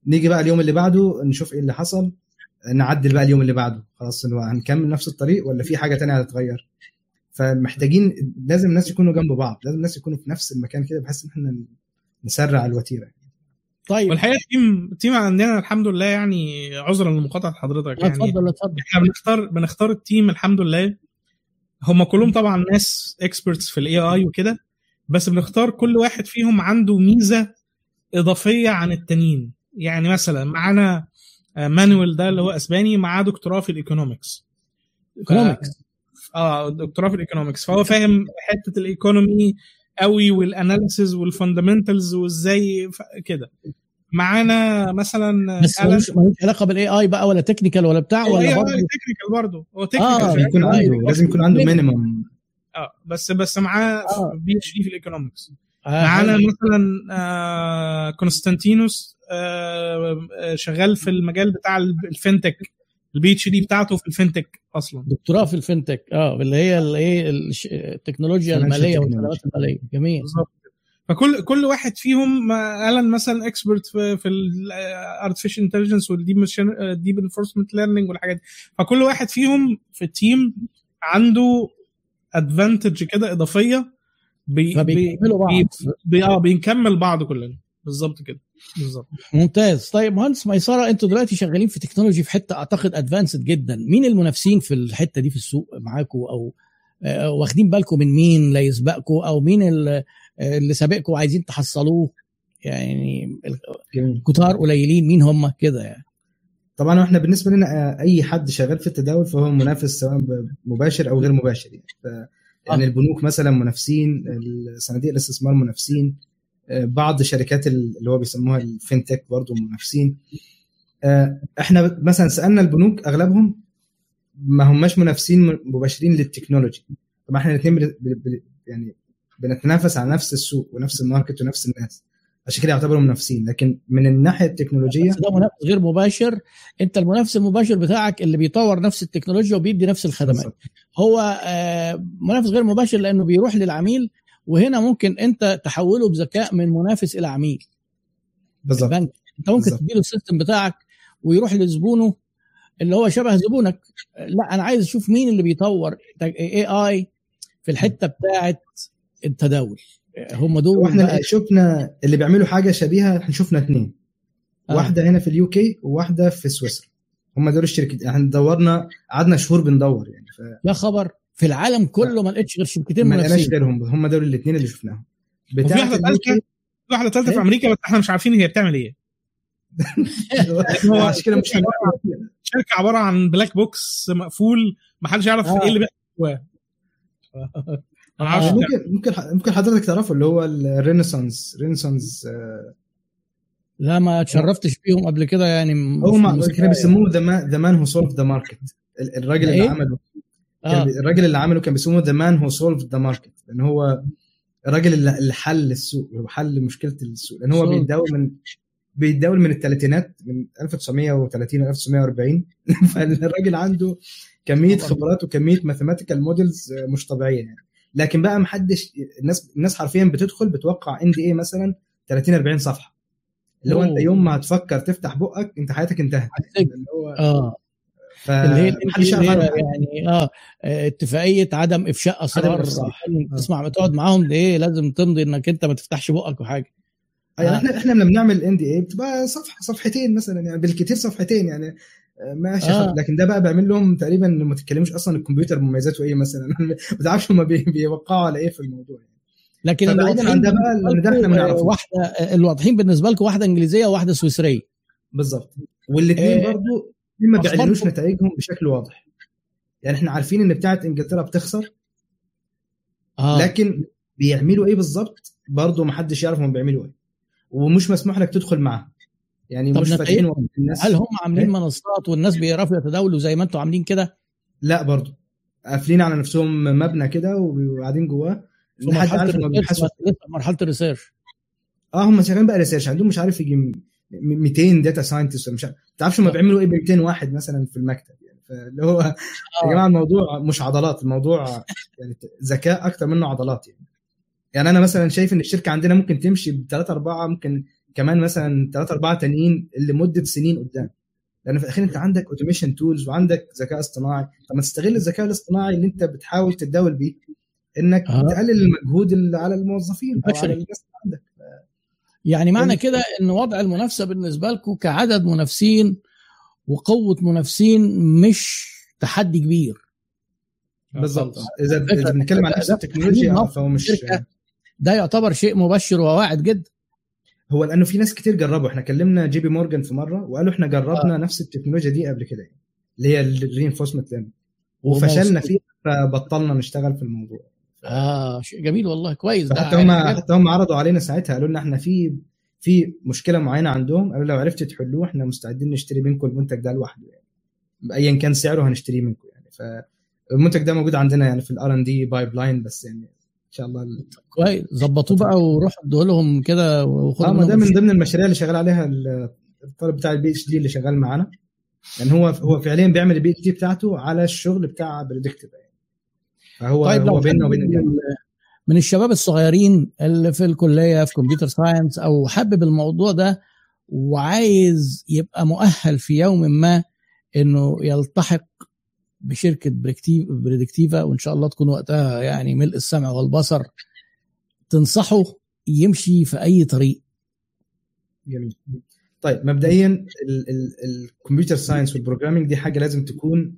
Speaker 3: نيجي بقى اليوم اللي بعده نشوف إيه اللي حصل. نعدل بقى اليوم اللي بعده. خلاص هنكمل نفس الطريق ولا في حاجة تانية هتتغير؟ فمحتاجين لازم الناس يكونوا جنب بعض لازم الناس يكونوا في نفس المكان كده بحيث إن إحنا نسرع الوتيرة.
Speaker 1: طيب.
Speaker 2: والحقيقة ال team ال team عندنا الحمد لله يعني عذرا لمقاطعة حضرتك يعني.
Speaker 1: اتفضل اتفضل.
Speaker 2: إحنا بنختار بنختار ال team الحمد لله. هم كلهم طبعا ناس experts في ال AI وكده بس بنختار كل واحد فيهم عنده ميزة إضافية عن التانيين. يعني مثلا معانا آه، مانويل ده اللي هو أسباني معاه دكتوراه في ال
Speaker 1: economics
Speaker 2: economics آه دكتوراه في ال economics فهو فاهم حتة ال economy قوي وال analysis وال fundamentals وإزاي كده. معانا مثلا
Speaker 1: بس ملوش علاقة بال AI بقى ولا technical ولا بتاع ولا برضه؟
Speaker 2: technical برضه. هو
Speaker 1: آه،
Speaker 2: technical
Speaker 3: يكون عنده لازم يكون عنده minimum
Speaker 2: آه بس بس معاه
Speaker 1: آه.
Speaker 2: PhD في ال economics
Speaker 1: آه،
Speaker 2: معانا
Speaker 1: حلو.
Speaker 2: مثلا آه، كونستانتينوس آه، آه، شغال في المجال بتاع ال FinTech ال PhD بتاعته في ال FinTech أصلا.
Speaker 1: دكتوراه في ال FinTech آه اللي هي الايه التكنولوجيا
Speaker 3: المالية.
Speaker 1: والخدمات المالية. جميل.
Speaker 2: بالظبط فكل كل واحد فيهم ألان مثلا expert في في ال artificial intelligence وال deep deep reinforcement learning والحاجات دي. فكل واحد فيهم في ال team عنده advantage كده إضافية بي بي
Speaker 1: فبيكملوا بعض.
Speaker 2: بي آه بنكمل بعض كلنا. بالظبط كده. بالظبط.
Speaker 1: ممتاز. طيب مهندس ميسرة أنتوا دلوقتي شغالين في technology في حتة أعتقد advanced جدا. مين المنافسين في الحتة دي في السوق معاكم أو آه، واخدين بالكم من مين لا يسبقكم أو مين ال- اللي سابقكم وعايزين تحصلوه؟ يعني الكتار قليلين. مين هم كده يعني؟
Speaker 3: طبعا إحنا بالنسبة لنا آه، أي حد شغال في التداول فهو منافس سواء مباشر أو غير مباشر يعني. يعني
Speaker 1: آه.
Speaker 3: البنوك مثلا منافسين صناديق الاستثمار منافسين. آه، بعض شركات ال- اللي هو بيسموها ال FinTech برضه منافسين. آه، إحنا مثلا سألنا البنوك أغلبهم ما هماش منافسين مباشرين لل technology. طبعا إحنا الاثنين يعني بنتنافس على نفس السوق ونفس ال market ونفس الناس. عشان كده يعتبروا منافسين. لكن من الناحية
Speaker 1: التكنولوجية ده منافس غير مباشر. انت المنافس المباشر بتاعك اللي بيطور نفس التكنولوجيا وبيدي نفس الخدمات. هو آه، منافس غير مباشر لأنه بيروح للعميل وهنا ممكن انت تحوله بذكاء من منافس إلى عميل.
Speaker 3: بالظبط.
Speaker 1: البنك انت ممكن. تديله ال system بتاعك ويروح لزبونه اللي هو شبه زبونك. لا أنا عايز أشوف مين اللي بيطور AI في الحتة بتاعه التداول. هم دول وإحنا
Speaker 3: شفنا اللي بيعملوا حاجة شبيهة إحنا شفنا اثنين
Speaker 1: آه.
Speaker 3: واحدة هنا في ال UK وواحدة في سويسرا. هم دول الشركتين إحنا دورنا قعدنا شهور بندور يعني.
Speaker 1: يا خبر في العالم كله ما لقيتش غير شركتين
Speaker 3: فما لقيناش غيرهم هم دول الاثنين اللي شفناهم
Speaker 2: وفي
Speaker 3: بتاعه واحدة
Speaker 2: ثالثه في واحدة ثالثه في؟ أمريكا بس إحنا مش عارفين هي بتعمل إيه هو
Speaker 3: عشان كده مش
Speaker 2: شركة عبارة عن black box مقفول ما حدش يعرف
Speaker 1: آه.
Speaker 2: إيه اللي بيحصل جواه ما
Speaker 1: آه.
Speaker 3: ممكن ممكن ممكن حضرتك تعرفه اللي هو ال Renaissance Renaissance
Speaker 1: لا ما اتشرفتش بيهم قبل كده يعني
Speaker 3: ما
Speaker 1: مستوى
Speaker 3: كانوا بيسموه The Man Who Solved the Market الراجل اللي
Speaker 1: إيه؟
Speaker 3: عمله
Speaker 1: آه.
Speaker 3: الراجل اللي عمله كان بيسموه The Man Who Solved the Market لأن هو الراجل اللي حل السوق هو حل مشكلة السوق لأن هو. بيتداول من بيتداول من الثلاثينات من 1930 1940 فالراجل عنده
Speaker 1: كمية.
Speaker 3: خبرات وكمية mathematical models مش طبيعية يعني لكن بقى محدش الناس الناس حرفيا بتدخل بتوقع NDA مثلا 30 40 صفحة اللي هو
Speaker 1: أنت.
Speaker 3: يوم ما هتفكر تفتح بقك أنت حياتك انتهت. اللي هو
Speaker 1: آه
Speaker 3: ف-
Speaker 1: اللي هي. يعني آه اتفاقية عدم إفشاء
Speaker 3: أسرار. آه.
Speaker 1: تسمع بتقعد معاهم ده إيه لازم تمضي إنك أنت ما تفتحش بقك وحاجه
Speaker 3: يعني
Speaker 1: آه.
Speaker 3: إحنا إحنا لما بنعمل NDA بتبقى صفحة صفحتين مثلا يعني بالكثير صفحتين يعني آه، ماشي
Speaker 1: آه.
Speaker 3: لكن ده بقى بيعمل لهم تقريبا ما تتكلموش أصلا الكمبيوتر مميزاته إيه مثلا ما تعرفش هم بي- بيوقعوا على إيه في الموضوع يعني.
Speaker 1: لكن الواضحين
Speaker 3: عن ده بقى، اللي ده إحنا ما.
Speaker 1: واحدة الواضحين بالنسبة لكم واحدة إنجليزية وواحدة سويسرية
Speaker 3: بالظبط والاثنين
Speaker 1: آه،
Speaker 3: برضو ما بيعلنوش نتائجهم بشكل واضح. يعني إحنا عارفين إن بتاعة إنجلترا بتخسر
Speaker 1: آه.
Speaker 3: لكن بيعملوا إيه بالظبط؟ برضه ما حدش يعرف هم بيعملوا إيه ومش مسموح لك تدخل معاهم. يعني مش فاتحين الناس.
Speaker 1: هل هم عاملين
Speaker 3: إيه؟
Speaker 1: منصات والناس بيعرفوا يتداولوا زي ما أنتم عاملين كده؟
Speaker 3: لا برضه. قافلين على نفسهم مبنى كده وقاعدين جواه.
Speaker 1: مرحلة
Speaker 3: ال
Speaker 1: research مرحلة ال research
Speaker 3: آه هم شغالين بقى research عندهم مش عارف يجي 200 data scientist مش عارف ما تعرفش هم
Speaker 1: آه.
Speaker 3: بيعملوا إيه ب 200 واحد مثلا في المكتب يعني فاللي هو يا جماعة الموضوع مش عضلات الموضوع يعني ذكاء أكتر منه عضلات يعني يعني أنا مثلا شايف إن الشركة عندنا ممكن تمشي بثلاثة أربعة ممكن كمان مثلا ثلاثة أربعة تانيين لمدة سنين قدام لأن في الأخير أنت عندك automation tools وعندك ذكاء اصطناعي طب ما تستغل الذكاء الاصطناعي اللي أنت بتحاول تتداول بيه إنك
Speaker 1: آه.
Speaker 3: تقلل المجهود اللي على الموظفين
Speaker 1: أو.
Speaker 3: على الناس اللي عندك
Speaker 1: يعني معنى كده إن وضع المنافسة بالنسبة لكم كعدد منافسين وقوة منافسين مش تحدي كبير.
Speaker 3: بالظبط
Speaker 2: خالص.
Speaker 3: إذا بنتكلم عن نفس التكنولوجيا فهو مش.
Speaker 1: ده يعتبر شيء مبشر وواعد جدا
Speaker 3: هو لأنه في ناس كتير جربوا. إحنا كلمنا JP Morgan في مرة وقالوا إحنا جربنا آه. نفس التكنولوجيا دي قبل كده يعني اللي هي ال reinforcement learning وفشلنا فيها فبطلنا نشتغل في الموضوع.
Speaker 1: آه شيء جميل والله كويس
Speaker 3: حتى هم
Speaker 1: يعني
Speaker 3: حتى هم عرضوا علينا ساعتها قالوا لنا إحنا في في مشكلة معينة عندهم قالوا لو عرفتوا تحلوه إحنا مستعدين نشتري منكم المنتج ده لوحده يعني. ايا كان سعره هنشتريه منكم يعني. فالمنتج ده موجود عندنا يعني في ال R&D pipeline بس يعني إن شاء الله
Speaker 1: كويس ظبطوه بقى وروحوا ادوا لهم كده
Speaker 3: وخدوا آه ده من ضمن المشاريع اللي شغال عليها الطالب بتاع ال PhD اللي شغال معانا. لأن هو هو فعليا بيعمل ال PhD بتاعته على الشغل بتاع بريدكتيفا يعني. فهو
Speaker 1: طيب
Speaker 3: هو
Speaker 1: بيننا وبين من الشباب الصغيرين اللي في الكلية في computer science أو حابب الموضوع ده وعايز يبقى مؤهل في يوم ما إنه يلتحق بشركة بريدكتيفا وإن شاء الله تكون وقتها يعني ملء السمع والبصر تنصحه يمشي في أي طريق.
Speaker 3: جميل. طيب مبدئيا ال computer science وال programming دي حاجة لازم تكون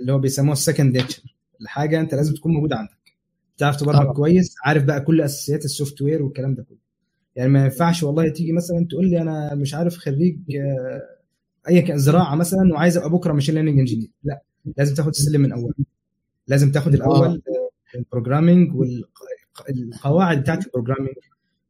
Speaker 3: اللي هو بيسموها ال second nature الحاجة أنت لازم تكون موجوده عندك. تعرف تبرمج كويس عارف بقى كل أساسيات ال software والكلام ده كله. يعني ما ينفعش والله تيجي مثلا تقول لي أنا مش عارف خريج أي كان زراعة مثلا وعايز أبقى بكرة machine learning engineer لا لازم تاخد السلم من أول. لازم تاخد الأول ال programming والقواعد بتاعت ال programming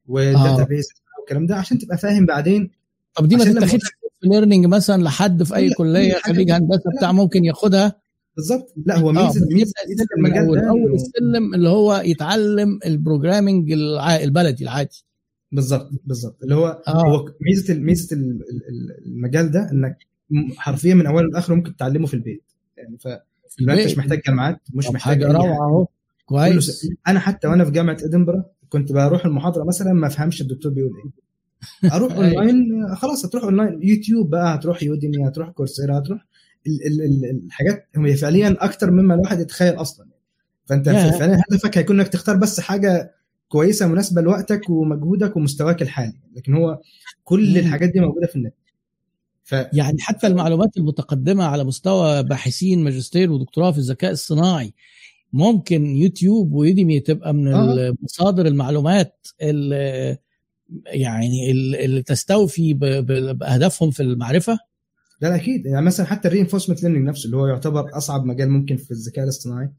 Speaker 3: وال database والكلام ده عشان تبقى فاهم بعدين.
Speaker 1: طب دي ما تتاخدش learning مثلا لحد في أي كلية خريج هندسة بتاع ممكن ياخدها؟
Speaker 3: بالظبط. لا هو ميزه
Speaker 1: ميزة المجال ده اول السلم اللي هو يتعلم ال programming البلدي العادي.
Speaker 3: بالظبط بالظبط. اللي هو آه. هو ميزة ميزة المجال ده إنك حرفيا من أوله لآخره ممكن تتعلمه في البيت. يعني ف انتش محتاج جامعات مش محتاج
Speaker 1: حاجة روعة أهو. كويس.
Speaker 3: أنا حتى وأنا في جامعة ادنبرا كنت بروح المحاضرة مثلا ما أفهمش الدكتور بيقول إيه. أروح أونلاين خلاص هتروح أونلاين. يوتيوب بقى هتروح يوديمي هتروح كورسيرا هتروح الحاجات هي فعليا أكتر مما الواحد يتخيل أصلا. فأنت yeah. فعليا هدفك هيكون إنك تختار بس حاجة كويسة مناسبة لوقتك ومجهودك ومستواك الحالي. لكن هو كل الحاجات دي موجودة في النت.
Speaker 1: ف... يعني حتى المعلومات المتقدمة على مستوى باحثين ماجستير ودكتوراه في الذكاء الصناعي ممكن يوتيوب ويوديمي تبقى من آه. مصادر المعلومات اللي يعني اللي تستوفي بأهدافهم في المعرفة؟
Speaker 3: لا لا أكيد. يعني مثلا حتى ال reinforcement learning نفسه اللي هو يعتبر أصعب مجال ممكن في الذكاء الاصطناعي.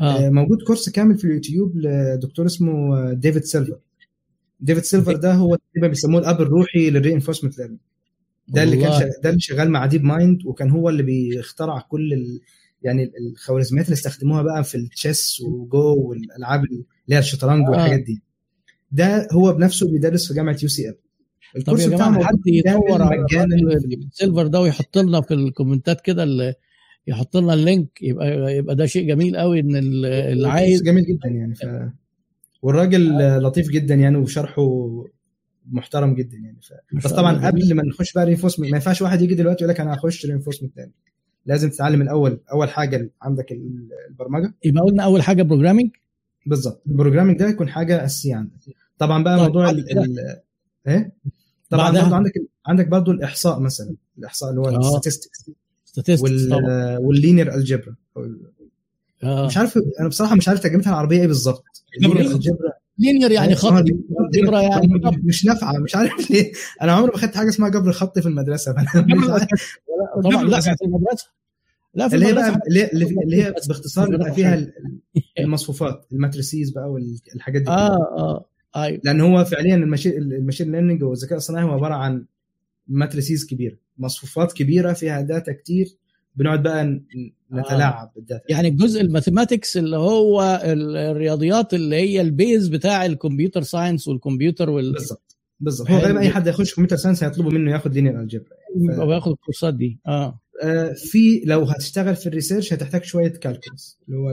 Speaker 3: آه. موجود course كامل في اليوتيوب لدكتور اسمه ديفيد سيلفر. ديفيد سيلفر ده هو تقريبا بيسموه الأب الروحي لل reinforcement learning ده اللي كان ده اللي شغال مع ديب مايند وكان هو اللي بيخترع كل ال... يعني الخوارزميات اللي استخدموها بقى في التشيس وجو والألعاب اللي هي الشطرنج والحاجات دي. ده هو بنفسه بيدرس في جامعة UCL
Speaker 1: طب يا جماعة حد يدور على سيلفر ده ويحط لنا في الكومنتات كده اللي يحط لنا ال link. يبقى يبقى ده شيء جميل قوي إن اللي عايز
Speaker 3: جميل جدا يعني ف... والراجل لطيف جدا يعني وشرحه محترم جدا يعني ف... بس طبعا قبل ما نخش بقى reinforcement ما ينفعش واحد يجي دلوقتي يقول لك أنا هخش reinforcement تاني. لازم تتعلم الأول أول حاجة عندك البرمجة.
Speaker 1: يبقى قلنا أول حاجة programming
Speaker 3: بالظبط. ال programming ده يكون حاجة أساسية عندك. طبعا بقى طيب موضوع. ال... إيه؟ طبعا برضه عندك عندك برضه الإحصاء مثلا الإحصاء اللي هو ال statistics وال... وال linear algebra آه. مش عارف أنا بصراحة مش عارف ترجمتها العربية إيه بالظبط.
Speaker 1: algebra linear يعني خط
Speaker 3: algebra يعني مش نافعة مش عارف ليه. أنا عمري ما خدت حاجة اسمها جبر خطي في المدرسة.
Speaker 1: طبعا لا في المدرسة.
Speaker 3: لا في اللي هي بقى اللي هي باختصار بيبقى فيها المصفوفات ال matrices بقى والحاجات دي
Speaker 1: آه آه. أيوه
Speaker 3: لأن هو فعليا ال machine learning والذكاء الصناعي هو عبارة عن matrices كبيرة مصفوفات كبيرة فيها data كتير بنقعد بقى نتلاعب
Speaker 1: آه.
Speaker 3: بال data.
Speaker 1: يعني الجزء ال mathematics اللي هو الرياضيات اللي هي ال base بتاع ال computer science والكمبيوتر وال
Speaker 3: بالظبط بالظبط هو غالبا أي حد يخش computer science هيطلبوا منه ياخد linear algebra.
Speaker 1: يعني ف... أو ياخد الكورسات دي. آه.
Speaker 3: في لو هتشتغل في ال research هتحتاج شوية calculus اللي هو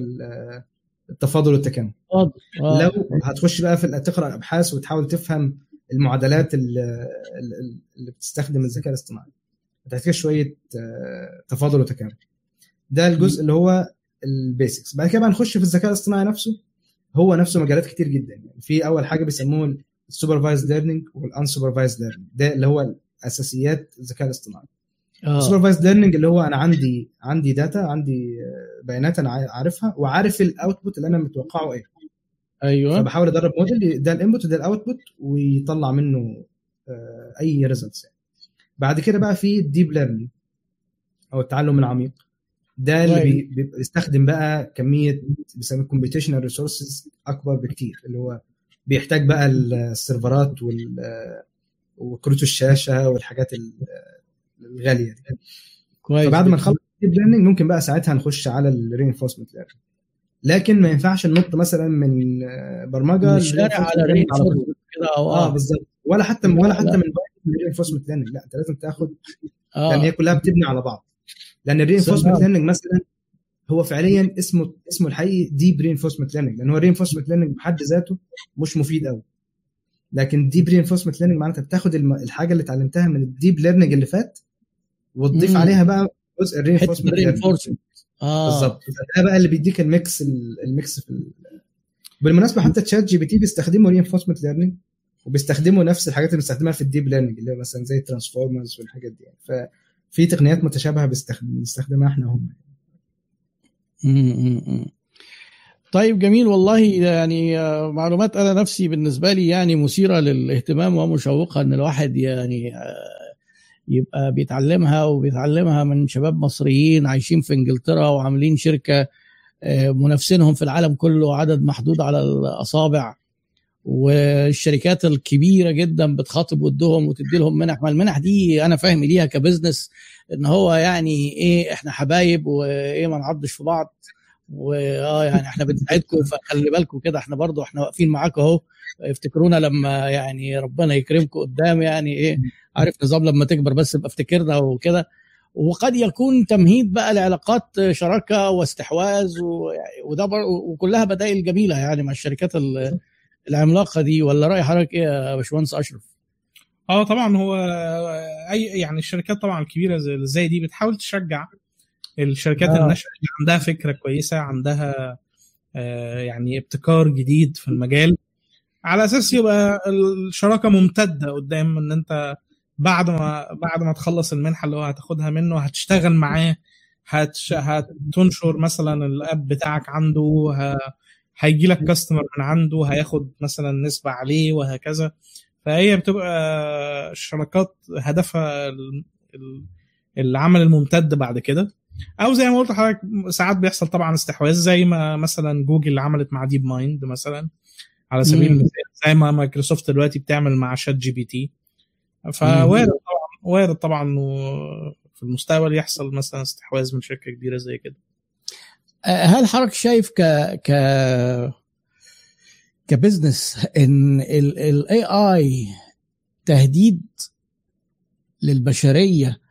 Speaker 3: التفاضل والتكامل.
Speaker 1: آه.
Speaker 3: لو هتخش بقى في تقرأ ابحاث وتحاول تفهم المعادلات اللي, اللي بتستخدم الذكاء الاصطناعي. هتحتاج شوية تفاضل وتكامل. ده الجزء اللي هو ال basics. بعد كده بقى نخش في الذكاء الاصطناعي نفسه. هو نفسه مجالات كتير جدا. يعني في أول حاجة بيسموه ال supervised learning وال unsupervised learning. ده اللي هو اساسيات الذكاء الاصطناعي. ال supervised learning اللي هو أنا عندي عندي data عندي بيانات أنا عارفها وعارف ال output اللي أنا متوقعه إيه.
Speaker 1: أيوه.
Speaker 3: فبحاول أدرب موديل ده ال input وده ال output ويطلع منه أي results يعني. بعد كده بقى في ال deep learning أو التعلم العميق. ده اللي بي بيستخدم بقى كمية بيسموه computational resources أكبر بكتير اللي هو بيحتاج بقى السيرفرات وال وكروت الشاشة والحاجات الغالية دي.
Speaker 1: كويس
Speaker 3: فبعد ما نخلص learning ممكن بقى ساعتها نخش على ال reinforcement learning لكن ما ينفعش ننط مثلا من آه، برمجة
Speaker 1: من الشارع على
Speaker 3: طول.
Speaker 1: كده أو
Speaker 3: آه
Speaker 1: آه,
Speaker 3: بالظبط ولا حتى
Speaker 1: لا،
Speaker 3: ولا حتى. من reinforcement learning لا أنت لازم تاخد
Speaker 1: آه.
Speaker 3: لأن هي كلها بتبني على بعض لأن ال
Speaker 1: reinforcement.
Speaker 3: learning مثلا هو فعليا اسمه اسمه الحقيقي deep reinforcement learning لأن هو reinforcement learning بحد ذاته مش مفيد قوي لكن deep reinforcement learning معناتها بتاخد الحاجة اللي اتعلمتها من ال deep learning اللي فات وتضيف. عليها بقى جزء الرينفورسمنت
Speaker 1: reinforcement. آه.
Speaker 3: بالظبط. ده بقى اللي بيديك ال mix ال- ال mix في ال... بالمناسبة حتى ChatGPT بيستخدموا reinforcement learning وبيستخدموا نفس الحاجات اللي بنستخدمها في ال deep learning اللي هو مثلا زي ال transformers والحاجات دي يعني. ففي تقنيات متشابهة بنستخدمها إحنا هم.
Speaker 1: طيب جميل والله. يعني معلومات أنا نفسي بالنسبة لي يعني مثيرة للاهتمام ومشوقة إن الواحد يعني يبقى بيتعلمها وبيتعلمها من شباب مصريين عايشين في إنجلترا وعاملين شركة آه، منافسينهم في العالم كله عدد محدود على الأصابع. والشركات الكبيرة جدا بتخاطب ودهم وتدي لهم منح. ما المنح دي أنا فاهم ليها كبزنس إن هو يعني إيه إحنا حبايب وإيه ما نعضش في بعض. وآه يعني إحنا بنساعدكم فخلي بالكم كده إحنا برضو إحنا واقفين معاكم أهو افتكرونا لما يعني ربنا يكرمكم قدام يعني إيه عارف نظام لما تكبر بس يبقى افتكرنا وكده وقد يكون تمهيد بقى لعلاقات شراكة واستحواذ و- وده. وكلها بدائل جميلة يعني مع الشركات ال- العملاقة دي ولا رأي حضرتك إيه يا باشمهندس أشرف؟
Speaker 2: آه طبعا هو أي يعني الشركات طبعا الكبيرة زي دي بتحاول تشجع الشركات
Speaker 1: آه.
Speaker 2: الناشئة اللي عندها فكرة كويسة عندها آه، يعني ابتكار جديد في المجال. على أساس يبقى الشراكة ممتدة قدام إن أنت بعد ما بعد ما تخلص المنحة اللي هو هتاخدها منه هتشتغل معاه هتش... هتنشر مثلا الأب بتاعك عنده ه... هيجي لك كاستمر من عنده هياخد مثلا نسبة عليه وهكذا. فهي بتبقى الشراكات هدفها ال- ال- العمل الممتد بعد كده. أو زي ما قلت لحضرتك ساعات بيحصل طبعا استحواذ زي ما مثلا جوجل عملت مع ديب مايند مثلا على سبيل. المثال زي ما مايكروسوفت دلوقتي بتعمل مع شات جي بي تي فوارد طبعا وارد طبعا إنه في المستقبل يحصل مثلا استحواذ من شركة كبيرة زي كده.
Speaker 1: آه، هل حضرتك شايف ك ك ك business إن ال AI تهديد للبشرية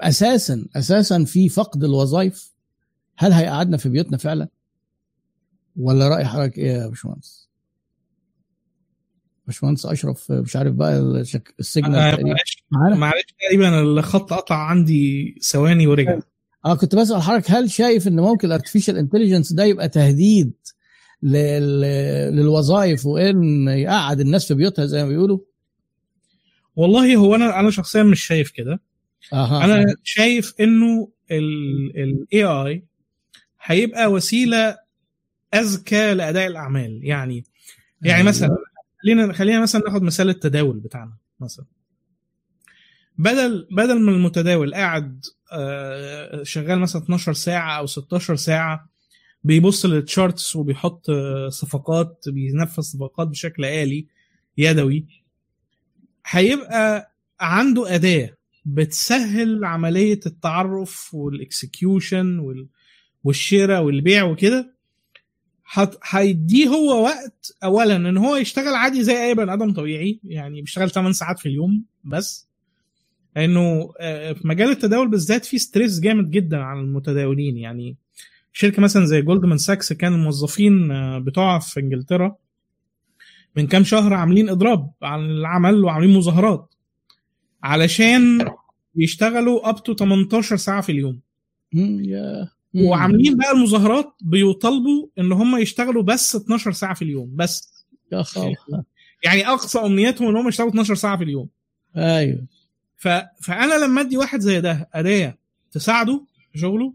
Speaker 1: أساسا أساسا في فقد الوظائف. هل هيقعدنا في بيوتنا فعلا؟ ولا رأي حضرتك إيه يا باشمهندس؟ باشمهندس أشرف مش عارف بقى الشك- ال
Speaker 2: signal
Speaker 1: آه،
Speaker 2: معلش معلش تقريبا الخط قطع عندي ثواني ورجع.
Speaker 1: آه كنت بسأل حضرتك هل شايف إن ممكن ال artificial intelligence ده يبقى تهديد لل... للوظائف وإن يقعد الناس في بيوتها زي ما بيقولوا؟
Speaker 2: والله هو أنا أنا شخصيا مش شايف كده.
Speaker 1: أها.
Speaker 2: أنا شايف إنه الاي اي هيبقى وسيلة أذكى لأداء الأعمال. يعني يعني
Speaker 1: أيوة.
Speaker 2: مثلا خلينا خلينا مثلا ناخد مثال التداول بتاعنا مثلا. بدل بدل ما المتداول قاعد آه، شغال مثلا 12 ساعة أو 16 ساعة بيبص لل charts وبيحط آه، صفقات بينفذ صفقات بشكل آلي يدوي هيبقى عنده أداة بتسهل عملية التعرف وال execution وال- والشراء والبيع وكده. هيديه هو وقت اولا إن هو يشتغل عادي زي أي بني آدم طبيعي يعني بيشتغل 8 ساعات في اليوم بس. لأنه في مجال التداول بالذات في stress جامد جدا على المتداولين. يعني شركة مثلا زي جولدمان ساكس كان الموظفين بتوعها في إنجلترا من كام شهر عاملين إضراب عن العمل وعاملين مظاهرات. علشان يشتغلوا up to 18 ساعة في اليوم. وعاملين بقى المظاهرات بيطالبوا إن هم يشتغلوا بس 12 ساعة في اليوم بس.
Speaker 1: يا
Speaker 2: يعني أقصى أمنياتهم إن هم يشتغلوا 12 ساعة في اليوم.
Speaker 1: أيوه.
Speaker 2: ف... فأنا لما أدي واحد زي ده أداة تساعده في شغله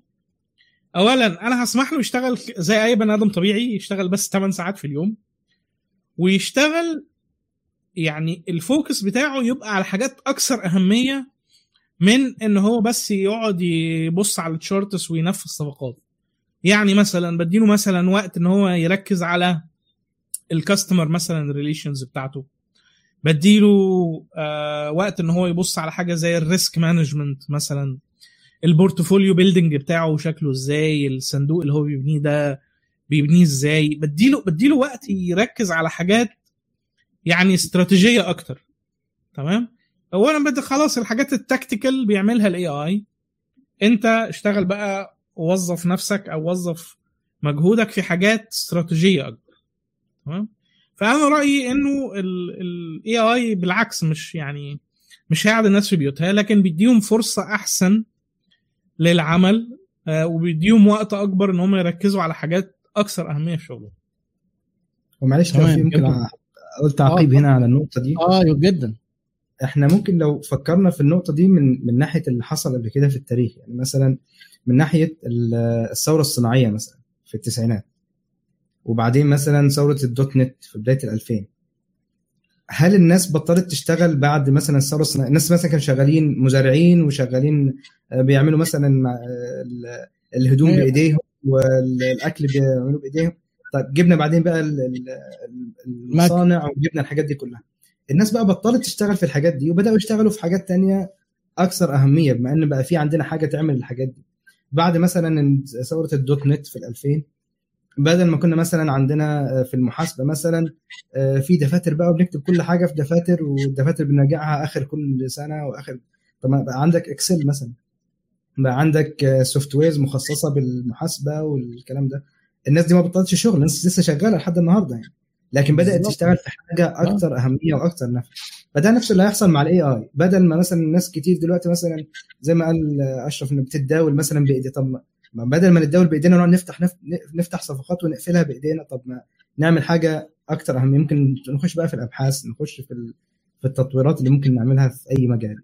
Speaker 2: اولا أنا هسمح له يشتغل زي أي بني آدم طبيعي يشتغل بس 8 ساعات في اليوم ويشتغل يعني ال focus بتاعه يبقى على حاجات أكثر أهمية من إن هو بس يقعد يبص على ال charts وينفذ صفقات يعني مثلا بديله مثلا وقت إن هو يركز على ال customer مثلا relations بتاعته. بديله آه وقت إن هو يبص على حاجة زي ال risk management مثلا. ال portfolio building بتاعه شكله إزاي الصندوق اللي هو بيبنيه ده بيبنيه إزاي. بديله بديله وقت يركز على حاجات يعني استراتيجية أكتر. تمام؟ اولا بدي خلاص الحاجات ال tactical بيعملها ال AI أنت اشتغل بقى وظف نفسك أو وظف مجهودك في حاجات استراتيجية أكبر. تمام؟ فأنا رأيي إنه الاي اي بالعكس مش يعني مش هيقعد الناس في بيوتها لكن بيديهم فرصة أحسن للعمل آه، وبيديهم وقت أكبر إن هم يركزوا على حاجات أكثر أهمية في شغلهم.
Speaker 3: ومعلش لو
Speaker 1: تمام،
Speaker 3: في ممكن
Speaker 1: جدا.
Speaker 3: أقول تعقيب
Speaker 1: آه.
Speaker 3: هنا على النقطة دي.
Speaker 1: آه جدا.
Speaker 3: إحنا ممكن لو فكرنا في النقطة دي من من ناحية اللي حصل قبل كده في التاريخ يعني مثلا من ناحية ال- الثورة الصناعية مثلا في التسعينات وبعدين مثلا ثورة الدوت نت في بداية ال 2000 هل الناس بطلت تشتغل بعد مثلا الثورة الصناعية؟ الناس مثلا كانوا شغالين مزارعين وشغالين آه، بيعملوا مثلا الهدوم
Speaker 1: أيوة.
Speaker 3: بإيديهم والأكل بيعملوه بإيديهم. طيب جبنا بعدين بقى ال- ال- ال- المصانع وجبنا الحاجات دي كلها. الناس بقى بطلت تشتغل في الحاجات دي وبدأوا يشتغلوا في حاجات تانية أكثر أهمية بما إن بقى في عندنا حاجة تعمل الحاجات دي. بعد مثلا ثورة ال dot net في ال 2000 بدل ما كنا مثلا عندنا في المحاسبة مثلا آه، في دفاتر بقى وبنكتب كل حاجة في دفاتر والدفاتر بنراجعها آخر كل سنة وآخر. طب بقى عندك Excel مثلا. بقى عندك softwares مخصصة بالمحاسبة والكلام ده. الناس دي ما بطلتش شغل الناس لسه شغالة لحد النهارده يعني. لكن
Speaker 1: بدأت.
Speaker 3: تشتغل في حاجة أكثر أهمية وأكثر نفع. فده نفس اللي هيحصل مع الاي اي بدل ما مثلا ناس كتير دلوقتي مثلا زي ما قال أشرف إن بتتداول مثلا بإيدي طب ما- بدل ما نتداول بإيدينا نقعد نفتح نف- نفتح صفقات ونقفلها بإيدينا طب ما نعمل حاجة أكثر أهمية. ممكن نخش بقى في الأبحاث نخش في ال- في التطويرات اللي ممكن نعملها في أي مجال.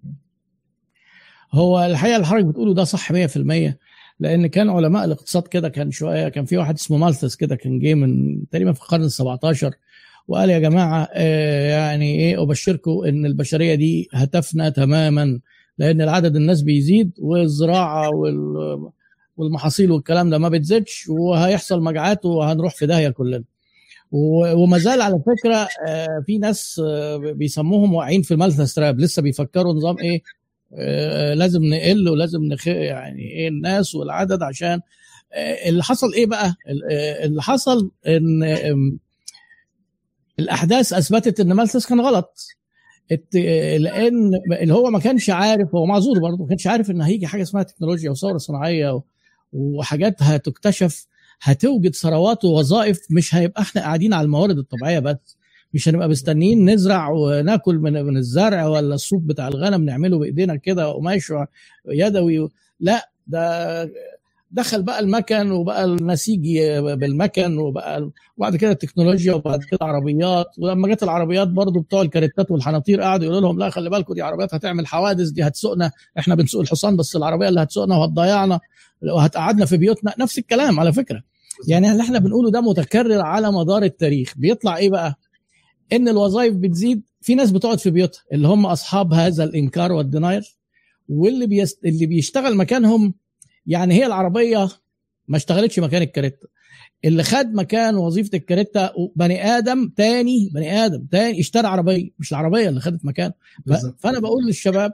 Speaker 1: هو الحقيقة اللي حضرتك بتقوله ده صح 100% لأن كان علماء الاقتصاد كده كان شوية كان في واحد اسمه مالثس كده كان جه من تقريبا في القرن ال 17 وقال يا جماعة آه، يعني إيه أبشركم إن البشرية دي هتفنى تماما لأن العدد الناس بيزيد والزراعة وال والمحاصيل والكلام ده ما بتزيدش وهيحصل مجاعات وهنروح في داهية كلنا. وما زال على فكرة آه، في ناس آه، بيسموهم واقعين في المالثس تراب لسه بيفكروا نظام إيه؟ لازم نقل ولازم نخ يعني إيه الناس والعدد عشان آه، اللي حصل إيه بقى؟ آه، اللي حصل إن الأحداث أثبتت إن مالثس كان غلط. آه، لأن اللي هو ما كانش عارف هو معذور برضه ما كانش عارف إن هيجي حاجة اسمها تكنولوجيا وثورة صناعية وحاجات هتكتشف هتوجد ثروات ووظائف مش هيبقى إحنا قاعدين على الموارد الطبيعية بس. مش هنبقى مستنيين نزرع وناكل من من الزرع ولا الصوف بتاع الغنم نعمله بإيدينا كده قماش يدوي. لا ده دخل بقى المكن وبقى النسيج بالمكن وبقى وبعد كده التكنولوجيا وبعد كده عربيات ولما جت العربيات برضو بتوع الكاريتات والحناطير قعدوا يقولوا لهم لا خلي بالكم دي عربيات هتعمل حوادث دي هتسوقنا إحنا بنسوق الحصان بس العربية اللي هتسوقنا وهتضيعنا وهتقعدنا في بيوتنا. نفس الكلام على فكرة. يعني اللي إحنا بنقوله ده متكرر على مدار التاريخ. بيطلع إيه بقى؟ إن الوظائف بتزيد في ناس بتقعد في بيوتها اللي هم أصحاب هذا الإنكار والديناير واللي بيست... اللي بيشتغل مكانهم يعني هي العربية ما اشتغلتش مكان الكاريتة. اللي خد مكان وظيفة الكاريتة بني آدم تاني بني آدم تاني اشترى عربية مش العربية اللي خدت مكانه. فأنا بقول للشباب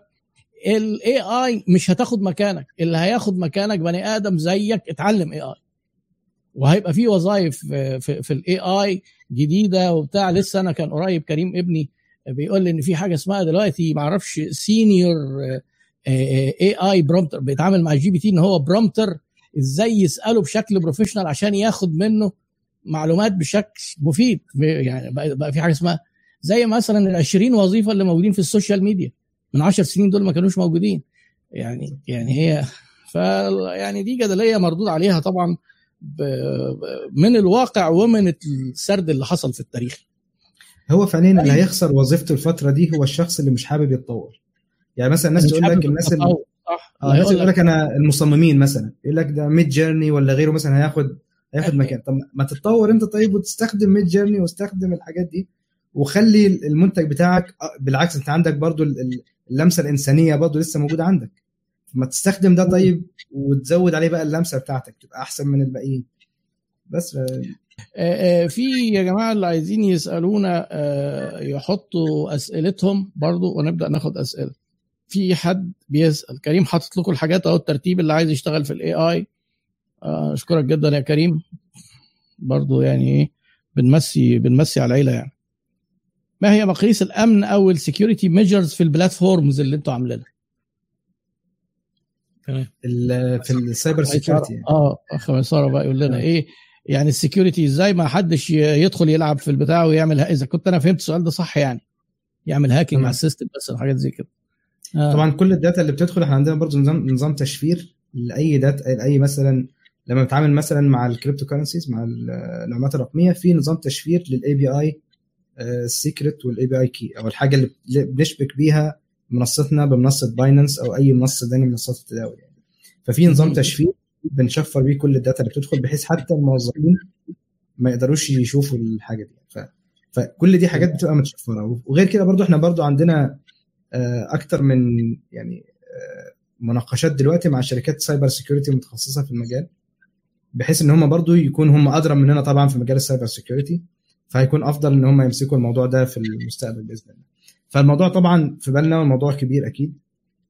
Speaker 1: ال AI مش هتاخد مكانك اللي هياخد مكانك بني آدم زيك اتعلم AI وهيبقى في وظائف في, في, في ال AI جديدة وبتاع. لسه أنا كان قريب كريم ابني بيقول لي إن في حاجة اسمها دلوقتي ما أعرفش senior AI prompter بيتعامل مع ال GPT إن هو prompter إزاي يسأله بشكل professional عشان ياخد منه معلومات بشكل مفيد. يعني بقى في حاجة اسمها زي مثلا ال 20 وظيفة اللي موجودين في ال social media. من 10 سنين دول ما كانوش موجودين. يعني يعني هي ف يعني دي جدلية مردود عليها طبعا. من الواقع ومن السرد اللي حصل في التاريخ.
Speaker 3: هو فعليا اللي هيخسر وظيفته الفترة دي هو الشخص اللي مش حابب يتطور. يعني مثلا الناس تقول لك الناس اللي
Speaker 1: صح.
Speaker 3: آه الناس يقول لك أنا المصممين مثلا. يقول لك ده ميد جيرني ولا غيره مثلا هياخد هياخد مكان. طب ما تتطور أنت طيب وتستخدم ميد جيرني واستخدم الحاجات دي وخلي المنتج بتاعك بالعكس أنت عندك برضو اللمسة الإنسانية برضو لسه موجودة عندك. ما تستخدم ده طيب وتزود عليه بقى اللمسة بتاعتك تبقى أحسن من الباقيين. بس
Speaker 1: في يا جماعة اللي عايزين يسألونا يحطوا أسئلتهم برضو ونبدأ ناخد أسئلة. في حد بيسأل كريم حاطط لكم الحاجات أهو الترتيب اللي عايز يشتغل في ال AI أشكرك جدا يا كريم. برضو يعني إيه بنمسي بنمسي على العيلة يعني. ما هي مقاييس الأمن أو ال security measures في ال platforms اللي أنتوا عاملينها؟
Speaker 2: في
Speaker 3: ال cyber security يعني.
Speaker 1: أه أخ ميسره بقى يقول لنا إيه يعني ال security إزاي ما حدش يدخل يلعب في البتاع ويعمل ها- إذا كنت أنا فهمت السؤال ده صح يعني يعمل
Speaker 3: hacking.
Speaker 1: على ال system بس الحاجات زي كده آه.
Speaker 3: طبعا كل ال data اللي بتدخل إحنا عندنا برضو نظام نظام تشفير لأي data لأي مثلا لما بتعامل مثلا مع ال crypto currencies مع العملات الرقمية في نظام تشفير لل API ال secret وال API key أو الحاجة اللي بنشبك بيها منصتنا بمنصة Binance أو أي منصة ثانية من منصات التداول يعني. ففي نظام. تشفير بنشفر بيه كل ال data اللي بتدخل بحيث حتى الموظفين ما يقدروش يشوفوا الحاجة دي. ف... فكل دي حاجات بتبقى متشفرة. وغير كده برضو إحنا برضو عندنا آه، أكتر من يعني آه، مناقشات دلوقتي مع شركات cyber security متخصصة في المجال بحيث إن هم برضو يكون هم أدرى مننا طبعا في مجال ال cyber security فهيكون أفضل إن هم يمسكوا الموضوع ده في المستقبل بإذن الله. فالموضوع طبعا في بالنا والموضوع كبير أكيد.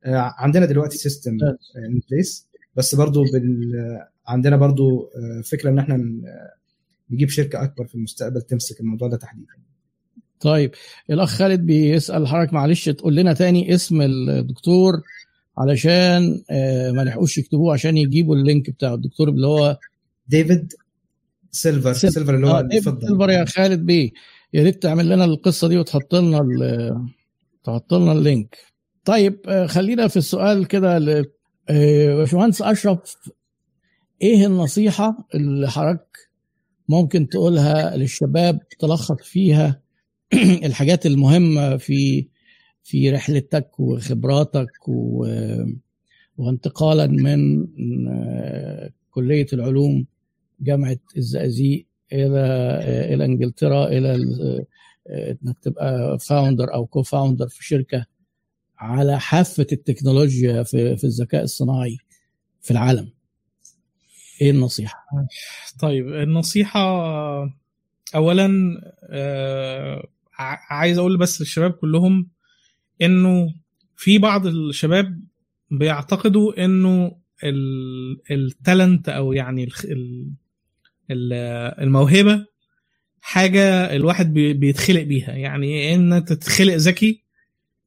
Speaker 3: آه، عندنا دلوقتي system in place بس برضو بال... آه، عندنا برضو آه، فكرة إن إحنا آه، نجيب شركة أكبر في المستقبل تمسك الموضوع ده تحديدا.
Speaker 1: طيب الأخ خالد بيسأل حضرتك معلش تقول لنا تاني اسم الدكتور علشان آه، ما لحقوش يكتبوه عشان يجيبوا ال link بتاع الدكتور اللي هو
Speaker 3: David Silver.
Speaker 1: Silver.
Speaker 3: Silver اللي هو
Speaker 1: ديفيد
Speaker 3: الفضه
Speaker 1: Silver يا خالد بيه. يا ريت تعمل لنا القصة دي وتحط لنا تحط لنا اللينك. طيب آه، خلينا في السؤال كده آه، باشمهندس أشرف إيه النصيحة اللي حضرتك ممكن تقولها للشباب تلخص فيها الحاجات المهمة في في رحلتك وخبراتك و... وانتقالا من آه، كلية العلوم جامعة الزقازيق إلى إلى إنجلترا إلى ال- إنك تبقى founder أو co-founder في شركة على حافة التكنولوجيا في في الذكاء الصناعي في العالم إيه النصيحة؟
Speaker 2: طيب النصيحة أولا آه، عايز أقول بس للشباب كلهم إنه في بعض الشباب بيعتقدوا ال- ال talent أو يعني الخ- ال- ال- الموهبة حاجة الواحد بي- بيتخلق بيها. يعني يا إما تتخلق ذكي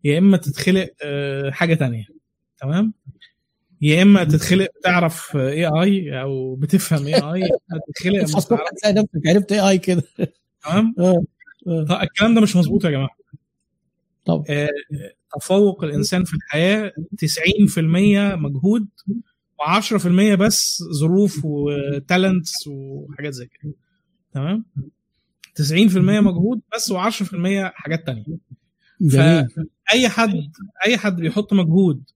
Speaker 2: يا إما تتخلق آه، حاجة تانية. تمام؟ يا إما تتخلق تعرف AI أو بتفهم AI إما تتخلق
Speaker 1: نفسك. عرفت AI كده.
Speaker 2: تمام؟
Speaker 1: آه، آه.
Speaker 2: الكلام ده مش مظبوط يا جماعة.
Speaker 1: طب.
Speaker 2: آه، تفوق الإنسان في الحياة 90% مجهود و10% بس ظروف وتالنتس وحاجات زي كده. تمام؟ 90% مجهود بس و10% حاجات تانية.
Speaker 1: جميل.
Speaker 2: أي حد أي حد بيحط مجهود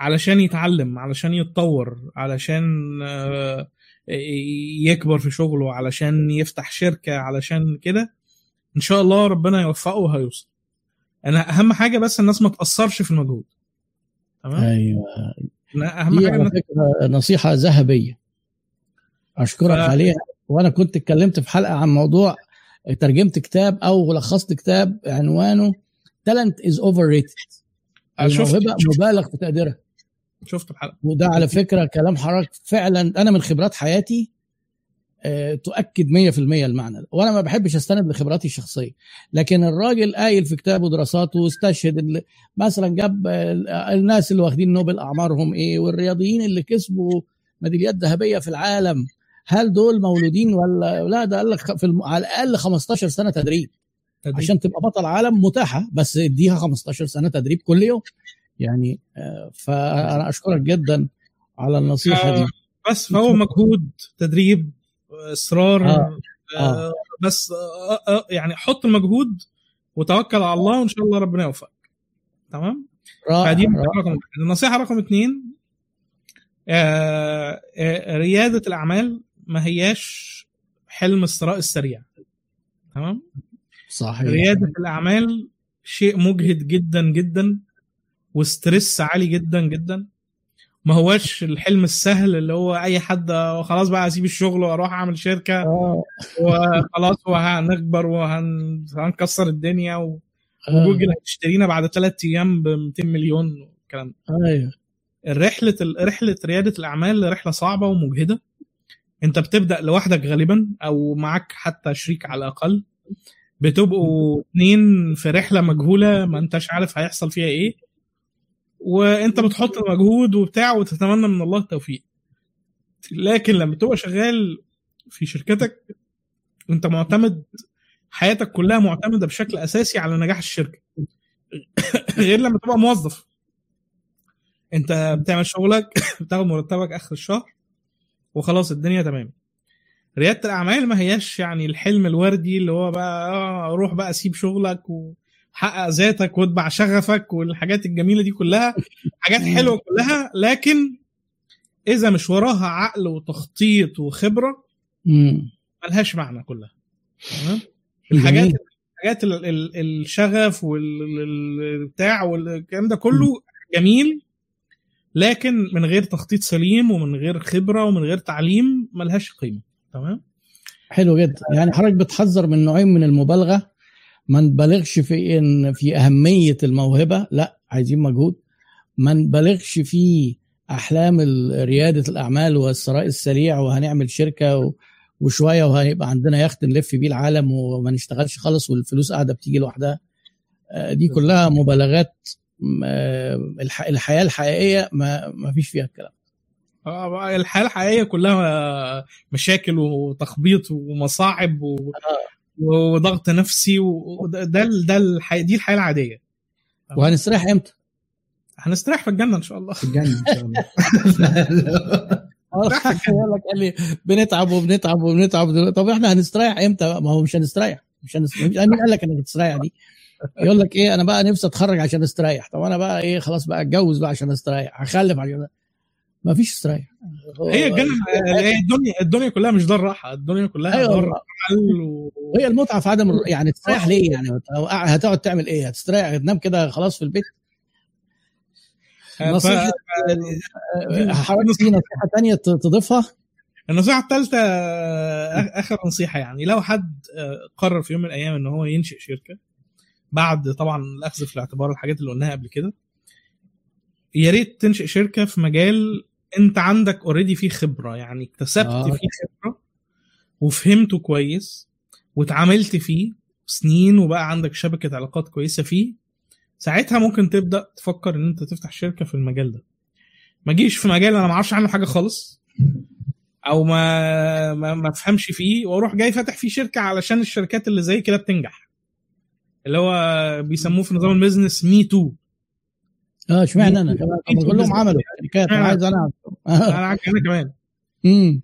Speaker 2: علشان يتعلم علشان يتطور علشان آه، يكبر في شغله علشان يفتح شركة علشان كده إن شاء الله ربنا يوفقه وهيوصل. أنا أهم حاجة بس الناس ما تأثرش في المجهود. تمام؟ أيوه. أهم
Speaker 1: دي
Speaker 2: حاجة
Speaker 1: على فكرة نصيحة ذهبية. أشكرك
Speaker 2: ف-
Speaker 1: عليها. وأنا كنت اتكلمت في حلقة عن موضوع ترجمت كتاب أو لخصت كتاب عنوانه talent
Speaker 2: is
Speaker 1: overrated
Speaker 2: الموهبة
Speaker 1: مبالغ في تقديرها.
Speaker 2: شفت الحلقة.
Speaker 1: وده على فكرة كلام حضرتك فعلا أنا من خبرات حياتي آه، تؤكد 100% المعنى. وأنا ما بحبش أستند لخبراتي الشخصية. لكن الراجل قايل في كتابه ودراساته واستشهد مثلا جاب آه، الناس اللي واخدين نوبل أعمارهم إيه والرياضيين اللي كسبوا ميداليات ذهبية في العالم. هل دول مولودين ولا؟ لا ده قال لك في الم... على الأقل 15 سنة تدريب.
Speaker 2: تدريب.
Speaker 1: عشان تبقى بطل عالم متاحة بس اديها 15 سنة تدريب كل يوم. يعني آه، فأنا أشكرك جدا على النصيحة دي.
Speaker 2: بس فهو مجهود تدريب. إصرار
Speaker 1: آه.
Speaker 2: آه. بس آه آه يعني حط المجهود وتوكل على الله وإن شاء الله ربنا يوفقك. تمام؟ فدي. رقم واحد. النصيحة رقم اثنين آه آه ريادة الأعمال ما هياش حلم الثراء السريع. تمام؟
Speaker 1: صحيح.
Speaker 2: ريادة الأعمال شيء مجهد جدا جدا وستريس عالي جدا جدا. ما هواش الحلم السهل اللي هو أي حد خلاص بقى أسيب الشغل وأروح أعمل شركة.
Speaker 1: آه.
Speaker 2: وخلاص وهنكبر وهنكسر الدنيا و...
Speaker 1: آه.
Speaker 2: وجوجل هتشترينا بعد ثلاث أيام ب 200 مليون والكلام ده.
Speaker 1: أيوه.
Speaker 2: الرحله رحلة ريادة الأعمال رحلة صعبة ومجهدة. أنت بتبدأ لوحدك غالبا أو معاك حتى شريك على الأقل. بتبقوا اتنين في رحلة مجهولة ما أنتش عارف هيحصل فيها إيه. وانت بتحط مجهود وبتاع وتتمنى من الله التوفيق. لكن لما تبقى شغال في شركتك انت معتمد حياتك كلها معتمدة بشكل أساسي على نجاح الشركة. غير لما تبقى موظف. انت بتعمل شغلك بتاخد مرتبك آخر الشهر وخلاص الدنيا تمام. ريادة الأعمال ما هياش يعني الحلم الوردي اللي هو بقى آه، روح بقى سيب شغلك وحقق ذاتك واتبع شغفك والحاجات الجميلة دي كلها حاجات حلوة كلها لكن إذا مش وراها عقل وتخطيط
Speaker 1: وخبرة.
Speaker 2: ملهاش معنى كلها. تمام؟ الحاجات. الحاجات ال- ال- الشغف والبتاع والكلام ده كله جميل لكن من غير تخطيط سليم ومن غير خبرة ومن غير تعليم ملهاش قيمة. تمام؟
Speaker 1: حلو جدا. يعني حضرتك بتحذر من نوعين من المبالغة؟ ما نبالغش في إن في أهمية الموهبة لا عايزين مجهود. ما نبالغش في أحلام ريادة الأعمال والثراء السريع وهنعمل شركة وشوية وهيبقى عندنا يخت نلف بيه العالم وما نشتغلش خالص والفلوس قاعدة بتيجي لوحدها. آه، دي كلها مبالغات آه، الح- الحياة الحقيقية ما فيش فيها الكلام.
Speaker 2: آه، الحياة الحقيقية كلها مشاكل وتخبيط ومصاعب و... وضغط نفسي وده ده الحي... دي الحياة العادية.
Speaker 1: وهنستريح إمتى؟
Speaker 2: هنستريح في الجنة إن شاء الله.
Speaker 3: في الجنة إن شاء الله.
Speaker 1: لك قال لي بنتعب وبنتعب وبنتعب. طب إحنا هنستريح إمتى بقى؟ ما هو مش هنستريح. مش هنستريح مين قال لك إنك تستريح دي؟ يقول لك إيه أنا بقى نفسي أتخرج عشان أستريح. طب أنا بقى إيه خلاص بقى أتجوز بقى عشان أستريح. هخلف عشان ما فيش استريح
Speaker 2: هي الجنة هي الدنيا الدنيا كلها مش دار راحة. الدنيا كلها
Speaker 1: أيوة.
Speaker 2: دار حل و...
Speaker 1: هي المتعة في عدم يعني تستريح ليه يعني؟ هتقعد تعمل إيه؟ هتستريح تنام كده خلاص في البيت؟ نصيحة حضرتك في نصيحة. ثانية تضيفها؟
Speaker 2: النصيحة الثالثه آخر نصيحة يعني. لو حد آه، قرر في يوم من الأيام إن هو ينشئ شركة بعد طبعا الأخذ في الاعتبار الحاجات اللي قلناها قبل كده يا ريت تنشئ شركة في مجال انت عندك اوريدي فيه خبرة يعني اكتسبت
Speaker 1: آه.
Speaker 2: فيه خبرة وفهمته كويس واتعاملت فيه سنين وبقى عندك شبكة علاقات كويسة فيه ساعتها ممكن تبدأ تفكر إن أنت تفتح شركة في المجال ده. ما جيش في مجال أنا ما أعرفش عنه حاجة خالص أو ما ما ما أفهمش فيه وأروح جاي فاتح فيه شركة علشان الشركات اللي زي كده بتنجح. اللي هو بيسموه في نظام ال business me
Speaker 1: too آه اشمعنى أنا؟ كمان كلهم عملوا. شركات أنا عايز
Speaker 2: أنا أنا كمان.
Speaker 1: امم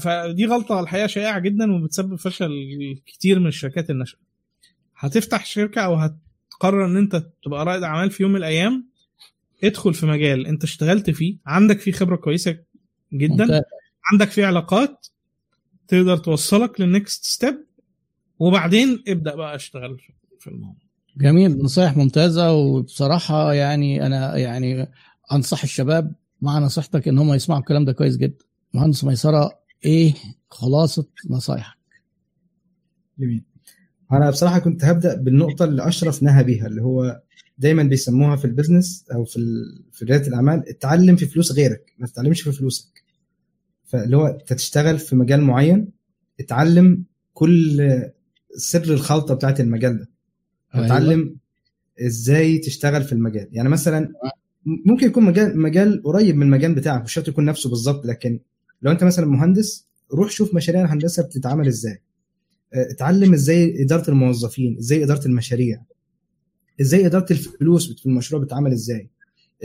Speaker 2: فدي غلطة الحقيقة شائعة جدا وبتسبب فشل كتير من الشركات الناشئة. هتفتح شركة أو هتقرر إن أنت تبقى رائد أعمال في يوم من الأيام ادخل في مجال أنت اشتغلت فيه عندك فيه خبرة كويسة جدا
Speaker 1: ممتاز.
Speaker 2: عندك فيه علاقات تقدر توصلك لل next step وبعدين ابدأ بقى اشتغل في- في الموضوع.
Speaker 1: جميل. نصايح ممتازة وبصراحة يعني أنا يعني أنصح الشباب مع نصيحتك إن هم يسمعوا الكلام ده كويس جدا. مهندس ميسرة إيه خلاصة نصايحك؟
Speaker 3: جميل. أنا بصراحة كنت هبدأ بالنقطة اللي أشرف نهى بيها اللي هو دايما بيسموها في ال business أو في في رياده الأعمال اتعلم في فلوس غيرك ما تتعلمش في فلوسك. فاللي هو أنت تشتغل في مجال معين اتعلم كل سر الخلطة بتاعت المجال ده.
Speaker 1: أيوة.
Speaker 3: اتعلم إزاي تشتغل في المجال. يعني مثلا ممكن يكون مجال مجال قريب من المجال بتاعك مش شرط يكون نفسه بالظبط لكن لو انت مثلا مهندس روح شوف مشاريع الهندسة بتتعمل إزاي. آه، اتعلم إزاي إدارة الموظفين إزاي إدارة المشاريع إزاي إدارة الفلوس في المشروع بتتعمل إزاي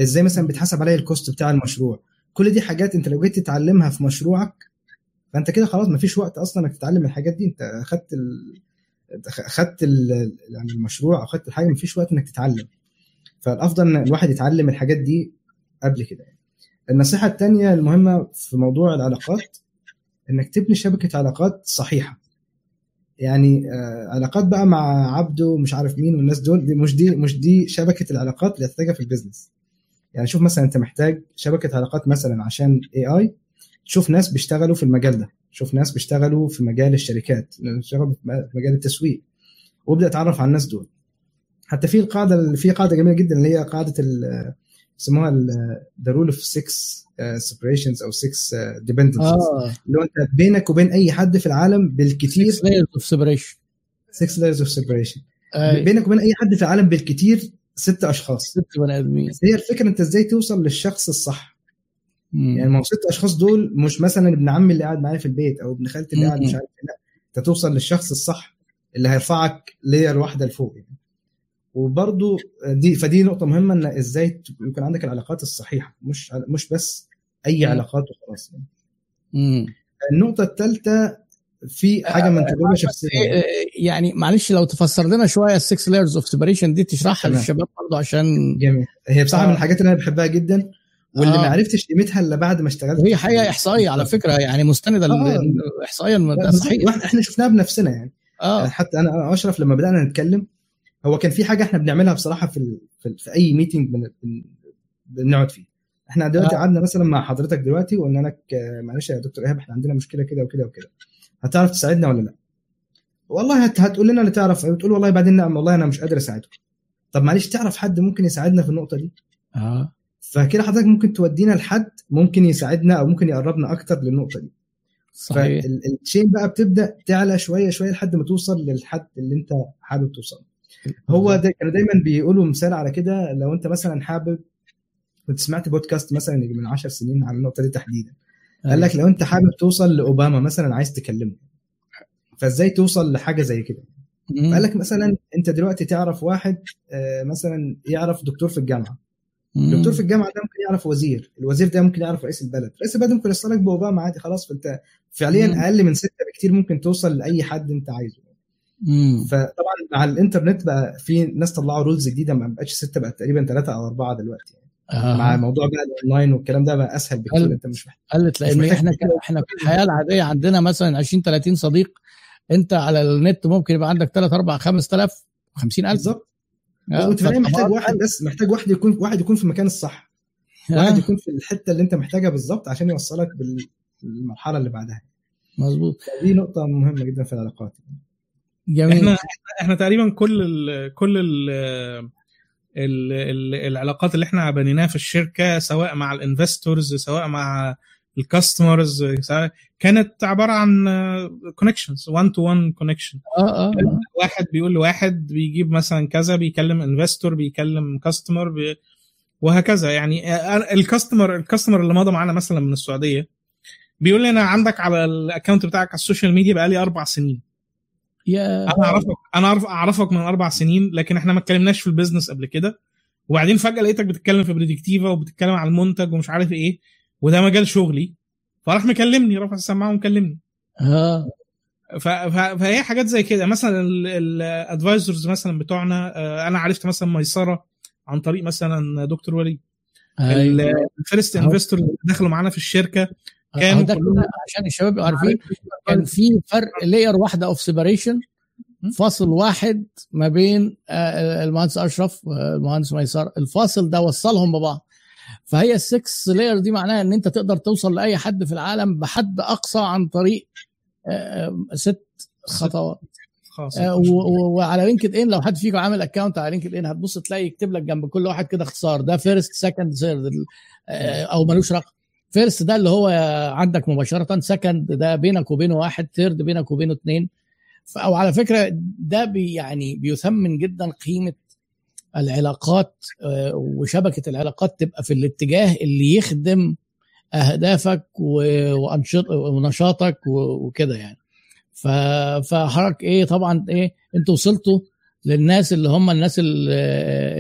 Speaker 3: إزاي مثلا بيتحسب عليا ال cost بتاع المشروع. كل دي حاجات انت لو جيت تتعلمها في مشروعك فانت كده خلاص مفيش وقت أصلا إنك تتعلم الحاجات دي. انت اخدت ال... اخدت ال... يعني المشروع اخدت الحاجة مفيش وقت إنك تتعلم. فالأفضل إن الواحد يتعلم الحاجات دي قبل كده. يعني. النصيحة الثانية المهمة في موضوع العلاقات إنك تبني شبكة علاقات صحيحة. يعني آه علاقات بقى مع عبده ومش عارف مين والناس دول دي مش دي مش دي شبكة العلاقات اللي هتحتاجها في ال business يعني شوف مثلا أنت محتاج شبكة علاقات مثلا عشان اي اي تشوف ناس بيشتغلوا في المجال ده. شوف ناس بيشتغلوا في مجال الشركات بيشتغلوا في مجال التسويق. وابدأ اتعرف على الناس دول. حتى في القاعده في قاعدة جميلة جدا اللي هي قاعدة يسموها the rule of 6 separations أو 6
Speaker 1: dependences
Speaker 3: اللي هو أنت بينك وبين أي حد في العالم بالكثير
Speaker 1: 6 layers of separation.
Speaker 3: 6 layers of separation.
Speaker 1: آه،
Speaker 3: بينك وبين أي حد في العالم بالكثير ست أشخاص.
Speaker 1: ست بني
Speaker 3: آدمين. هي الفكرة أنت إزاي توصل للشخص الصح.
Speaker 1: مم.
Speaker 3: يعني ما هو ست أشخاص دول مش مثلا ابن عمي اللي قاعد معايا في البيت أو ابن خالتي اللي قاعد مش. عارف إيه. لا. أنت توصل للشخص الصح اللي هيرفعك لير واحدة لفوق يعني. وبرضو دي فدي نقطة مهمة إن إزاي يكون عندك العلاقات الصحيحة مش مش بس
Speaker 1: أي.
Speaker 3: علاقات وخلاص يعني.
Speaker 1: مم.
Speaker 3: النقطة الثالثه في حاجة من تجربة شخصية
Speaker 1: إيه، يعني معلش لو تفسر لنا شوية ال six layers of separation دي تشرحها. للشباب برضه عشان
Speaker 3: جميل هي بصراحة
Speaker 1: آه.
Speaker 3: من الحاجات اللي أنا بحبها جدا واللي
Speaker 1: آه.
Speaker 3: ما عرفتش قيمتها إلا بعد ما اشتغلت
Speaker 1: وهي حقيقة إحصائية على فكرة يعني مستندة
Speaker 3: آه.
Speaker 1: احصائيا. صحيح
Speaker 3: إحنا شفناها بنفسنا يعني يعني حتى أنا أنا واشرف لما بدأنا نتكلم هو كان في حاجة إحنا بنعملها بصراحة في ال... في, ال... في أي meeting بن... بن... بنقعد فيه. إحنا دلوقتي
Speaker 1: آه.
Speaker 3: قعدنا مثلا مع حضرتك دلوقتي وقلنا لك آه، معلش يا دكتور إيهاب إحنا عندنا مشكلة كده وكده وكده. هتعرف تساعدنا ولا لا؟ والله هت... هتقول لنا اللي تعرف. تقول والله بعدين لا والله أنا مش قادر أساعدكم. طب معلش تعرف حد ممكن يساعدنا في النقطة دي؟
Speaker 1: آه.
Speaker 3: فكده حضرتك ممكن تودينا لحد ممكن يساعدنا أو ممكن يقربنا أكتر للنقطة دي.
Speaker 1: صحيح.
Speaker 3: فالتشين بقى بتبدأ تعلى شوية شوية لحد ما توصل للحد اللي أنت حابب توصل هو ده كانوا دايما بيقولوا مثال على كده لو أنت مثلا حابب كنت سمعت بودكاست مثلا من 10 سنين عن النقطة دي تحديدا قال لك لو أنت حابب توصل لأوباما مثلا عايز تكلمه فإزاي توصل لحاجة زي كده. قال لك مثلا أنت دلوقتي تعرف واحد آه، مثلا يعرف دكتور في
Speaker 1: الجامعة.
Speaker 3: دكتور في الجامعة ده ممكن يعرف وزير الوزير ده ممكن يعرف رئيس البلد رئيس البلد ممكن يوصلك بأوباما عادي خلاص فأنت فعليا. أقل من ستة بكتير ممكن توصل لأي حد أنت عايزه
Speaker 1: مم.
Speaker 3: فطبعا مع الإنترنت بقى في ناس طلعوا رولز جديدة ما بقتش ستة بقت تقريبا ثلاثة أو أربعة دلوقتي يعني.
Speaker 1: آه.
Speaker 3: مع موضوع بقى الاونلاين والكلام ده بقى أسهل بكتير
Speaker 1: هل-
Speaker 3: أنت مش محتاج
Speaker 1: قلت
Speaker 3: لأن
Speaker 1: إحنا
Speaker 3: تفكير.
Speaker 1: إحنا في الحياة العادية عندنا مثلا 20 30 صديق أنت على النت ممكن يبقى عندك 3 4 5000 50000
Speaker 3: بالظبط
Speaker 1: آه،
Speaker 3: وانت فعليا محتاج واحد بس محتاج واحد يكون واحد يكون في المكان الصح واحد
Speaker 1: آه،
Speaker 3: يكون في الحتة اللي أنت محتاجها بالظبط عشان يوصلك بال- بالمرحله اللي بعدها
Speaker 1: مظبوط
Speaker 3: دي نقطة مهمة جدا في العلاقات
Speaker 1: جميل.
Speaker 2: إحنا إحنا تقريبا كل ال كل ال ال ال العلاقات اللي إحنا بنيناها في الشركة سواء مع ال investors سواء مع ال customers كانت عبارة عن connections 1 to 1
Speaker 1: connection آه آه.
Speaker 2: واحد بيقول لواحد بيجيب مثلا كذا بيكلم investor بيكلم customer بي وهكذا. يعني ال customer ال customer اللي مضى معانا مثلا من السعودية بيقول لي أنا عندك على ال account بتاعك على ال social media بقالي أربع سنين.
Speaker 1: يا
Speaker 2: أنا أعرفك أنا اعرف أعرفك من أربع سنين لكن إحنا ما اتكلمناش في ال business قبل كده. وبعدين فجأة لقيتك بتتكلم في بريدكتيفا وبتتكلم على المنتج ومش عارف إيه وده مجال شغلي. فراح مكلمني رفع السماعة ومكلمني.
Speaker 1: آه.
Speaker 2: ف- ف- فهي حاجات زي كده. مثلا ال advisors مثلا بتوعنا آه، أنا عرفت مثلا ميسرة عن طريق مثلا دكتور وليد.
Speaker 1: أيوة.
Speaker 2: ال
Speaker 1: first.
Speaker 2: investor اللي دخلوا معانا في
Speaker 1: الشركة.
Speaker 2: كلهم-
Speaker 1: كده عشان الشباب يبقوا عارفين كان في فرق layer واحدة of separation فاصل واحد ما بين آه، المهندس أشرف والمهندس ميسرة. الفاصل ده وصلهم ببعض. فهي ال six layer دي معناها إن أنت تقدر توصل لأي حد في العالم بحد أقصى عن طريق آه، ست خطوات. آه، وعلى LinkedIn لو حد فيكم عامل account على LinkedIn هتبص تلاقي يكتب لك جنب كل واحد كده اختصار. ده first second third أو ملوش رقم. first ده اللي هو عندك مباشرة second ده بينك وبينه واحد third بينك وبينه اثنين أو على فكرة ده بي يعني بيثمن جدا قيمة العلاقات آه، وشبكة العلاقات تبقى في الاتجاه اللي يخدم أهدافك ونشاطك وكده يعني. ف- فحضرتك إيه طبعا إيه أنتوا وصلتوا للناس اللي هم الناس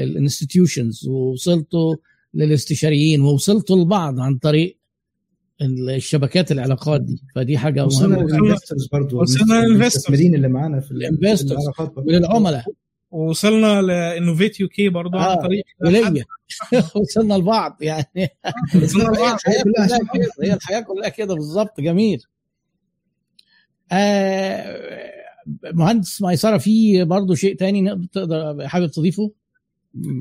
Speaker 1: ال institutions ووصلتوا للاستشاريين ووصلتوا لبعض عن طريق الشبكات العلاقات دي. فدي حاجة
Speaker 3: وصلنا
Speaker 1: مهمة.
Speaker 3: لل investors برضه
Speaker 2: وصلنا.
Speaker 3: المستثمرين اللي معانا في ال- ال investors.
Speaker 1: وللعملاء
Speaker 2: وصلنا ل Innovate UK برضه
Speaker 1: آه،
Speaker 2: عن طريق
Speaker 1: وليا. وصلنا لبعض يعني.
Speaker 2: وصلنا
Speaker 1: هي
Speaker 2: لبعض.
Speaker 1: الحياة
Speaker 3: كلها
Speaker 1: كلها
Speaker 3: عشان
Speaker 1: كده هي الحياة كلها كده بالظبط. جميل. آه مهندس ميسرة في برضه شيء تاني نقدر تقدر حابب تضيفه؟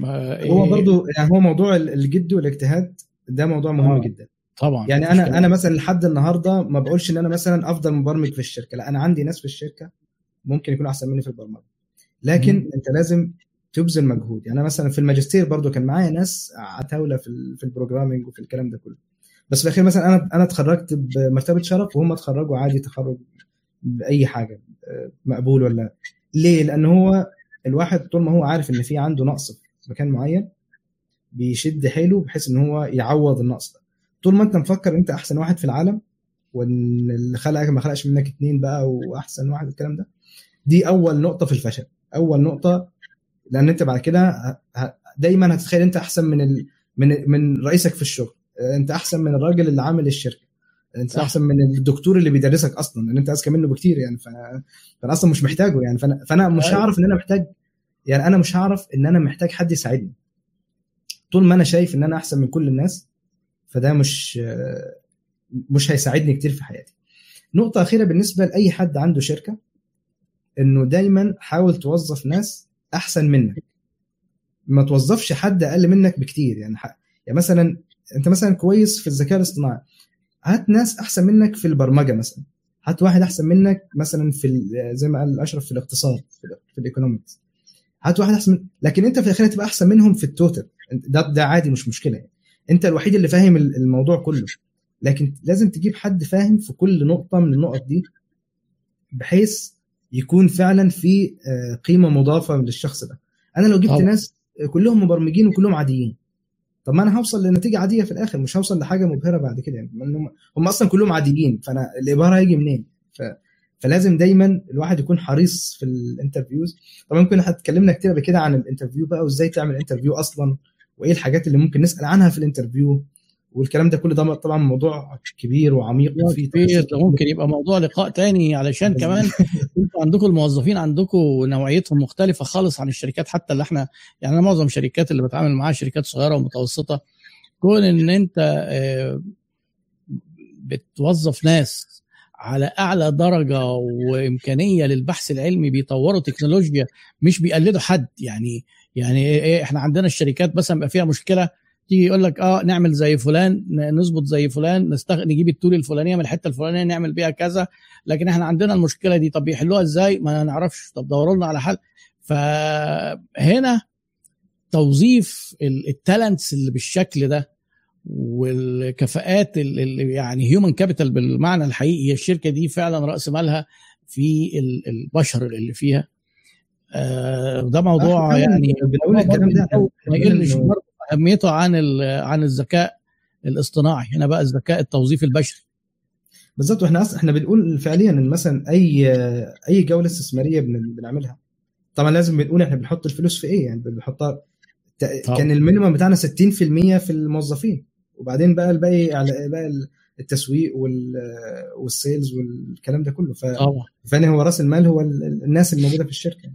Speaker 1: آه،
Speaker 3: هو
Speaker 1: إيه،
Speaker 3: برضه يعني هو موضوع الجد والاجتهاد ده موضوع مهم
Speaker 1: آه.
Speaker 3: جدا
Speaker 1: طبعا
Speaker 3: يعني أنا أنا مثلا لحد النهارده ما بقولش إن أنا مثلا أفضل مبرمج في الشركة لا أنا عندي ناس في الشركة ممكن يكونوا أحسن مني في البرمجة لكن
Speaker 1: مم.
Speaker 3: أنت لازم تبذل مجهود يعني أنا مثلا في الماجستير برضو كان معايا ناس عتاولة في في البروجرامينج وفي الكلام ده كله بس في الأخير مثلا أنا أنا اتخرجت بمرتبه شرف وهم اتخرجوا عادي تخرج بأي حاجة آه، مقبول ولا ليه؟ لأن هو الواحد طول ما هو عارف إن في عنده نقص في مكان معين بيشد حيله بحيث إن هو يعوض النقص ده. طول ما أنت مفكر أنت أحسن واحد في العالم وإن اللي خلقك ما خلقش منك اتنين بقى وأحسن واحد الكلام ده دي أول نقطة في الفشل. أول نقطة لأن أنت بعد كده دايما هتتخيل أنت أحسن من ال... من من رئيسك في الشغل. أنت أحسن من الراجل اللي عامل الشركة. انت. احسن من الدكتور اللي بيدرسك أصلا لأن انت اذكى منه بكتير يعني ف... فأنا أصلا مش محتاجه يعني فانا فأنا مش
Speaker 1: أيوة.
Speaker 3: هعرف إن أنا محتاج يعني أنا مش هعرف إن أنا محتاج حد يساعدني طول ما أنا شايف إن أنا أحسن من كل الناس فده مش مش هيساعدني كتير في حياتي نقطة أخيرة بالنسبة لأي حد عنده شركة إنه دايما حاول توظف ناس أحسن منك ما توظفش حد أقل منك بكتير يعني ح... يعني مثلا أنت مثلا كويس في الذكاء الاصطناعي هات ناس أحسن منك في البرمجة مثلا. هات واحد أحسن منك مثلا في زي ما قال أشرف في الاقتصاد في, ال- في ال economics هات واحد أحسن من... لكن أنت في الأخير تبقى أحسن منهم في ال total ده ده عادي مش مشكلة. يعني. أنت الوحيد اللي فاهم ال- الموضوع كله. لكن لازم تجيب حد فاهم في كل نقطة من النقط دي بحيث يكون فعلا في آه، قيمة مضافة للشخص ده. أنا لو جبت
Speaker 1: طبعا.
Speaker 3: ناس كلهم مبرمجين وكلهم عاديين طب ما أنا هوصل لنتيجة عادية في الآخر مش هوصل لحاجة مبهرة بعد كده. يعني هم, أصلا كلهم عاديين فأنا الإبهار هيجي منين؟ ف... فلازم دايما الواحد يكون حريص في ال interviews. طبعا ممكن اتكلمنا كتير قبل كده عن ال interview بقى وإزاي تعمل interview أصلا وإيه الحاجات اللي ممكن نسأل عنها في ال interview؟ والكلام ده كله ده طبعا موضوع كبير وعميق وفيه
Speaker 1: كبير ده ممكن يبقى موضوع لقاء تاني علشان كمان أنتوا عندكم الموظفين عندكم نوعيتهم مختلفة خالص عن الشركات حتى اللي إحنا يعني أنا معظم الشركات اللي بتعامل معاها شركات صغيرة ومتوسطة كون إن أنت آه، بتوظف ناس على أعلى درجة وإمكانية للبحث العلمي بيطوروا تكنولوجيا مش بيقلدوا حد يعني يعني إيه- إيه إحنا عندنا الشركات مثلا بقى فيها مشكلة تيجي يقول لك آه نعمل زي فلان نظبط زي فلان نستغ... نجيب التول الفلانية من الحتة الفلانية نعمل بيها كذا. لكن إحنا عندنا المشكلة دي طب يحلوها إزاي؟ ما نعرفش. طب دوروا لنا على حل. فهنا توظيف ال talents اللي بالشكل ده والكفاءات اللي يعني human capital بالمعنى الحقيقي هي الشركة دي فعلا رأس مالها في ال- البشر اللي فيها. آه، ده موضوع يعني
Speaker 3: بنقول الكلام ده
Speaker 1: ما يقلش برضه أهميته عن عن الذكاء الاصطناعي هنا بقى الذكاء التوظيفي البشري.
Speaker 3: بالظبط. وإحنا أصلا إحنا بنقول فعليا إن مثلا أي أي جولة استثمارية بن- بنعملها طبعا لازم بنقول إحنا بنحط الفلوس في إيه؟ يعني بنحطها. كان ال minimum بتاعنا 60% في الموظفين. وبعدين بقى الباقي على بقى التسويق وال وال sales والكلام ده كله. ف... فأنا هو رأس المال هو ال- الناس الموجودة في الشركة.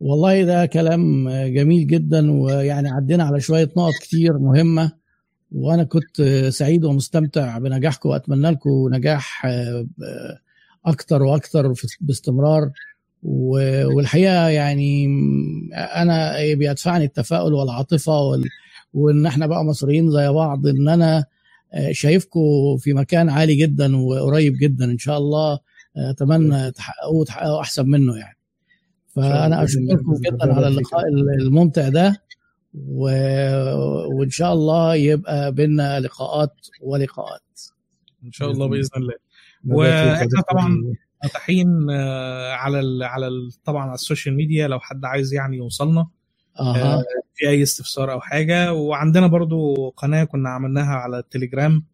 Speaker 1: والله ده كلام جميل جدا ويعني عدينا على شوية نقط كتير مهمة وأنا كنت سعيد ومستمتع بنجاحكم وأتمنى لكم نجاح آه، أكتر وأكتر باستمرار والحقيقة يعني أنا بيدفعني التفاؤل والعاطفة وال... وإن إحنا بقى مصريين زي بعض إن أنا آه، شايفكم في مكان عالي جدا وقريب جدا إن شاء الله آه، أتمنى تحققوه وتحققوا أحسن منه يعني.
Speaker 3: فأنا. أشكركم.
Speaker 1: جدا على. اللقاء الممتع ده و... وإن شاء الله يبقى بينا لقاءات ولقاءات
Speaker 2: إن شاء الله بإذن الله. وإحنا طبعاً متاحين آه، على ال على ال طبعا على ال social media لو حد عايز يعني يوصلنا آه، في أي استفسار أو حاجة وعندنا برضو قناة كنا عملناها على التليجرام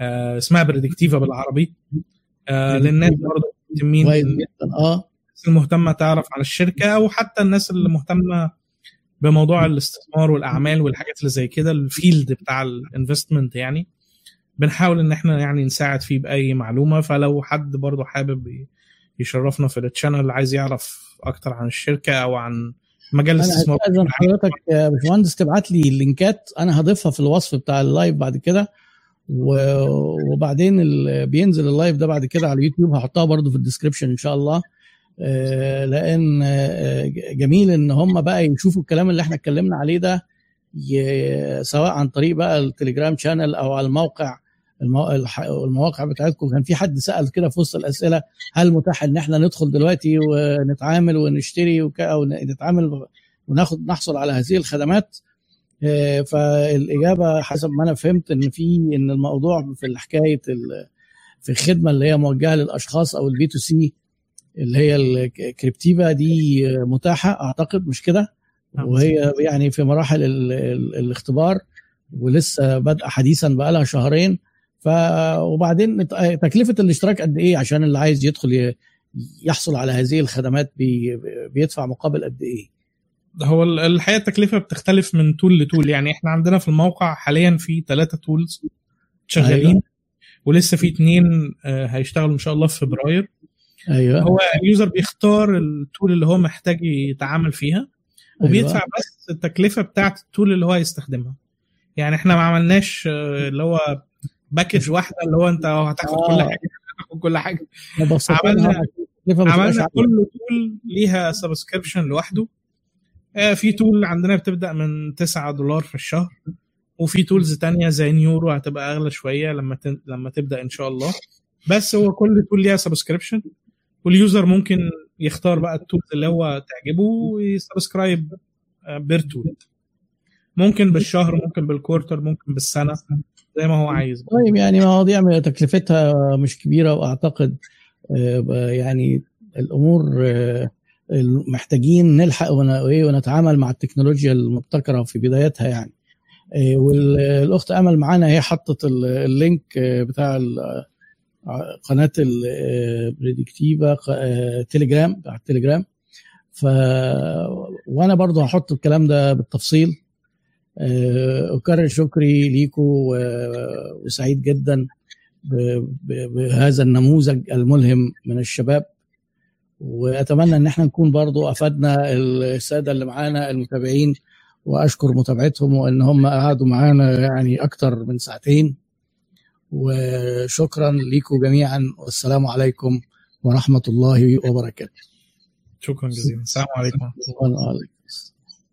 Speaker 2: آه، اسمها بريدكتيفا بالعربي آه، للناس برضو مهتمين
Speaker 1: كويس جدا آه
Speaker 2: الناس المهتمة تعرف عن الشركة أو حتى الناس اللي مهتمه بموضوع الاستثمار والأعمال والحاجات اللي زي كده ال field بتاع ال investment يعني. بنحاول إن إحنا يعني نساعد فيه بأي معلومة فلو حد برضو حابب يشرفنا في ال channel عايز يعرف أكتر عن الشركة أو عن مجال
Speaker 1: أنا
Speaker 2: الاستثمار.
Speaker 1: هستاذن حضرتك يا باشمهندس تبعت لي ال link ات أنا هضيفها في الوصف بتاع ال live بعد كده. وبعدين بينزل ال live ده بعد كده على اليوتيوب هحطها برضو في ال description إن شاء الله. لأن آه، جميل إن هم بقى يشوفوا الكلام اللي إحنا اتكلمنا عليه ده سواء عن طريق بقى ال Telegram channel أو على الموقع المواقع بتاعتكم كان في حد سأل كده في وسط الأسئلة هل متاح إن إحنا ندخل دلوقتي ونتعامل ونشتري. أو نتعامل وناخد نحصل على هذه الخدمات آه، فالإجابة حسب ما أنا فهمت إن في إن الموضوع في حكاية في الخدمة اللي هي موجهة للأشخاص أو ال B to C اللي هي الكريبتيفا دي متاحة أعتقد مش كده؟
Speaker 2: نعم.
Speaker 1: وهي يعني في مراحل ال ال الاختبار ولسه بادئه حديثا بقى لها شهرين. ف وبعدين تكلفة الاشتراك قد إيه؟ عشان اللي عايز يدخل يحصل على هذه الخدمات بي بيدفع مقابل قد إيه؟
Speaker 2: هو ال- الحقيقة التكلفة بتختلف من tool ل tool يعني إحنا عندنا في الموقع حاليا في ثلاثة tools شغالين
Speaker 1: أيوة.
Speaker 2: ولسه في اثنين هيشتغلوا إن شاء الله في فبراير.
Speaker 1: أيوه
Speaker 2: هو ال user بيختار ال tool اللي هو محتاج يتعامل فيها وبيدفع بس التكلفة بتاعه ال tool اللي هو هيستخدمها يعني إحنا ما عملناش آه، اللي هو package واحدة اللي هو أنت هتاخد
Speaker 1: آه.
Speaker 2: كل حاجة هتاخد كل
Speaker 1: حاجة
Speaker 2: عملنا- عملنا. كل tool ليها subscription لوحده آه، في tool عندنا بتبدأ من 9 دولار في الشهر وفي tools تانية زي نيورو هتبقى أغلى شوية لما. لما تبدأ إن شاء الله بس هو كل tool ليها subscription وال user ممكن يختار بقى ال tool اللي هو تعجبه وي subscribe per tool. ممكن بالشهر ممكن بال quarter ممكن بالسنة زي ما هو عايز.
Speaker 1: طيب يعني مواضيع تكلفتها مش كبيرة وأعتقد آه، يعني الأمور آه، محتاجين نلحق وإيه ونتعامل مع التكنولوجيا المبتكرة في بدايتها يعني. آه، والأخت أمل معانا هي حطت ال- ال link بتاع قناة البريدكتيفا تليجرام بتاع التليجرام ف وأنا برضو هحط الكلام ده بالتفصيل. آه، أكرر شكري ليكم و- وسعيد جدا بهذا النموذج الملهم من الشباب. وأتمنى إن إحنا نكون برضو افدنا السادة اللي معانا المتابعين وأشكر متابعتهم وإن هم قعدوا معانا يعني أكتر من ساعتين. وشكرا لكم جميعا والسلام عليكم ورحمة الله وبركاته.
Speaker 2: شكرا جزيلا. السلام عليكم.
Speaker 1: شكرا عليكم